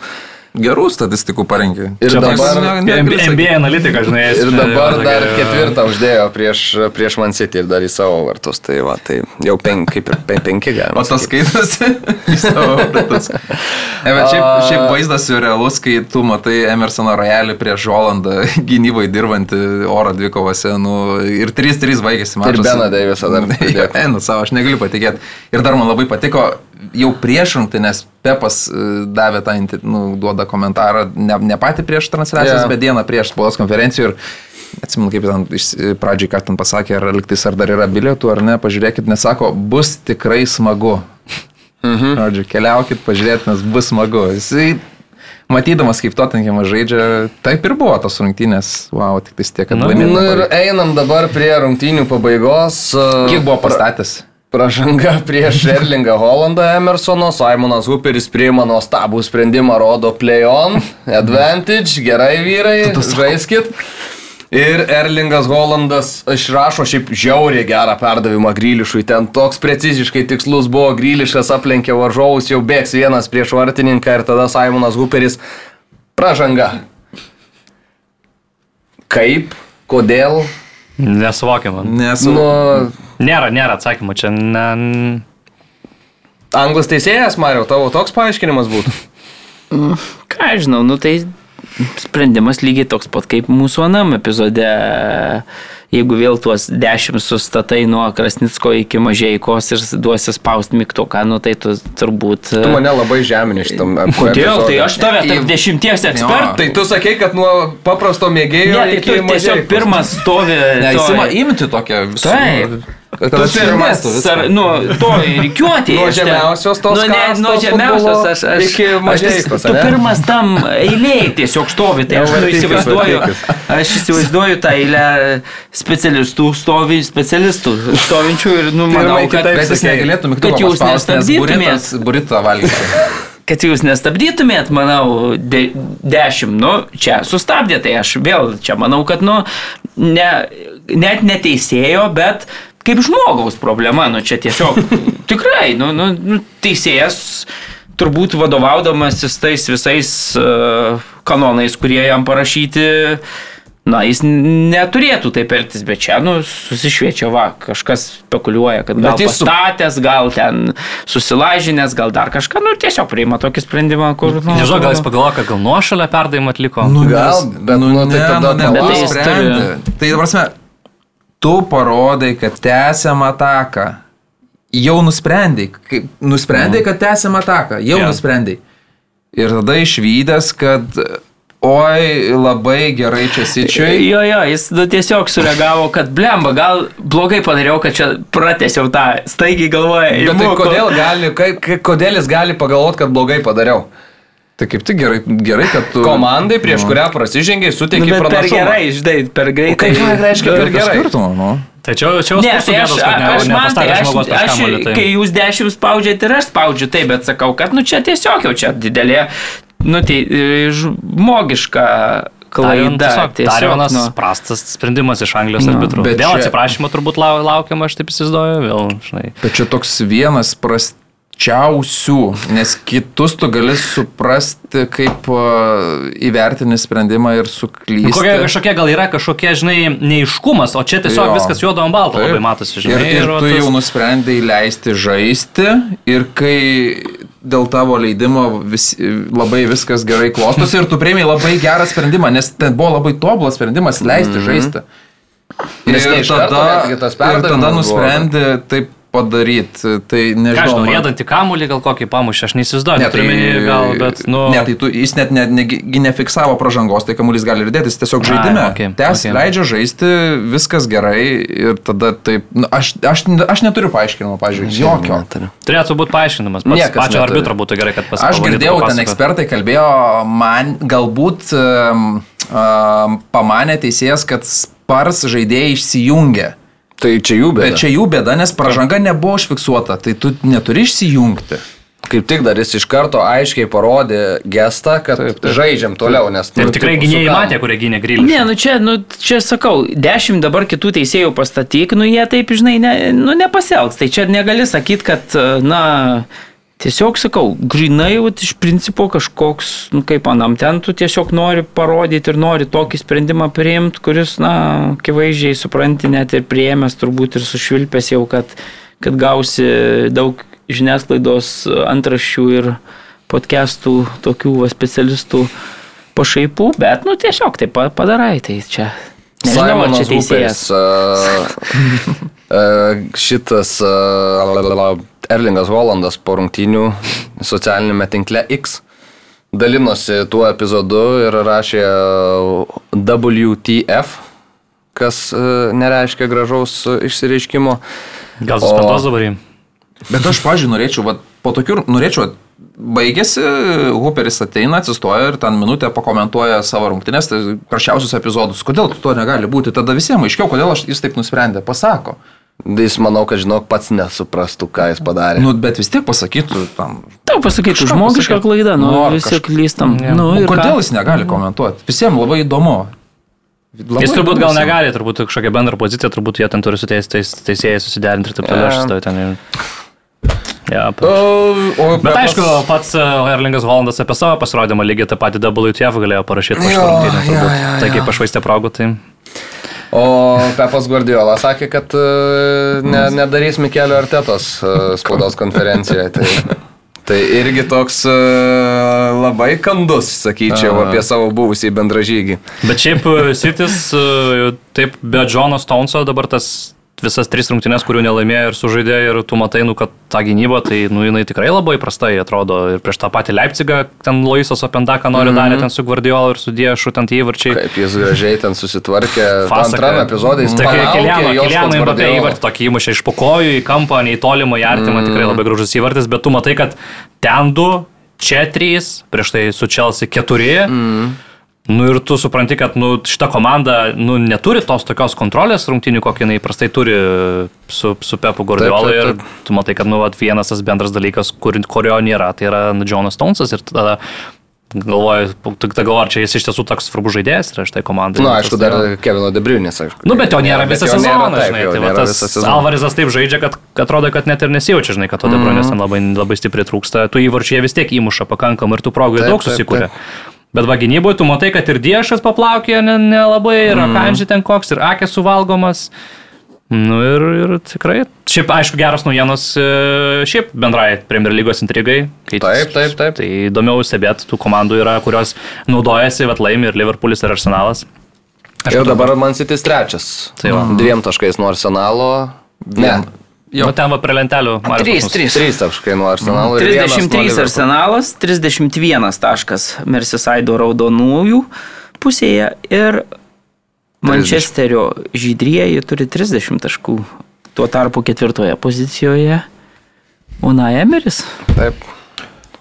Gerų statistikų parengė. Ir Čia dabar- ne- negali sakyt. NBA analitika, žinai. Ir jis, dabar e, dar tokia- ketvirtą uždėjo prieš, prieš Man City ir dar į savo vartus. Tai va, tai jau pen, kaip ir pen, penki galima. O tas skaitosi į savo ratus. Ne, bet šiaip, šiaip vaizdas jau realus, kai tu matai Emersono rojalį prieš Holandą gynybai dirbantį oro dvikovose, nu, ir 3-3 baigėsi mačas. Beną Deivisą dar pridėk. Ne, nu savo, aš negaliu patikėti. Ir dar man labai patiko, jau prieš rungtynės Pepas e, davė tą, nu, duoda komentarą, ne, ne pati prieš transliacijas, Jo. bet dieną prieš spaudos konferencijų. Ir Atsimenu, kaip ten iš- pradžiai, ką ten pasakė, ar liktais ar dar yra bilietų ar ne, pažiūrėkit, nesako, bus tikrai smagu. Mhm. Žodžiu, keliaukit, pažiūrėkit, nes bus smagu. Jisai, matydamas, kaip Tottenhamas žaidžia, taip ir buvo tos rungtynės. Wow, tik tais tiek, kad Nu, laimėjo. Nu ir einam dabar prie rungtynių pabaigos. Kiek buvo pastatęs? Pražanga prieš Erlingą Holandą Emersono, Simonas Hooperis priima nuostabų sprendimą, rodo play on, advantage, gerai vyrai, žaiskit. Ir Erlingas Holandas išrašo šiaip žiauriai gerą perdavimą Grylišui. Ten toks preciziškai tikslus buvo, Grylišas aplenkė varžovus, jau bėgs vienas prieš vartininką ir tada Simonas Hooperis pražanga. Kaip, kodėl, Nesuvokiama. Nes, nu, Nėra, nėra atsakymų čia. Ne... anglas teisėjas, Mariau, tavo toks paaiškinimas būtų. Ką aš žinau, nu tai sprendimas lygiai toks pat kaip mūsų anam epizode. Jeigu vėl tuos dešimt sustatai nuo Krasnicko iki Mažėjkos ir duosi spausti mygtuką, nu tai tu turbūt... Tu mane labai žemini šitam. Kodėl? Tai aš tave tarp dešimties ekspertų. Tai tu sakei, kad nuo paprasto mėgėjo Ne, tai iki tu tiesiog pirmas stovi. ne, jis ima imti tokią visą. Taip. Pirmas, viską. sar, nu, to rykiuotė. Nuo žemiausios tos nu, ne, nuo žemiausios aš, aš, iki aš, Mažeikos, tu pirmas tam eilėje tiesiog stovi, tai aš nu, įsivaizduoju, aš įsivaizduoju tą eilę specialistų stovi, specialistų stovinčių ir nu, manau, kad, Bet jis negalėtų kad jūs paspausti, nes nestabdytumėt. buritas, buritą valgyti. kad jūs nestabdytumėt, manau, de, dešimt, nu, čia sustabdė, tai aš vėl čia manau, kad, nu, ne, net neteisėjo, bet kaip žmogaus problema, nu, čia tiesiog tikrai, nu, nu, nu teisėjas turbūt vadovaudamasis tais visais uh, kanonais, kurie jam parašyti, na, jis neturėtų taip elgtis, bet čia, nu, susišviečia, va, kažkas spekuliuoja, kad gal jis pastatęs, gal ten susilažinęs, gal dar kažką, nu, tiesiog priima tokį sprendimą, kur, nu, Nežinau, gal jis pagalvojo, kad gal nuošalę perdavimą atliko. Nu, Gal, bet, nu, tai tada nu, palauk. Bet tai jis sprendė. Tai dabar prasme, tu parodai, kad tęsiam ataką. Jau nusprendai, kaip, nusprendai, kad tęsiam ataką. Jau yeah. nusprendai. Ir tada išvykęs, kad oi, labai gerai čia sičiui. Jo, jo, jis nu, tiesiog sureagavo, kad blemba, gal blogai padariau, kad čia pratęsiau tą, staigiai galvoja. Bet tai kodėl, gali, kodėl jis gali pagalvoti, kad blogai padariau? Tai kaip tik gerai, gerai kad tu... Komandai, prieš kurią prasižengiai, Nu, suteikė bet per pranašumą. gerai, žinai, per greitai. ką reiškia per gerai? skirtumo, nu. Tai čia, jau Ne, tai aš, ne- aš man tai, aš, aš, kamuolį, tai- kai jūs dešimt spaudžiate ir aš spaudžiu, taip, bet sakau, kad, nu, čia tiesiog jau čia didelė, nu, tai e, žmogiška klaida. Dar vienas nu. prastas sprendimas iš Anglijos Nu, arbitrų. Vėl čia- atsiprašymo turbūt lau- laukiama, aš taip įsivaizduoju, vėl, žinai. Bet čia toks vienas pras, paprasčiausių, nes kitus tu gali suprasti, kaip įvertini sprendimą ir suklysti. Kokia kažkokia gal yra kažkokia, žinai, neiškumas, o čia tiesiog Jo. viskas juodo ant balto labai matosi, Ir, žinai. ir va tu tas- jau nusprendai leisti žaisti ir kai dėl tavo leidimo vis, labai viskas gerai klostosi ir tu prieimiai labai gerą sprendimą, nes ten buvo labai tobulas sprendimas leisti žaisti. Iš karto netgi tas ir tada perdavimas buvo. nusprendė taip padaryti. Tai Ką aš nežinau. žinau, man- rėdantį kamuolį gal kokį pamušę, aš neįsivaizduoju, Ne, neturiu menį gal, bet, nu... Ne, tai tu, jis net ne, ne, nefiksavo pražangos, tai kamuolys gali ir dėtis, tiesiog Ai, žaidime. okei, Tęs, okei. leidžia žaisti, viskas gerai ir tada taip, nu, aš, aš, aš neturiu paaiškinimo, pažiūrėjau, jokio. Turėtų būti paaiškinamas. Pats Niekas pačio neturi. arbitro būtų gerai, kad Aš pasakytų. girdėjau, ten ekspertai kalbėjo, man galbūt um, um, pamanė teisėjas, kad spars žaidėjai išsijungia. Tai čia jų bėda. Bet čia jų bėda, nes pažanga nebuvo užfiksuota, tai tu neturi išsijungti. Kaip tik dar jis iš karto aiškiai parodė gestą, kad taip, taip. žaidžiam toliau, nes... Ir nu, tikrai tipo, gynėjai matė, kurie gynė grįžti. Ne, nu čia, nu čia sakau, dešimt dabar kitų teisėjų pastatyk, nu jie taip, žinai, ne, nu nepasielgs. Tai čia negali sakyti, kad, na, tiesiog sakau, grinai, vat, iš principo kažkoks, nu kaip anam, ten tu tiesiog nori parodyti ir nori tokį sprendimą priimti, kuris, na, akivaizdžiai supranti, net ir prieėmęs turbūt ir sušvilpęs jau, kad, kad gausi daug žiniasklaidos antraščių ir podcastų tokių va, specialistų pašaipų, bet, nu, tiesiog tai pa- padarai, tai čia. Nežinau, ar čia teisėjas. Huperis, uh, uh, šitas uh, Erlingas Holandas po rungtynių socialinėme tinkle X dalinosi tuo epizodu ir rašė uh, WTF, kas uh, nereiškia gražaus uh, išsireiškimo. Gal suspenduos dabar jį? Bet aš, pažiūrėjau, norėčiau, vat, po tokių, norėčiau, baigėsi, Hooperis ateina, atsistoja ir ten minutę pakomentuoja savo rungtynės, tai prašiausius epizodus. Kodėl to negali būti? Tada visiems aiškiau, kodėl aš, jis taip nusprendė. Pasako. Jis manau, kad žinok pats nesuprastų, ką jis padarė. Nu, bet vis tiek pasakytų tam. Tau pasakytų, žmogiška pasakyt. klaida, nu, Nu, visi kažką- klystam. Ne. Nu, O ir kodėl ką? jis negali komentuoti? Visiems labai įdomu. Labai Jis turbūt gal negali, turbūt kažkokią bendrą poziciją, turbūt jie ten turi su teis, teis, teisėjai susiderinti ir taip toliau. Ja. Aš stovau ten. ir- Ja, O, o, Bet aišku, pats e, Erlingas Holandas apie savo pasirodymą lygiai tą patį WTF galėjo parašyti po šitą Jo, rungtynę. jo, turbūt. jo, Tai jo. kaip pašvaistė progų, tai... O Pepas Guardiola sakė, kad e, ne, nedarys Mikelio Artetos e, spaudos konferencijoje. Tai, tai irgi toks e, labai kandus, sakyčiau, Aha. apie savo buvusį bendražygį. Bet šiaip Sitis, taip be Džono Stoneso dabar tas visas tris rungtynės, kurių nelaimėjo ir sužaidė ir tu matai, nu, kad ta gynyba, tai nu, jinai tikrai labai prastai atrodo. Ir prieš tą patį Leipzigą, ten Loisas Opendaką nori mm -hmm. darė, ten su Guardiola ir su Diešu, ten tie įvarčiai. Kaip jis gražiai ten susitvarkė. Antrame epizode jis Kiliano Mbappé Guardiola. įvartį tokį įmušė iš pokojų į kampą, nei tolimą į artimą, mm. tikrai labai gražus įvartis, bet tu matai, kad ten du, čia trys, prieš tai su Chelsea keturi. Mm. Nu ir tu supranti, kad nu, šita komanda nu, neturi tos tokios kontrolės rungtinių, kokį jinai prastai turi su, su Pepu. Taip, taip, Ir taip. tu matai, kad nu, vat, vienas tas bendras dalykas, kur, kurio nėra, tai yra nu, Jonas Stonesas. Ir tada galvoju, tik tada galvoju, ar čia jis iš tiesų toks svarbus žaidėjas yra šitai komandai. Na, Nu, aišku, tas dar yra- Kevino Debriunis, aišku. Nu, bet jo nėra visą sezoną, taip, žinai. Tai va tas sezoną. Alvarizas taip žaidžia, kad atrodo, kad net ir nesijaučia, žinai, kad to Debronės ten labai, labai stipriai trūksta. Tu įvarčiai vis tiek įmuša pakankamai ir tų progų Taip, daug taip, susikūrė. Bet va gynyboje tu matai, kad ir Diešas paplaukė ne- nelabai, ir Akanži ten koks, ir Akės suvalgomas. Nu ir, ir tikrai. Šiaip, aišku, geros naujienos e, šiaip bendrai Premier lygos intrigai. Taip, taip, taip. Tai įdomiau stebėti, tų komandų yra, kurios naudojasi, bet laimi ir Liverpoolis, ir Arsenalas. Ir dabar Man City trečias. Tai va. Dviem taškais nuo Arsenalo. Ne. Jo. Nu, ten va prie lentelių. Marius, Trys, pas mus. trys. Trys taškai nuo Arsenalo. ir vienas nuo 33 Liverpool. Arsenalas, 31 taškas Merseyside raudonųjų pusėje ir Mančesterio žydrieji turi 30 taškų. Tuo tarpu ketvirtoje pozicijoje Una Emeris. Taip.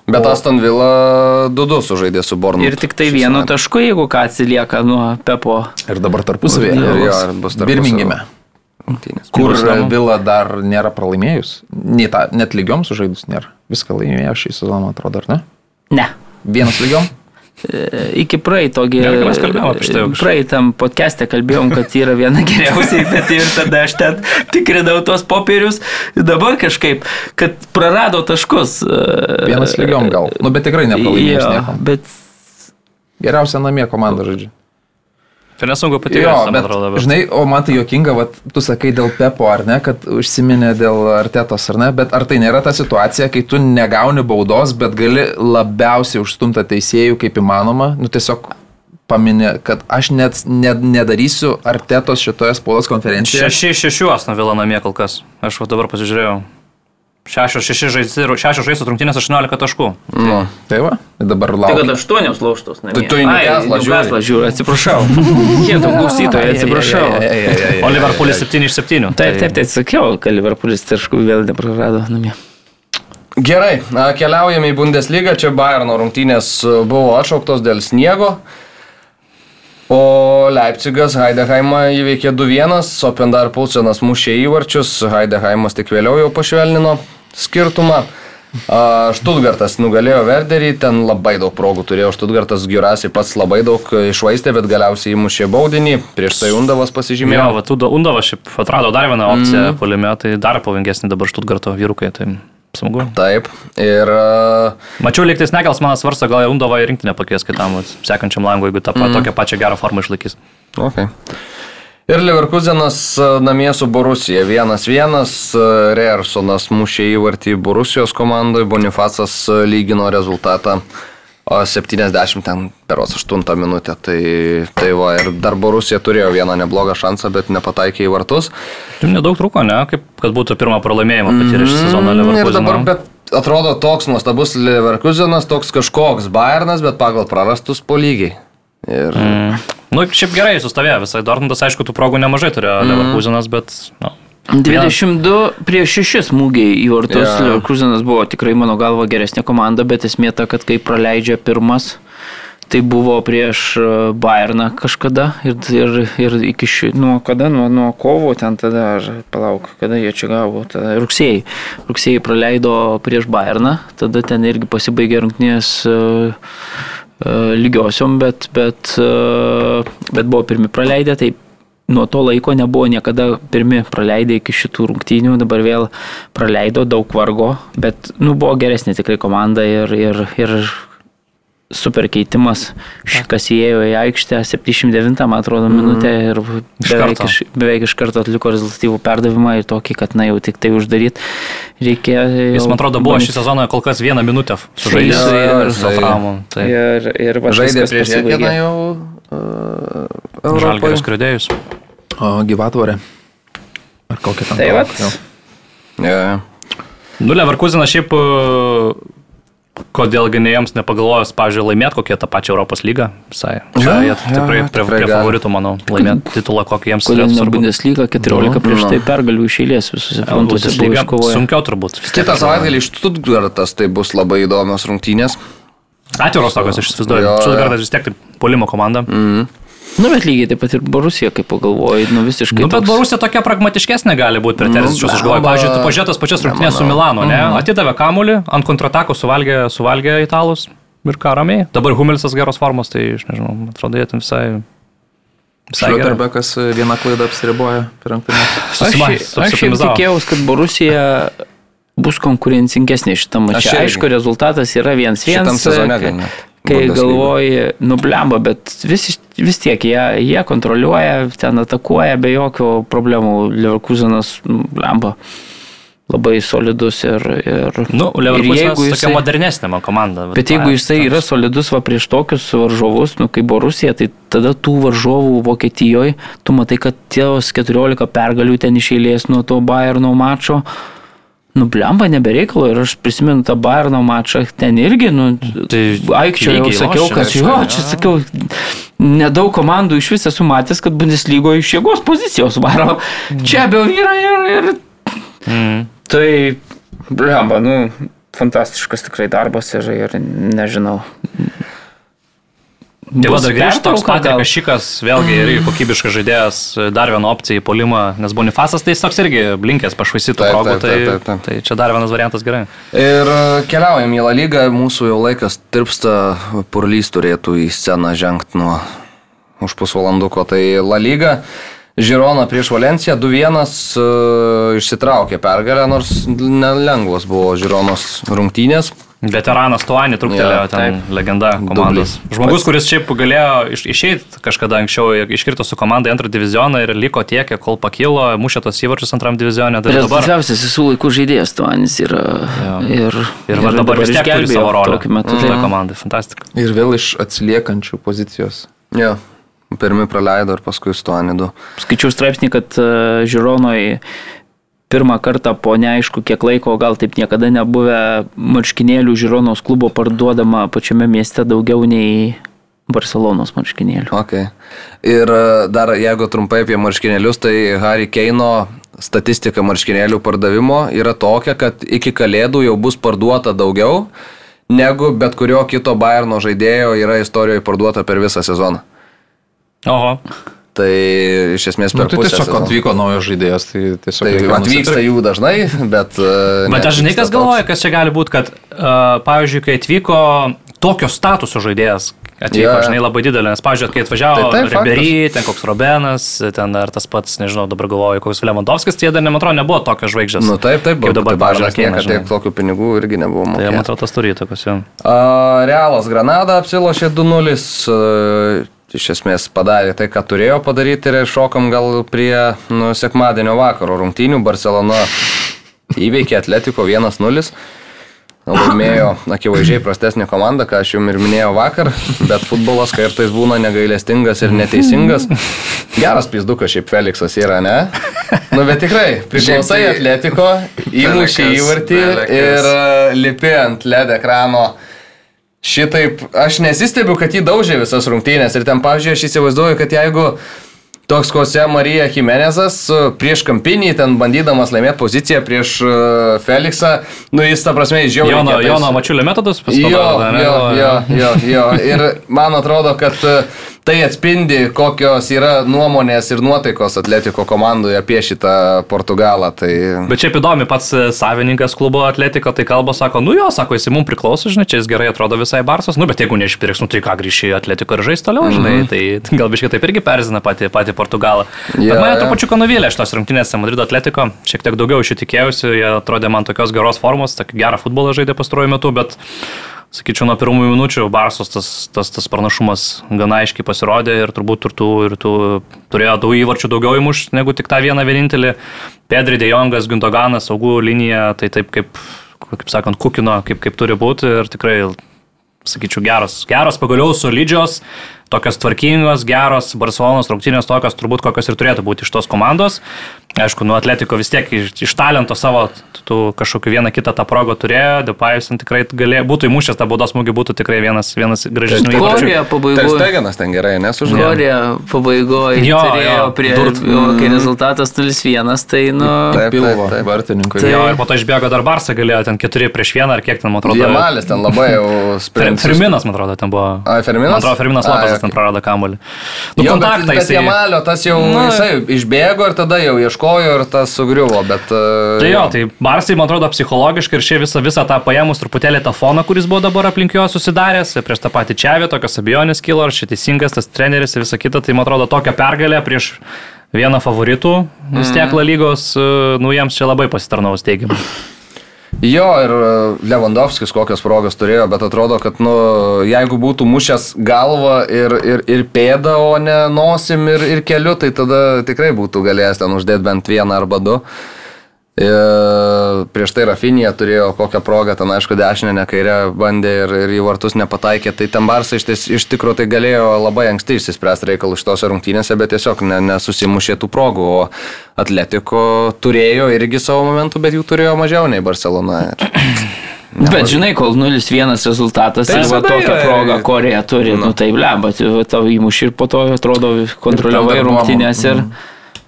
Bet Aston Villa 2-2 sužaidė su Bornu. Ir tik tai vienu tašku, jeigu ką atsilieka nuo Pepo. Ir dabar tarpusavėje. Birmingime. Rungtynės. Kur. Vila dar nėra pralaimėjus. Nei ta, net lygiom sužaidus nėra. Viską laimėjo šį sezoną, atrodo, ar ne? Ne. Vienas lygiom? iki praeitogi. Praeitam podcast'e kalbėjom, kad yra viena geriausiai, bet ir tada aš ten tikrinau tuos popierius. Dabar kažkaip, kad prarado taškus. e, Vienas lygiom gal. Nu, bet tikrai nepralaimėjęs Jo, nieko. bet Geriausia namie komanda žodžiu. Nesunku Jo, patikėti, man bet, atrodo. Bet... žinai, o man tai jokinga, vat, tu sakai dėl Pepo ar ne, kad užsiminė dėl Artetos ar ne, bet ar tai nėra ta situacija, kai tu negauni baudos, bet gali labiausiai užstumti teisėjų kaip įmanoma, nu tiesiog paminė, kad aš net ne, nedarysiu Artetos šitoje spaudos konferencijoje. Šeši iš šešių Asno Vila namie kol kas. Aš va dabar pasižiūrėjau. Šešios, šeši žaisti, šešios žaisti rungtynės 18 taškų. Nu. Tai va, dabar Tai laukiu. kad aštuonios lauštos. namie. Tai tu į Newcastle žiūri. Atsiprašau. Kietų klausytojai, atsiprašau. O Liverpoolis 7 iš 7. Taip, taip, taip, sakiau, kad Liverpoolis taškų vėl neprarado namie. Gerai, keliaujame į Bundesliga. Čia Bayerno rungtynės buvo atšauktos dėl sniego. O Leipzigas Heideheimą įveikė 2-1, Sopendar Pulsenas mušė įvarčius, Heideheimas tik vėliau jau pašvelnino skirtumą. Štutgartas nugalėjo Verderį, ten labai daug progų turėjo Štutgartas, Giurasi pats labai daug išvaistė, bet galiausiai įmušė baudinį, prieš tai Undavas Jo, pasižymėjo. va, tu Undavas šiaip atrado dar vieną opciją mm. polime, tai dar pavingesnį dabar Štutgarto vyrukai, tai smagu. Taip, ir Mačiau, liktais Negals man svarsto, gal jau Undavą į rinktinę pakvies kitam, vat, sekančiam langui, jeigu tą mm. tokią pačią gerą formą išlaikys. Okay. Ir Leverkusenas e, namie su Borusija 1-1, e, Reersonas mušė įvartį Borusijos komandai, Bonifacas e, lygino rezultatą o 70 ten peros 8 minutę. Tai, tai va, ir dar Borusija turėjo vieną neblogą šansą, bet nepataikė į vartus. Tai nedaug truko, ne? Kaip kad būtų pirmą pralaimėjimą patyrę šį sezoną Mm, Leverkuseną. bet atrodo toks nuostabus Leverkusenas, toks kažkoks Bayernas, bet pagal prarastus po lygiai. Ir Mm. Nu, šiaip gerai sustovėjo visai. Dortmundas, aišku, tų progų nemažai turėjo mm. Leverkusenas, bet... Nu, 22 prieš 6 smūgiai į vartus. Yeah. Leverkusenas buvo tikrai mano galva geresnė komanda, bet esmė ta, kad kai praleidžia pirmas, tai buvo prieš e, Bayerną kažkada ir, ir, ir iki šių, nuo kada, nuo, nuo kovo ten tada, ar palauk, kada jie čia gavo, tada rugsėjai. Rugsėjai praleido prieš Bayerną, tada ten irgi pasibaigė rungtynės e, e, lygiosiom, bet, bet, e, bet buvo pirmi praleidę, tai nuo to laiko nebuvo niekada pirmi praleidę iki šitų rungtynių, dabar vėl praleido daug vargo, bet nu, buvo geresnė tikrai komanda ir, ir, ir super keitimas, kas įėjo į aikštę 79, man atrodo, minutę ir Iš beveik iš, beveik iš karto atliko rezultatyvų perdavimą ir tokį, kad na jau tik tai uždaryti reikėjo. jis, man atrodo, buvo šį sezoną kol kas vieną minutę sužaidęs ir su traumų. Tai Ir, ir va, žaidė prieš. Jekeną jau uh, Europoje. Žalgeris skriudėjus. O gyvatvorė. Ar kokia ten? Tai tavo? vat. Yeah. Nu, Leverkusenas šiaip, e, kodėlgi ne jiems nepagalvojus, pavyzdžiui, laimėti kokią tą pačią Europos lygą. Visai. Visai jie tikrai prie, prie favoritų, manau, laimėti titulą, kokį jiems svarbu. Bundesliga 14 prieš Nu. tai pergalių iš eilės visose frontuose buvo Bundesliga. Sunkiau turbūt. Kitą savaitgalį iš Stuttgartas tai bus labai įdomios rungtynės. Atviros tokios, aš įsivaizduoju. jo. Štutgartas vis tiek tai polimo komanda. Mm. Nu, bet lygiai taip pat ir Borusija, kaip pagalvojai, nu visiškai. Nu, bet toks- Borusija tokia pragmatiškesnė gali būti prie Terzičius. Aš galvoju, pavyzdžiui, tu pažiūrėtas pačias rungtynės su Milanu, ne? Atidavė kamulį, ant kontratako suvalgė, suvalgė italus ir ką ramiai. Dabar Humelisas geros formos, tai aš nežinau, atrodo, jie ten visai... Visai gerai. Šlioterbekas vieną klaidą apsiriboja per rungtynės. Aš, aš tikėjausi, kad Borusija bus konkurencingesnė mačą. irgi. Aišku, rezultatas yra viens vienas. Šitam sezone kai- galvoji, nublemba, bet vis, vis tiek jie, jie kontroliuoja, ten atakuoja be jokių problemų. Leverkusenas nublemba labai solidus ir... ir Nu, Leverkusenas jeigu tokia jisai- modernesnė man komanda. Bet jeigu jisai yra solidus va prieš tokius varžovus, nu kaip Borusija, tai tada tų varžovų Vokietijoje, tu matai, kad tos 14 pergalių ten išėlės nuo to Bayerno mačo, nu blemba nebereikalo ir aš prisimenu tą Bayerno mačą, ten irgi, nu, Tai aikščio jau sakiau, kad jo, čia sakiau, nedaug komandų iš viso esu matęs, kad Bundeslygoje iš jėgos pozicijos varo. Čia be yra ir... ir Mm. Tai, blemba, nu, fantastiškas tikrai darbas ir, ir nežinau. Tai Bus vada grįžta, toks pertrauka gal? Patrikas Šikas, vėlgi irgi kokybiškas žaidėjas, dar viena opcija į polimą, nes Bonifasas tai jis toks irgi blinkęs pašvaisytų progų, tai, tai čia dar vienas variantas gerai. Ir e, keliaujam į La Lygą, mūsų jau laikas tirpsta, Purlys turėtų į sceną žengti nuo už pusvalanduko. Tai La Lyga, Žirona prieš Valenciją 2-1 e, išsitraukė pergalę, nors nelengvos buvo Žironos rungtynės. Veteranas Tuani truktelėjo Jo, ten legenda komandos. Dublis. Žmogus, kuris šiaip galėjo iš, išeiti kažkada anksčiau, iškirto su komanda į antrą divizioną ir liko tiek, kol pakilo, mušė tos įvarčius antram divizionė. Tai dabar, Rezultatyviausias visų laikų žaidėjas Tuanis yra. Ir, ir va dabar vis tiek turi savo rolę. metu. Tai komandai, fantastika. Ir vėl iš atsiliekančių pozicijos. Jo. Pirmi praleido ir paskui Stuanidu. skaičiau straipsnį, kad e, Žironoj pirmą kartą po neaišku kiek laiko, gal taip niekada nebuvę marškinėlių Žironos klubo parduodama pačiame mieste daugiau nei Barcelonos marškinėlių. Okay. Ir e, dar jeigu trumpai apie marškinėlius, tai Harry Keino statistika marškinėlių pardavimo yra tokia, kad iki kalėdų jau bus parduota daugiau, negu bet kurio kito Bayerno žaidėjo yra istorijoje parduota per visą sezoną. Oho. Tai iš esmės Nu, per tai pusę tiesiog sezono. atvyko naujas žaidėjas, tai tiesiog... Tai atvyksta nusipirkt. jų dažnai, bet... e, Bet aš žinai, kas galvoja, kas čia gali būti, kad, uh, pavyzdžiui, kai atvyko tokio statuso žaidėjas, atvyko, yeah. žinai, labai didelė, nes, pavyzdžiui, kai atvažiavo Tai taip, Ribery, ten koks Robenas, ten ar tas pats, nežinau, dabar galvoju, koks Lemondovskis, tai jie dar, man atrodo, nebuvo tokios žvaigždės. Nu taip, taip, kaip dabar, tai pavyzdžiui, žinai. tiek tokių pinigų irgi nebuvo Tai man atrodo, tas turi įtakos jau. A, Realas Granada apsilošė 2-0, e, iš esmės padarė tai, ką turėjo padaryti ir šokam gal prie nu, sekmadienio vakaro rungtynių. Barcelona įveikė Atletiko 1-0. Laimėjo akivaizdžiai prastesnė komanda, ką aš jums ir minėjau vakar, bet futbolas kartais būna negailestingas ir neteisingas. Geras pizdukas šiaip Felixas yra, ne? Nu, bet tikrai, priklausai tai- Atletiko, įmušė įvartį ir lipi ant LED ekrano. Šitaip, aš nesistebiu, kad jį daužė visas rungtynės ir ten, pavyzdžiui, aš įsivaizduoju, kad jeigu toks Jose Marija Jimenezas e, prieš kampinį, ten bandydamas laimėti poziciją prieš e, Felixą, nu jis, ta prasme, žiauriai. Jono, kietais- Jono Mačiulio metodus Jo, pasinaudojo, ne? jo, jo, jo, jo. Ir man atrodo, kad e, tai atspindi, kokios yra nuomonės ir nuotaikos Atletiko komandoje apie šitą Portugalą. Tai... Bet šiaip įdomi, pats e, savininkas klubo Atletiko tai kalba, sako, nu jo, sako, jis mums priklauso, žinai, čia jis gerai atrodo visai Barsos, nu bet jeigu neišpirks, nu tai ką grįši į Atletiko ir žais toliau, žinai, Mhm. tai gal biškai taip irgi perzina patį, patį Portugalą. Jo, bet mane jo. trupučiu nuvylė šitos rungtynėse Madrido Atletiko, šiek tiek daugiau iš jų tikėjausi, jie atrodė man tokios geros formos, tokį gerą futbolą žaidė pastaruoju metu, bet Sakyčiau, nuo pirmųjų minučių Barsos tas, tas, tas pranašumas gana aiškiai pasirodė ir turbūt ir tų, ir tų turėjo daug įvarčių daugiau įmuš negu tik tą vieną vienintelį. Pedri Dejongas, Gundoganas, saugų linija, tai taip kaip, kaip sakant, kukino, kaip, kaip turi būti ir tikrai, sakyčiau, geros, geros pagaliau solidžios, tokios tvarkingos, geros Barcelonos rungtynės, tokios turbūt kokios ir turėtų būti iš tos komandos. Aišku, nu Atletiko vis tiek iš, iš talento savo tų kažkokiu vieną kitą tą progą turėjo, Depajus ten tikrai galėjo, būtų įmušęs tą baudos smūgį, būtų tikrai vienas, vienas gražesnių įvarčių. Tai pabaigoje. Stegenas ten gerai, nesužinau. Korija pabaigoje Jo, turėjo jo, prie, durt. o kai rezultatas 0-1, tai nu... Taip, Pilvo taip, taip. vartininkui. Tai- Jo, ir po to išbėgo dar Barsa, galėjo ten 4 prieš 1 ar kiek ten, man atrodo. Jamalis ten labai jau sprendimas. Ferminas, man atrodo, ten buvo. Ai, Ferminas? Man atrodo, Ferminas Lopesas ten prarado kamuolį. Nu, kontaktą jisai. Jamalio tas jau nu, jisai išbėgo ir tada jau ieškojo ir tas sugriuvo, bet... Uh, Tai jo, tai Barsai, man atrodo, psichologiškai ir čia visą, visą tą paėmus truputėlį tą foną, kuris buvo dabar aplink jo susidaręs, prieš tą patį Čiavį, tokios abejonės kilo, ar čia teisingas tas treneris ir visa kita, tai man atrodo, tokia pergalė prieš vieną favoritų vis tiek La lygos, e, nu jiems čia labai pasitarnaus teigiamai. Jo, ir e, Lewandowskis kokias progas turėjo, bet atrodo, kad, nu, jeigu būtų mušęs galvą ir, ir, ir pėdą, o ne nosim ir, ir keliu, tai tada tikrai būtų galėjęs ten uždėti bent vieną arba du. Ir prieš tai Rafinija turėjo kokią progą, ten aišku, dešinę, ne kairę bandė ir, ir į vartus nepataikė. Tai ten Barsai iš, ties- iš tikrųjų tai galėjo labai anksti išsispręsti reikalų šitose rungtynėse, bet tiesiog ne, nesusimušė tų progų. O Atletiko turėjo irgi savo momentų, bet jų turėjo mažiau nei Barcelona. Ir... Bet žinai, kol 0-1 rezultatas, Tai tai va tokią progą Korėja turi, nu, nu tai lemba, tau įmuši ir po to atrodo dar rungtynės ir,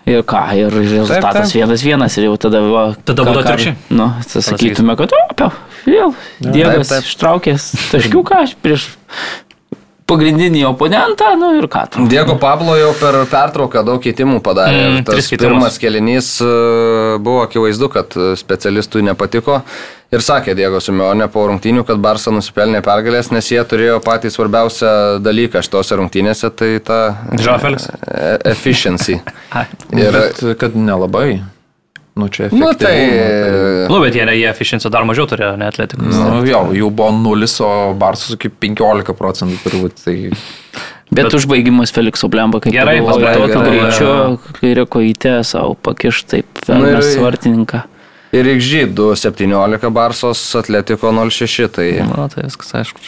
ir ką, ir rezultatas 1-1 ir jau tada va, Tada būtų atvirkščiai. Nu, sakytume, kad o, apie, vėl, Dievas ištraukęs taškiuką prieš pagrindinį oponentą, nu ir ką tu. Diego Pablo jau per pertrauką daug keitimų padarė. Mm, tas pirmas kelinys e, buvo akivaizdu, kad e, specialistui nepatiko. Ir sakė Diego Simeonė po rungtynių, kad Barsa nusipelnė pergalės, nes jie turėjo patį svarbiausią dalyką šitose rungtynėse, tai ta Joao Felix. e- efficiency. Ir Ir, bet, kad nelabai. Nu, čia nu, tai, efektyvumo, Nu, bet jie, jie efficiency dar mažiau turėjo, ne atletikos. Nu, jo, jų buvo 0, o Barsas iki 15 procentų turbūt. Tai Bet, bet užbaigimas Felikso Blemba, kaip Gerai, tokio gerai. greičio, kairė kojytė savo pakiš taip, Nu ir- velnas vartininką. ir XG 2.17 Barsos atletiko 0.6. Tai, Na, tai viskas aišku.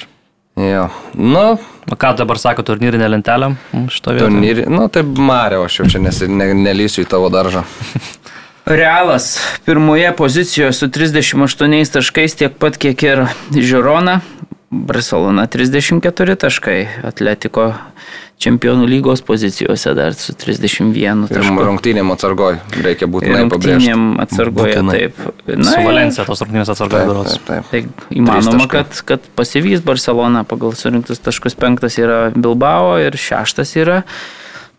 jo. Nu, O ką dabar sako turnyrinė lentelė turnyrį. Nu, tai Mario, aš jau čia nesi, ne, nelysiu į tavo daržą. Realas pirmoje pozicijoje su 38 taškais tiek pat kiek ir Žirona. Barcelona 34 taškai, Atletiko čempionų lygos pozicijose dar su 31 Ir tašku. rungtynėm atsargoj reikia būtinai pabrėžti. Rungtynėm atsargoje taip. Su ir- Valencija tos rungtynės atsargoja Taip, berods. taip, taip. Tai įmanoma, kad, kad pasivys Barcelona pagal surinktus taškus penktas yra Bilbao ir šeštas yra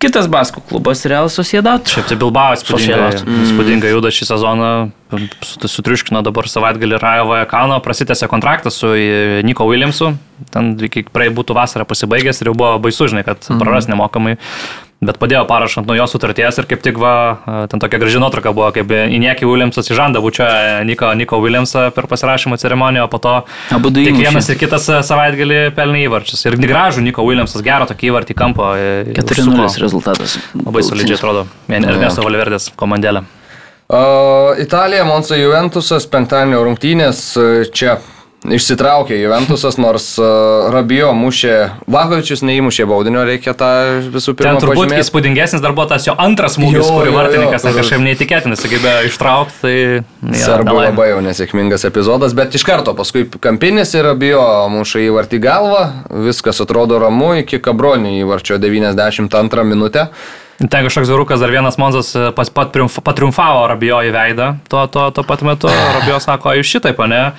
kitas Baskų klubas Real Sociedad. Šiaip tai Bilbao įspūdingai, įspūdingai juda šį sezoną, su- sutriuškino dabar savaitgalį Rajovoje Kano, prasitęsė kontraktą su e, Niko Williamsu, ten iki praei būtų vasarą pasibaigęs ir jau buvo baisu, žinai, kad praras nemokamai. Bet padėjo parašant nuo jo sutarties ir kaip tik va, e, ten tokia graži nuotrauka buvo, kaip Inieki Williamsas į žandą bučia Niko, Niko Williamsą per pasirašymo ceremoniją, o po to tik vienas ir kitas e, savaitgalį pelnė įvarčius. Ir gražų Niko Williamsas, gerą tokį įvartį e, 4-0 užsuko. rezultatas. Labai solidžiai atrodo. Ernesto Valverdės komandėlė. O, Italija, Monza Juventusas, penktadienio rungtynės e, čia išsitraukė Juventusas, nors e, Rabijo mušė, Vagovičius neįmušė baudinio, reikia tą visų pirma Ten turbūt pažymėti. įspūdingesnis dar buvo tas jo antras smūgis, kurį vartininkas kažkaip neįtikėtinas sugebėjo ištraukti. Tai, ja, Serbu labai jau nesėkmingas epizodas, bet iš karto paskui kampinis ir abijo muša įvartį galvą, viskas atrodo ramu iki kabronį įvarčio 92 minutę. Ten kažkoks vyrukas dar vienas Monzas e, patriumfavo Rabijo į veidą tuo, tuo, tuo pat metu. Rabijo sako, "A, jūs šitaip, ne?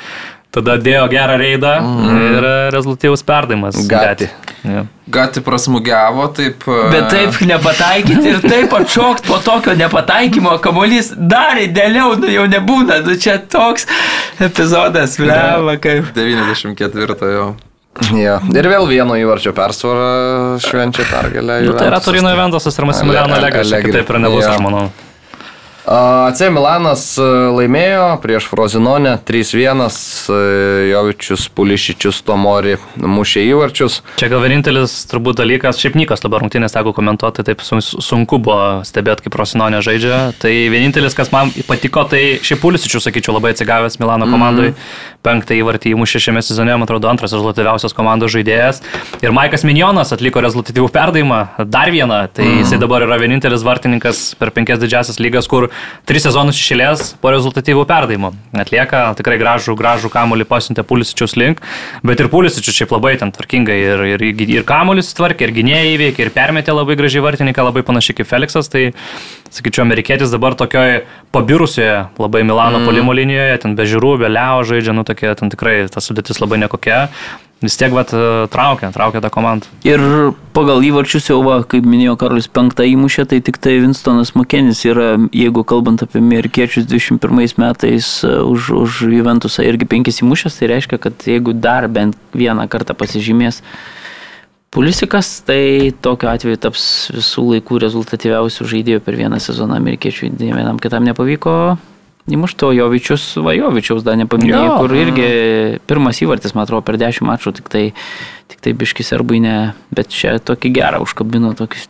Tada dėjo gerą reidą mm. ir e, rezultatyvus perdavimas. Gati. Ja. Gati prasmugiavo, taip. e, Bet taip nepataikyti ir taip atšokti po tokio nepataikymo, kamuolys dar idealiau, nu jau nebūna, nu čia toks epizodas, bleva, kaip. 94 jo. Ja. Ir vėl vieno įvarčio persvarą švenčia pergalę. Nu, tai yra Juventusas. Turino Ventasas ir Massimiliano Legas, kitaip ir nebus, Jo. aš manau. AC Milanas laimėjo prieš Frozinonę 3-1, e, Jovičius, Pulišičius, Tomori mušė įvarčius. Čia gal vienintelis turbūt dalykas, šiaip Nikas dabar rungtynės teko komentuoti, taip sun- sunku buvo stebėti, kaip Rosinonė žaidžia. Tai vienintelis, kas man patiko, tai šiaip Pulisičius, sakyčiau, labai atsigavęs Milano komandai. Mm -hmm. Penktą įvartį įmušė šiame sezone, man atrodo, antras rezultatyviausias komandos žaidėjas. Ir Maikas Minjonas atliko rezultatyvų perdavimą, dar vieną. Tai mm jisai dabar yra vienintelis vartininkas per penkias didžiasias lygas, kur tris sezonus išėlės po rezultatyvų perdavimų. Atlieka tikrai gražų, gražų kamuolį pasiuntė Pulisičius link, bet ir Pulisičius šiaip labai ten tvarkingai ir, ir, ir kamuolis tvarkė, ir gynėjai įveikė, ir permetė labai gražiai vartininką, labai panašiai kaip Felixas. Tai, sakyčiau, amerikietis dabar tokioje pabirusioje labai Milano mm. polimo linijoje, ten be žiūrų, be leo žaidžia, nu tokia, ten tikrai ta sudėtis labai nekokia. Vis tiek, bet traukia, traukia tą komandą. Ir pagal įvarčius jau, va, kaip minėjo Karolis, penktą įmušė, tai tik tai Winstonas Makenis yra, jeigu kalbant apie amerikiečius 21 metais e, už, už Juventusą irgi penkis įmušęs, tai reiškia, kad jeigu dar bent vieną kartą pasižymės Pulisikas, tai tokiu atveju taps visų laikų rezultatyviausių žaidėjų per vieną sezoną amerikiečių, vienam kitam nepavyko. Įmušto Jovičius, Vajovičiaus dar nepaminėjau, Jo. kur irgi pirmas įvartis, man atrodo, per dešimt mačų, tik tai, tik tai biškis arbai ne, bet čia tokį gerą užkabino, tokį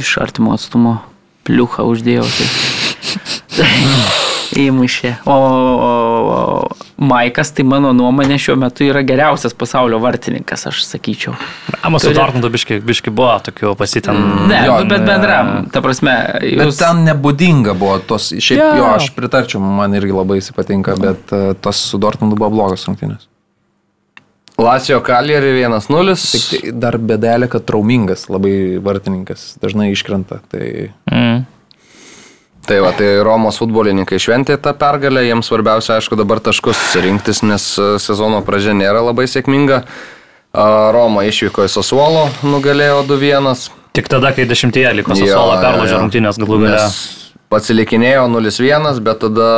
iš artimo atstumo pliuchą uždėjau. Tai. Įmušė. O, o, o Maikas, tai mano nuomonė šiuo metu yra geriausias pasaulio vartininkas, aš sakyčiau. Amos su Turi- Dortmundu biški, biški buvo tokių pasitin. Ne, Jo, jo, bet ne. bendram, ta prasme, Bet jūs... ten nebūdinga buvo tos, šiaip Jo. jo, aš pritarčiau, man irgi labai jis patinka, bet uh, tos su Dortmundu buvo blogos rungtynės. Lacijo Kalerį 1-0. Tik tai dar bedelė, kad traumingas labai vartininkas, dažnai iškrenta. Tai Mm. Tai va, tai Romos futbolininkai šventė tą pergalę, jiems svarbiausia, aišku, dabar taškus rinktis, nes e, sezono pradžia nėra labai sėkminga. Roma išvyko į Sasuolo, nugalėjo 2-1. Tik tada, kai dešimtyje liko Sasuolo perlaužė rungtynės galų gale. Nes Atsilikinėjo 0-1, bet tada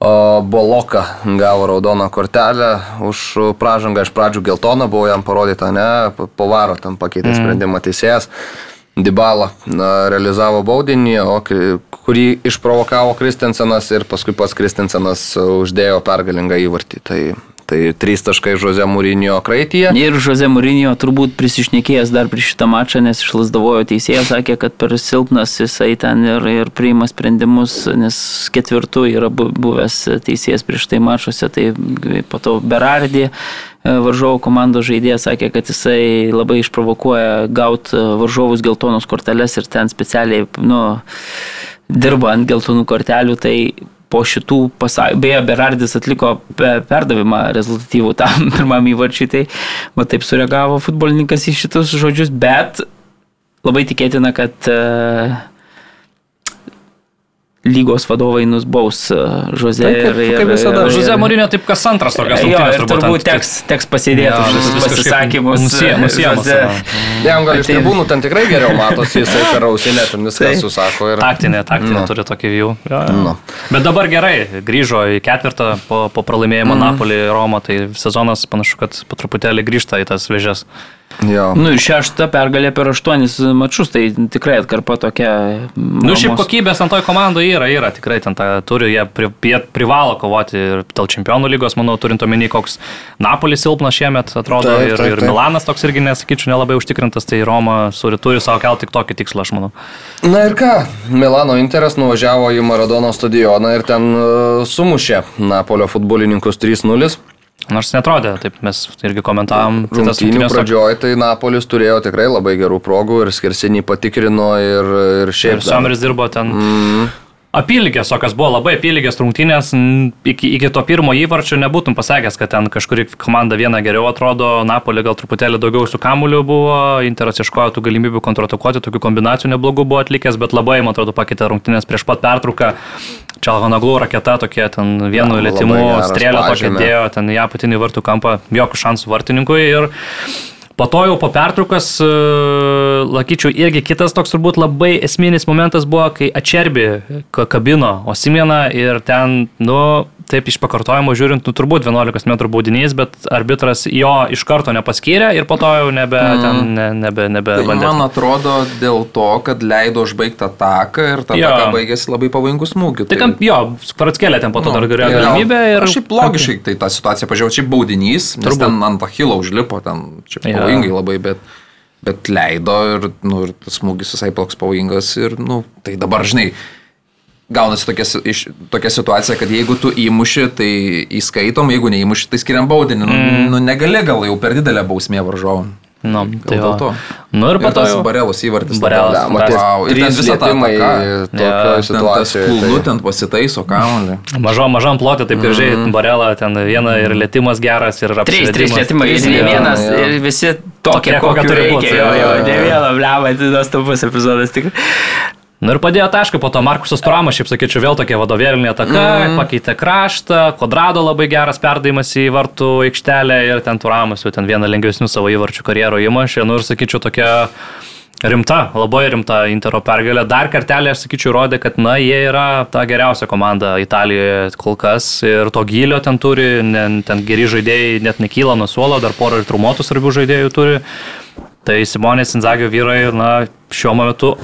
Boloka gavo raudoną kortelę už pražangą. Iš pradžių geltoną buvo jam parodyta, ne, po varo tam pakeitė mm. sprendimą teisėjas. Dybala realizavo baudinį, o, kurį išprovokavo Kristensenas ir paskui pats Kristensenas uždėjo pergalingą įvartį. Tai, tai trys taškai Žoze Mūrinio kraityje. Ir Žoze Mūrinio turbūt prisišnekėjęs dar prieš šitą mačą, nes išlasdavojo teisėjas, sakė, kad per silpnas jisai ten ir, ir priima sprendimus, nes ketvirtų yra bu- buvęs teisėjas prieš tai mačuose, tai po to Berardį varžovų komandos žaidėjas sakė, kad jisai labai išprovokuoja gauti varžovus geltonus korteles ir ten specialiai, nu, dirba ant geltonų kortelių, tai po šitų pasakymų, beje, Berardis atliko pe- perdavimą rezultatyvų tam pirmam įvarčiui, tai va taip sureagavo futbolininkas į šitus žodžius, bet labai tikėtina, kad uh, lygos vadovai nusbaus Žozė Tai kaip- ir, kaip ir, visada. ir, Žuze Mūrinio taip kas antras tokias rungtynės ir turbūt ant- teks, teks pasėdėti Jo, už visus pasisakymus. nusie- nusiejamas Žozė. yra. Jam gal iš Tai- tribūnų ten tikrai geriau matosi, jisai per ausinę ten viską Tai- susako. Ir... Taktinė, taktinė Nu. turi tokį jų. Ja, ja. Nu. Bet dabar gerai, grįžo į ketvirtą po, po pralaimėjimo mm. Napolį Romą, tai sezonas panašu, kad po truputėlį grįžta į tas vėžės. Jo. Nu ir šešta pergalė per aštuonis mačius, tai tikrai atkarpa tokia. Nu, šiaip kokybės ant toj komandoje yra, yra, tikrai ten tą turi, jie, pri, jie privalo kovoti ir dėl čempionų lygos, manau, turint omeny, koks Napolis silpnas šiemet atrodo Taip, ir, taip, ir taip. Milanas toks irgi, nesakyčiau, nelabai užtikrintas, tai Roma suri, turi savo kelti tik tokį tikslą, aš manau. Na ir ką, Milano Interas nuvažiavo į Maradono stadioną ir ten uh, sumušė Napolio futbolininkus 3-0. Nors netrodė, taip mes irgi komentavom. Rungtynių pradžioje tai Napolis turėjo tikrai labai gerų progų ir skersinį patikrino ir, ir šiaip. Ir Someris dirbo ten. Mm. Apylygės, tokios buvo labai apylygės rungtynės, iki, iki to pirmo įvarčio nebūtum pasakęs, kad ten kažkuri komanda viena geriau atrodo, Napolė gal truputėlį daugiau su kamuliu buvo, Interas ieškojo tų galimybių kontratakuoti, tokių kombinacijų neblogų buvo atlikęs, bet labai, man atrodo, pakeitė rungtynės prieš pat pertrauką. Čalhanaglų raketa tokie ten vienu labai lėtimu, strėlę tokia dėjo, ten į apatinį vartų kampą, jokių šansų vartininkui. Ir Po to jau po pertraukas, e, lakyčiau, irgi kitas toks turbūt labai esminis momentas buvo, kai Ačerbi ka- kabino Osimieną ir ten, nu, taip iš pakartojimo žiūrint, nu, turbūt 11 m baudinys, bet arbitras jo iš karto nepaskyrė ir po to jau nebe, mm. ten, ne, nebe, nebe Tai bandė. man atrodo dėl to, kad leido užbaigti ataką ir ta ataka baigėsi labai pavojingų smūgių. Tai ten, jo, Pratskėlė ten po to dar turėjo galimybę ir... Aš šiaip logiškai tai tą situaciją pažiūrėjau, šiaip baudinys, nes Turbūt. ten ant achilo užlipo, ten čia pavojingai labai, bet, bet leido ir, nu, ir tas smūgis visai toks pavojingas ir, nu, tai dabar, žinai, gaunasi tokia, iš- tokia situacija, kad jeigu tu įmuši, tai įskaitom, jeigu neįmuši, tai skiriam baudinį. Nu, mm. nu negali gal jau per didelę bausmę varžovom. Nu, Gal tai dėl to. Nu ir po to. Barelos įvartis. Matyt, Vau, ir ten trys visa ta lietimai ataka. tokioje Jo. Ten tas situacijoje. kulnu tai- ten pasitaiso kamuolį. Mažom, mažom plotė, taip gražiai, mm. barelą, ten viena ir lėtimas geras, ir Trys, trys apsiredimas. lėtimai, Jo. vienas, jo. ir visi Tokie, kokie turi reikia. būt, Jo, jo, ne jo. vieną blemą, tai nuostabus epizodas tik. Nu ir padėjo tašką, po to Markusas Turamas, šiaip sakyčiau, vėl tokia vadovėlinė ataka, mm. pakeitė kraštą, kvadrado labai geras perdavimas į vartų aikštelę ir ten Turamas jau ten vieną lengvesnių savo įvarčių karjerų įmušė. Nu ir sakyčiau, tokia rimta, labai rimta Intero pergalė. Dar kartelį, aš sakyčiau, rodė, kad, na, jie yra ta geriausia komanda Italijoje kol kas ir to gylio ten turi, ten geri žaidėjai net nekyla nuo suolo, dar porą ir trumuotų svarbių žaidėjų turi. Tai Simonės Inzagio vyrai, na, šiuo metu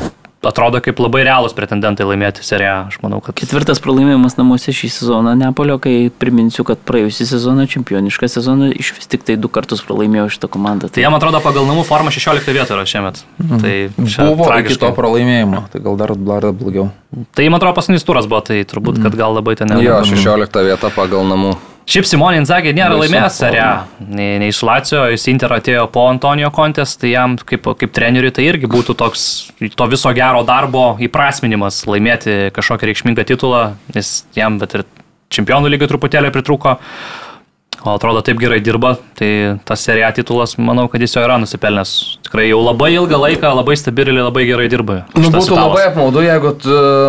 atrodo kaip labai realūs pretendentai laimėti seriją. Aš manau, kad Ketvirtas pralaimėjimas namuose šį sezoną Neapolio, kai priminsiu, kad praėjusį sezoną, čempionišką sezoną, iš vis tik tai du kartus pralaimėjo šitą komandą. Tai jam atrodo pagal namų formą 16 vietą yra šiemet. Tai čia Buvo iki to pralaimėjimo, tai gal dar, dar blogiau. Tai man atrodo paskutinis turas buvo, tai turbūt, kad gal labai ten Jo, ne. 16 vieta pagal namų. Šiaip Simonė Inzagė nėra laimėjęs seriją. Nei, nei iš Lacijo, jis Inter atėjo po Antonijo kontės, tai jam kaip, kaip treneriui tai irgi būtų toks to viso gero darbo įprasminimas laimėti kažkokį reikšmingą titulą, nes jam bet ir čempionų lygiai truputėlį pritruko. O atrodo, taip gerai dirba, tai tas serija titulas, manau, kad jis jo yra nusipelnęs. Tikrai jau labai ilgą laiką, labai stabiliai, labai gerai dirba. Nu, būtų italas. labai apmaudu, jeigu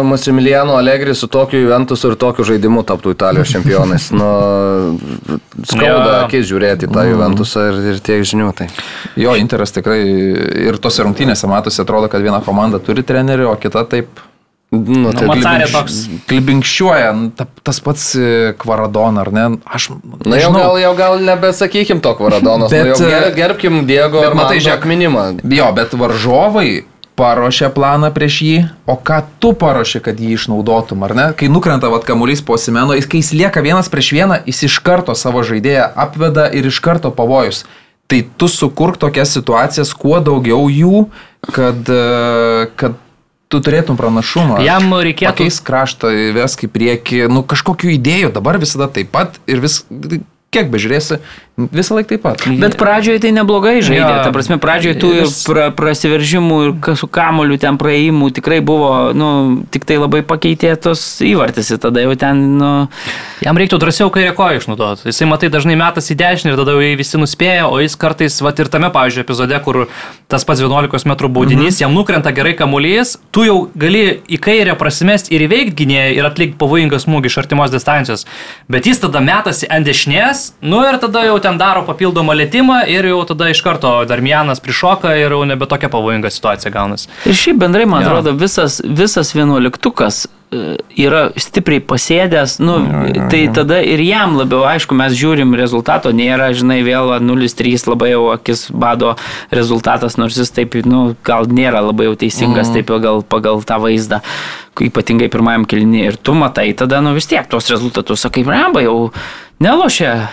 Massimiliano Allegri su tokiu Juventusu ir tokiu žaidimu taptų Italijos čempionais. Nu, skauda Jo. akis žiūrėti tą Juventusą ir, ir tiek žinių. Tai. Jo, Interas tikrai ir tose rungtynėse matosi, atrodo, kad viena komanda turi trenerių, o kita taip Nu, tai Macarė klibinkš- toks. Klibinkščiuoja, nu, ta, tas pats Kvaradon, ar ne? Aš Na jau gal, jau gal nebesakykim to Kvaradonos, bet, Bet, nu, e, ger, gerbkim Diego bet matai, matai, žiūrėk, žiūrėk, minimą. Jo, bet varžovai paruošė planą prieš jį, o ką tu paruošė, kad jį išnaudotum, ar ne? Kai nukrenta vat kamuolys po simeno, jis kai jis lieka vienas prieš vieną, jis iš karto savo žaidėją apveda ir iš karto pavojus. Tai tu sukurk tokias situacijas, kuo daugiau jų, kad, e, kad tu turėtum pranašumą. Jam reikėtų- Pakeis kraštą, vesk į priekį, nu kažkokių idėjų, dabar visada taip pat ir vis, kiek bežiūrėsi, visą laiką taip pat. Bet pradžioje tai neblogai žaidė. Jo. Ta prasme, pradžioje tų Vis- pra, prasiveržimų ir su kamoliu ten praėjimų tikrai buvo, nu, tik tai labai pakeitė tos įvartis ir tada jau ten, nu, Jam reiktų drąsiau kairę koją išnaudoti. Jisai, matai, dažnai metas į dešinę ir tada jau jį visi nuspėja, o jis kartais, va ir tame, pavyzdžiui, epizode, kur tas pats 11 m baudinys, mhm. jam nukrenta gerai kamuolys, tu jau gali į kairę prasimesti ir įveikti gynėją ir atlikti pavojingą smūgį iš artimos distancijos. Bet jis tada metasi ant dešinės, nu ir tada jau ten daro papildomą lėtymą ir jau tada iš karto Darmianas prišoka ir jau nebe tokia pavojinga situacija gaunasi. Ir šiaip bendrai, man Jo. atrodo, visas, visas vienuoliktukas e, yra stipriai pasėdęs, nu, tai tada ir jam labiau, aišku, mes žiūrim rezultato, nėra, žinai, vėl va, 0-3 labai jau akis bado rezultatas, nors jis taip, nu, gal nėra labai jau teisingas, taip pagal, pagal tą vaizdą, ypatingai pirmajam kilinį ir tu matai, tada, nu, vis tiek tos rezultatus, sakai, ramba, jau nelošia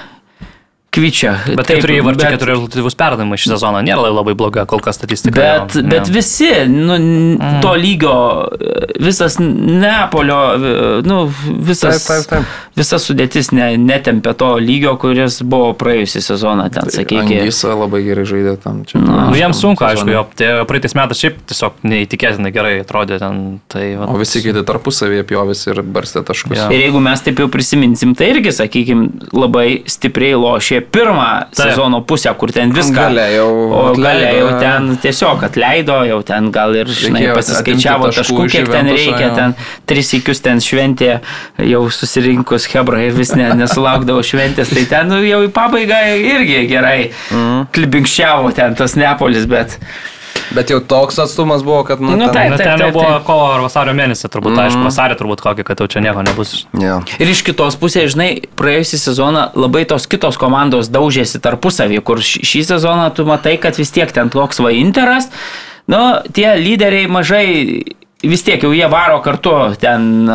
kvičia. Bet Taip, keturi įvarčiai, bet- keturi rezultatyvus perdavimai šį sezoną nėra labai bloga kol kas statistika. Bet, jo. bet visi, nu, mm. to lygio, visas Neapolio, nu, visas, Taip, taip, taip. visa sudėtis ne, netempė to lygio, kuris buvo praėjusią sezoną, ten, sakykime. Jis labai gerai žaidė tam čia. Na, Nu, jam sunku, aišku, sezone. jo. Tai praeitais metais šiaip tiesiog neįtikėtinai gerai atrodė ten. Tai, va, O visi kiti tarpusavėje pjovėsi ir barstė taškus. Jo. Ir jeigu mes taip jau prisiminsim, tai irgi, sakykime, labai stipriai lošė pirmą Taip. sezono pusę, kur ten viską. Gale jau O atleido, gale jau jo. ten tiesiog atleido, jau ten gal ir, žinai, pasiskaičiavo taškų kiek ten reikia, ten tris įkius ten šventė, jau susirinkus Hebra ir vis ne, nesulaukdavo šventės, tai ten nu, jau į pabaigą irgi gerai Mhm. klibinkščiavo ten tas Neapolis, bet... Bet jau toks atstumas buvo, kad... Nu, Nu, ten- taip. Bet ten jau buvo kovo ar vasario mėnesį, turbūt, mm. aišku, vasarį turbūt kokį, kad jau čia nieko nebus. Jo. Ir iš kitos pusės, žinai, praėjusią sezoną labai tos kitos komandos daužėsi tarpusavį, kur šį sezoną tu matai, kad vis tiek ten toks va Interas, nu, tie lyderiai mažai vis tiek jau jie varo kartu, ten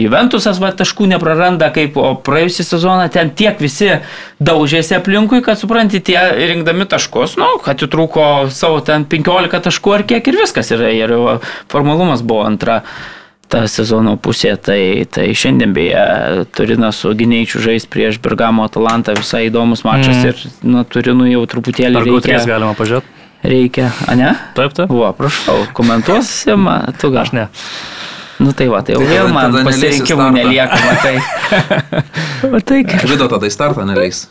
Juventusas va taškų nepraranda, kaip o praėjusią sezoną ten tiek visi daužėsi aplinkui, kad supranti, tie rinkdami taškus, nu, kad įtrūko savo ten 15 taškų ar kiek ir viskas yra, ir formalumas buvo antra ta sezono pusė, tai, tai šiandien beje Turinas su Gineičiu žais prieš Bergamo Atalantą, visai įdomus mačas Mm. ir nuo Turinų jau truputėlį Ar gautrės galima pažiūrėti? Reikia, a ne? Taip, taip. Buvo, prašau, komentuosi, ma, tu gal. Aš ne. Nu tai va, tai jau Tai vėl man pasirinkimų nelieka, matai. matai, kaip. Vido tada į startą neleis.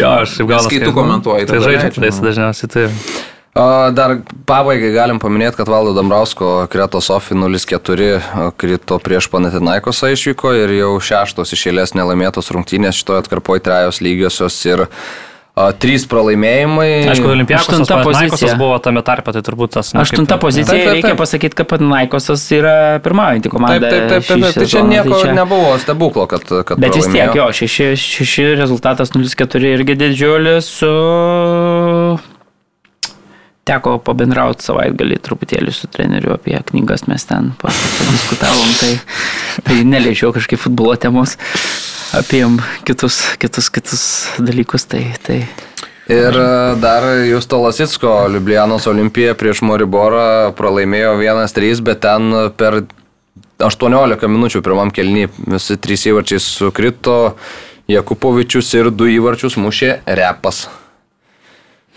Jo, aš taip gal. kai tu komentuoji, Tai žaidžia, tai dažniausiai tai. O, Dar pabaigai galim paminėti, kad Valdo Dambrausko Kreto Sofi 0-4 krito prieš Panatinaikosą išvyko ir jau šeštos iš eilės nelaimėtos rungtynės šitoje atkarpoje trejos lygiosios ir a, trys pralaimėjimai. Aišku, Olimpiakos Aštunta pozicija. buvo tame tarpe, tai turbūt tas... Aštunta pozicija, Taip, taip, reikia taip. pasakyti, kad Panaikosas yra pirmaujanti Taip, komanda. taip, taip, taip, šį taip. Tai čia nieko čia- nebuvo stebuklo, kad, kad Bet vis tiek jo, šeši, šeši rezultatas 0-4 irgi didžiulis su... Teko pabendrauti savaitgalį truputėlį su treneriu apie knygas, mes ten pa- padiskutavom, tai, tai neliečiau kažkaip futbolo temos, apie kitus, kitus, kitus dalykus, tai, tai Ir e, dar Justo Lasitsko Liublianos Olimpija prieš Moriborą pralaimėjo 1-3, bet ten per 18 minučių pirmam kelnį visi trys įvarčiai sukrito. Jakupovičius ir du įvarčius mušė repas.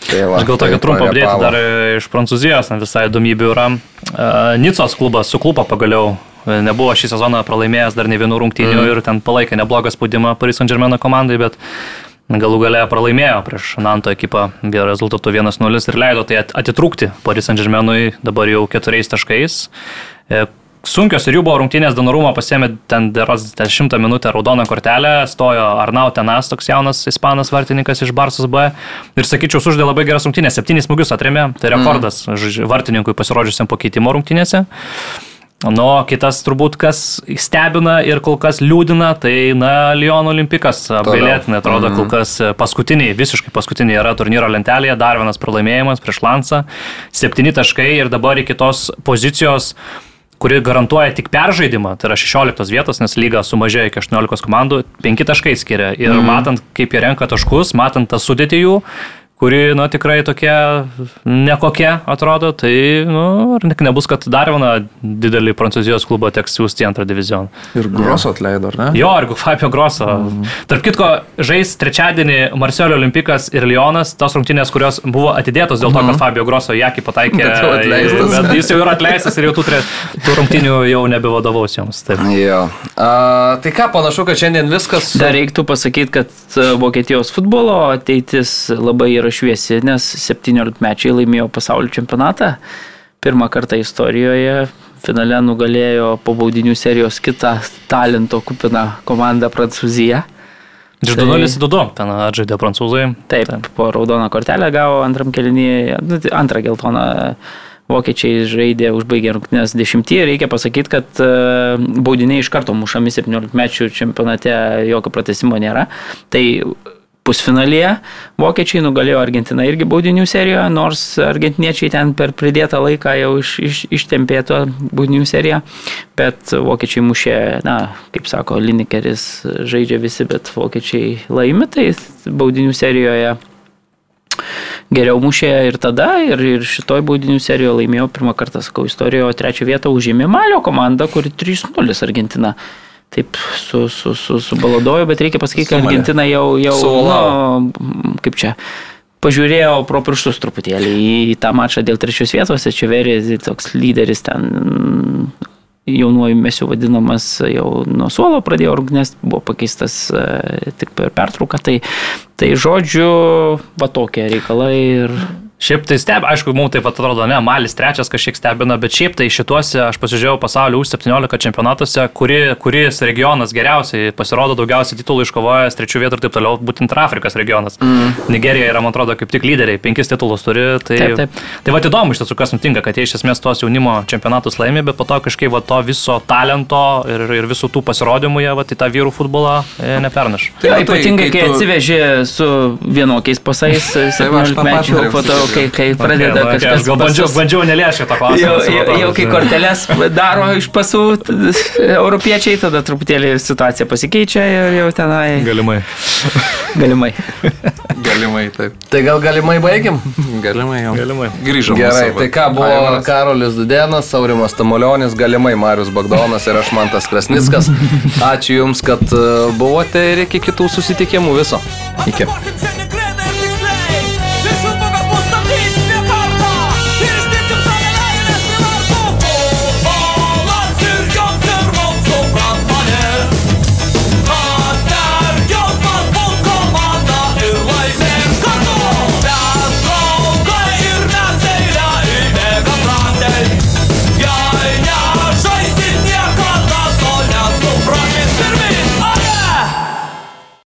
Tai va, Aš gal tai tokią trumpą parepavo. brėtį dar iš Prancūzijos, visai įdomybių yra. Uh, Nicos klubas suklupo pagaliau. E, Nebuvo šį sezoną pralaimėjęs dar ne vienų rungtynių mm. ir ten palaikė neblogą spaudimą Paris Saint Germain komandai, bet galų gale pralaimėjo prieš Nanto ekipą rezultatu 1-0 ir leido tai atitrūkti Paris Saint Germainui dabar jau keturiais taškais. Sunkios ir jų buvo rungtynės, Donorumą pasėmė ten 10 minutę raudoną kortelę, stojo Arnau Tenas, toks jaunas ispanas vartininkas iš Barsos B. Ir sakyčiau, suždė labai geras rungtynės, septynis smūgius atremė, tai rekordas mm. vartininkui pasirodžiusiam po keitimo rungtynėse. Nu, kitas turbūt, kas stebina ir kol kas liūdina, tai, na, Lyon Olimpikas apgailėtinai atrodo, mm. kol kas paskutiniai, visiškai paskutiniai yra turnyro lentelėje, dar vienas pralaimėjimas prieš Lansą, septyni taškai ir dabar iki tos pozicijos kuri garantuoja tik peržaidimą, tai yra 16 vietos, nes lyga sumažėjo iki 18 komandų, 5 taškai skiria. Ir mm. matant, kaip jie renka taškus, matant tą sudėtį jų, kuri, nu, tikrai tokia nekokia atrodo, tai, nu, ar nebus, kad dar vieną didelį prancūzijos klubą teks siūsti į antrą divizioną. Ir Grosso atleido, ar ne? Jo, ir Fabio Grosso. Mm. Tarp kitko, žais trečiadienį Marselio Olimpikas ir Lyonas, tos rungtynės, kurios buvo atidėtos dėl to, kad mhm. Fabio Grosso Jakį pataikė. Bet, bet jis jau yra atleistas ir jau tų, tre, tų rungtynių jau nebevadovaus joms. Taip. Jo. A, tai ką, panašu, kad šiandien viskas. Dar reiktų pasakyti, kad e, Vokietijos futbolo ateitis labai yra šviesi, nes 17 mečiai laimėjo pasaulio čempionatą. Pirmą kartą istorijoje finale nugalėjo po baudinių serijos kitą talento kupiną komandą Prancūziją. 2-0-2 tai, ten atžaidė prancūzai. Taip, taip, po raudoną kortelę gavo antram kelinyje, nu, tai antrą geltoną vokiečiai žaidė, užbaigė rungtynės dešimtį. Reikia pasakyti, kad e, baudiniai iš karto mušami 17 mečių čempionate, jokio pratesimo nėra. Tai pusfinalyje. Vokiečiai nugalėjo Argentiną irgi baudinių serijoje, nors argentiniečiai ten per pridėtą laiką jau iš, iš, ištempė to baudinių seriją, bet vokiečiai mušė, na, kaip sako Linikeris, žaidžia visi, bet vokiečiai laimi, tai baudinių serijoje geriau mušė ir tada, ir, ir šitoj baudinių serijoje laimėjo pirmą kartą, sakau, istorijoje, trečią vietą užėmė Malio komanda, kuri 3-0 Argentina taip su, su, su, su baladoju, bet reikia pasakyti, kad Argentina jau, jau nu, kaip čia, pažiūrėjau pro pirštus truputėlį į tą mačą dėl trečios vietos, čia Verės toks lyderis ten jaunuoju mesiu vadinamas jau nuo suolo pradėjo rungnes, buvo pakeistas e, tik per pertrauką, tai, tai žodžiu, va tokie reikalai ir Šiaip tai stebina, aišku, mums taip atrodo, ne, Malis trečias kažkiek stebina, bet šiaip tai šituose, aš pasižiūrėjau pasaulio U17 čempionatuose, kuri, kuris regionas geriausiai pasirodo daugiausiai titulų iškovojęs, trečių vietų ir taip toliau, būtent Afrikos regionas. Mm. Nigerija yra, man atrodo, kaip tik lyderiai, penkis titulus turi. Tai, taip, taip. tai va įdomu iš tiesų, kas nutinka, kad jie iš esmės tos jaunimo čempionatus laimė, bet po to kažkaip va to viso talento ir, ir visų tų pasirodymų jie va į tą vyrų futbolą e, nepernaš. Tai, ja, ypatingai, kai, kai tu... atsivežė su vienokiais pasais, 17 mečių, po to kai, kai pradeda okay, kažkas. Aš gal bandžiau, bandžiau nelėšti tą klausimą. Jau, jau, jau kai korteles daro iš pasų europiečiai, tada truputėlį situacija pasikeičia ir jau tenai. Galimai. Galimai. galimai, taip. Tai gal galimai baigim? Galimai jau. Galimai. Grįžom. Gerai, tai ką buvo Aivaras. Karolis Dudenas, Saurimas Tamulionis, galimai Marius Bagdonas ir aš Mantas Krasnickas. Ačiū Jums, kad e, buvote ir iki kitų susitikimų viso. Iki.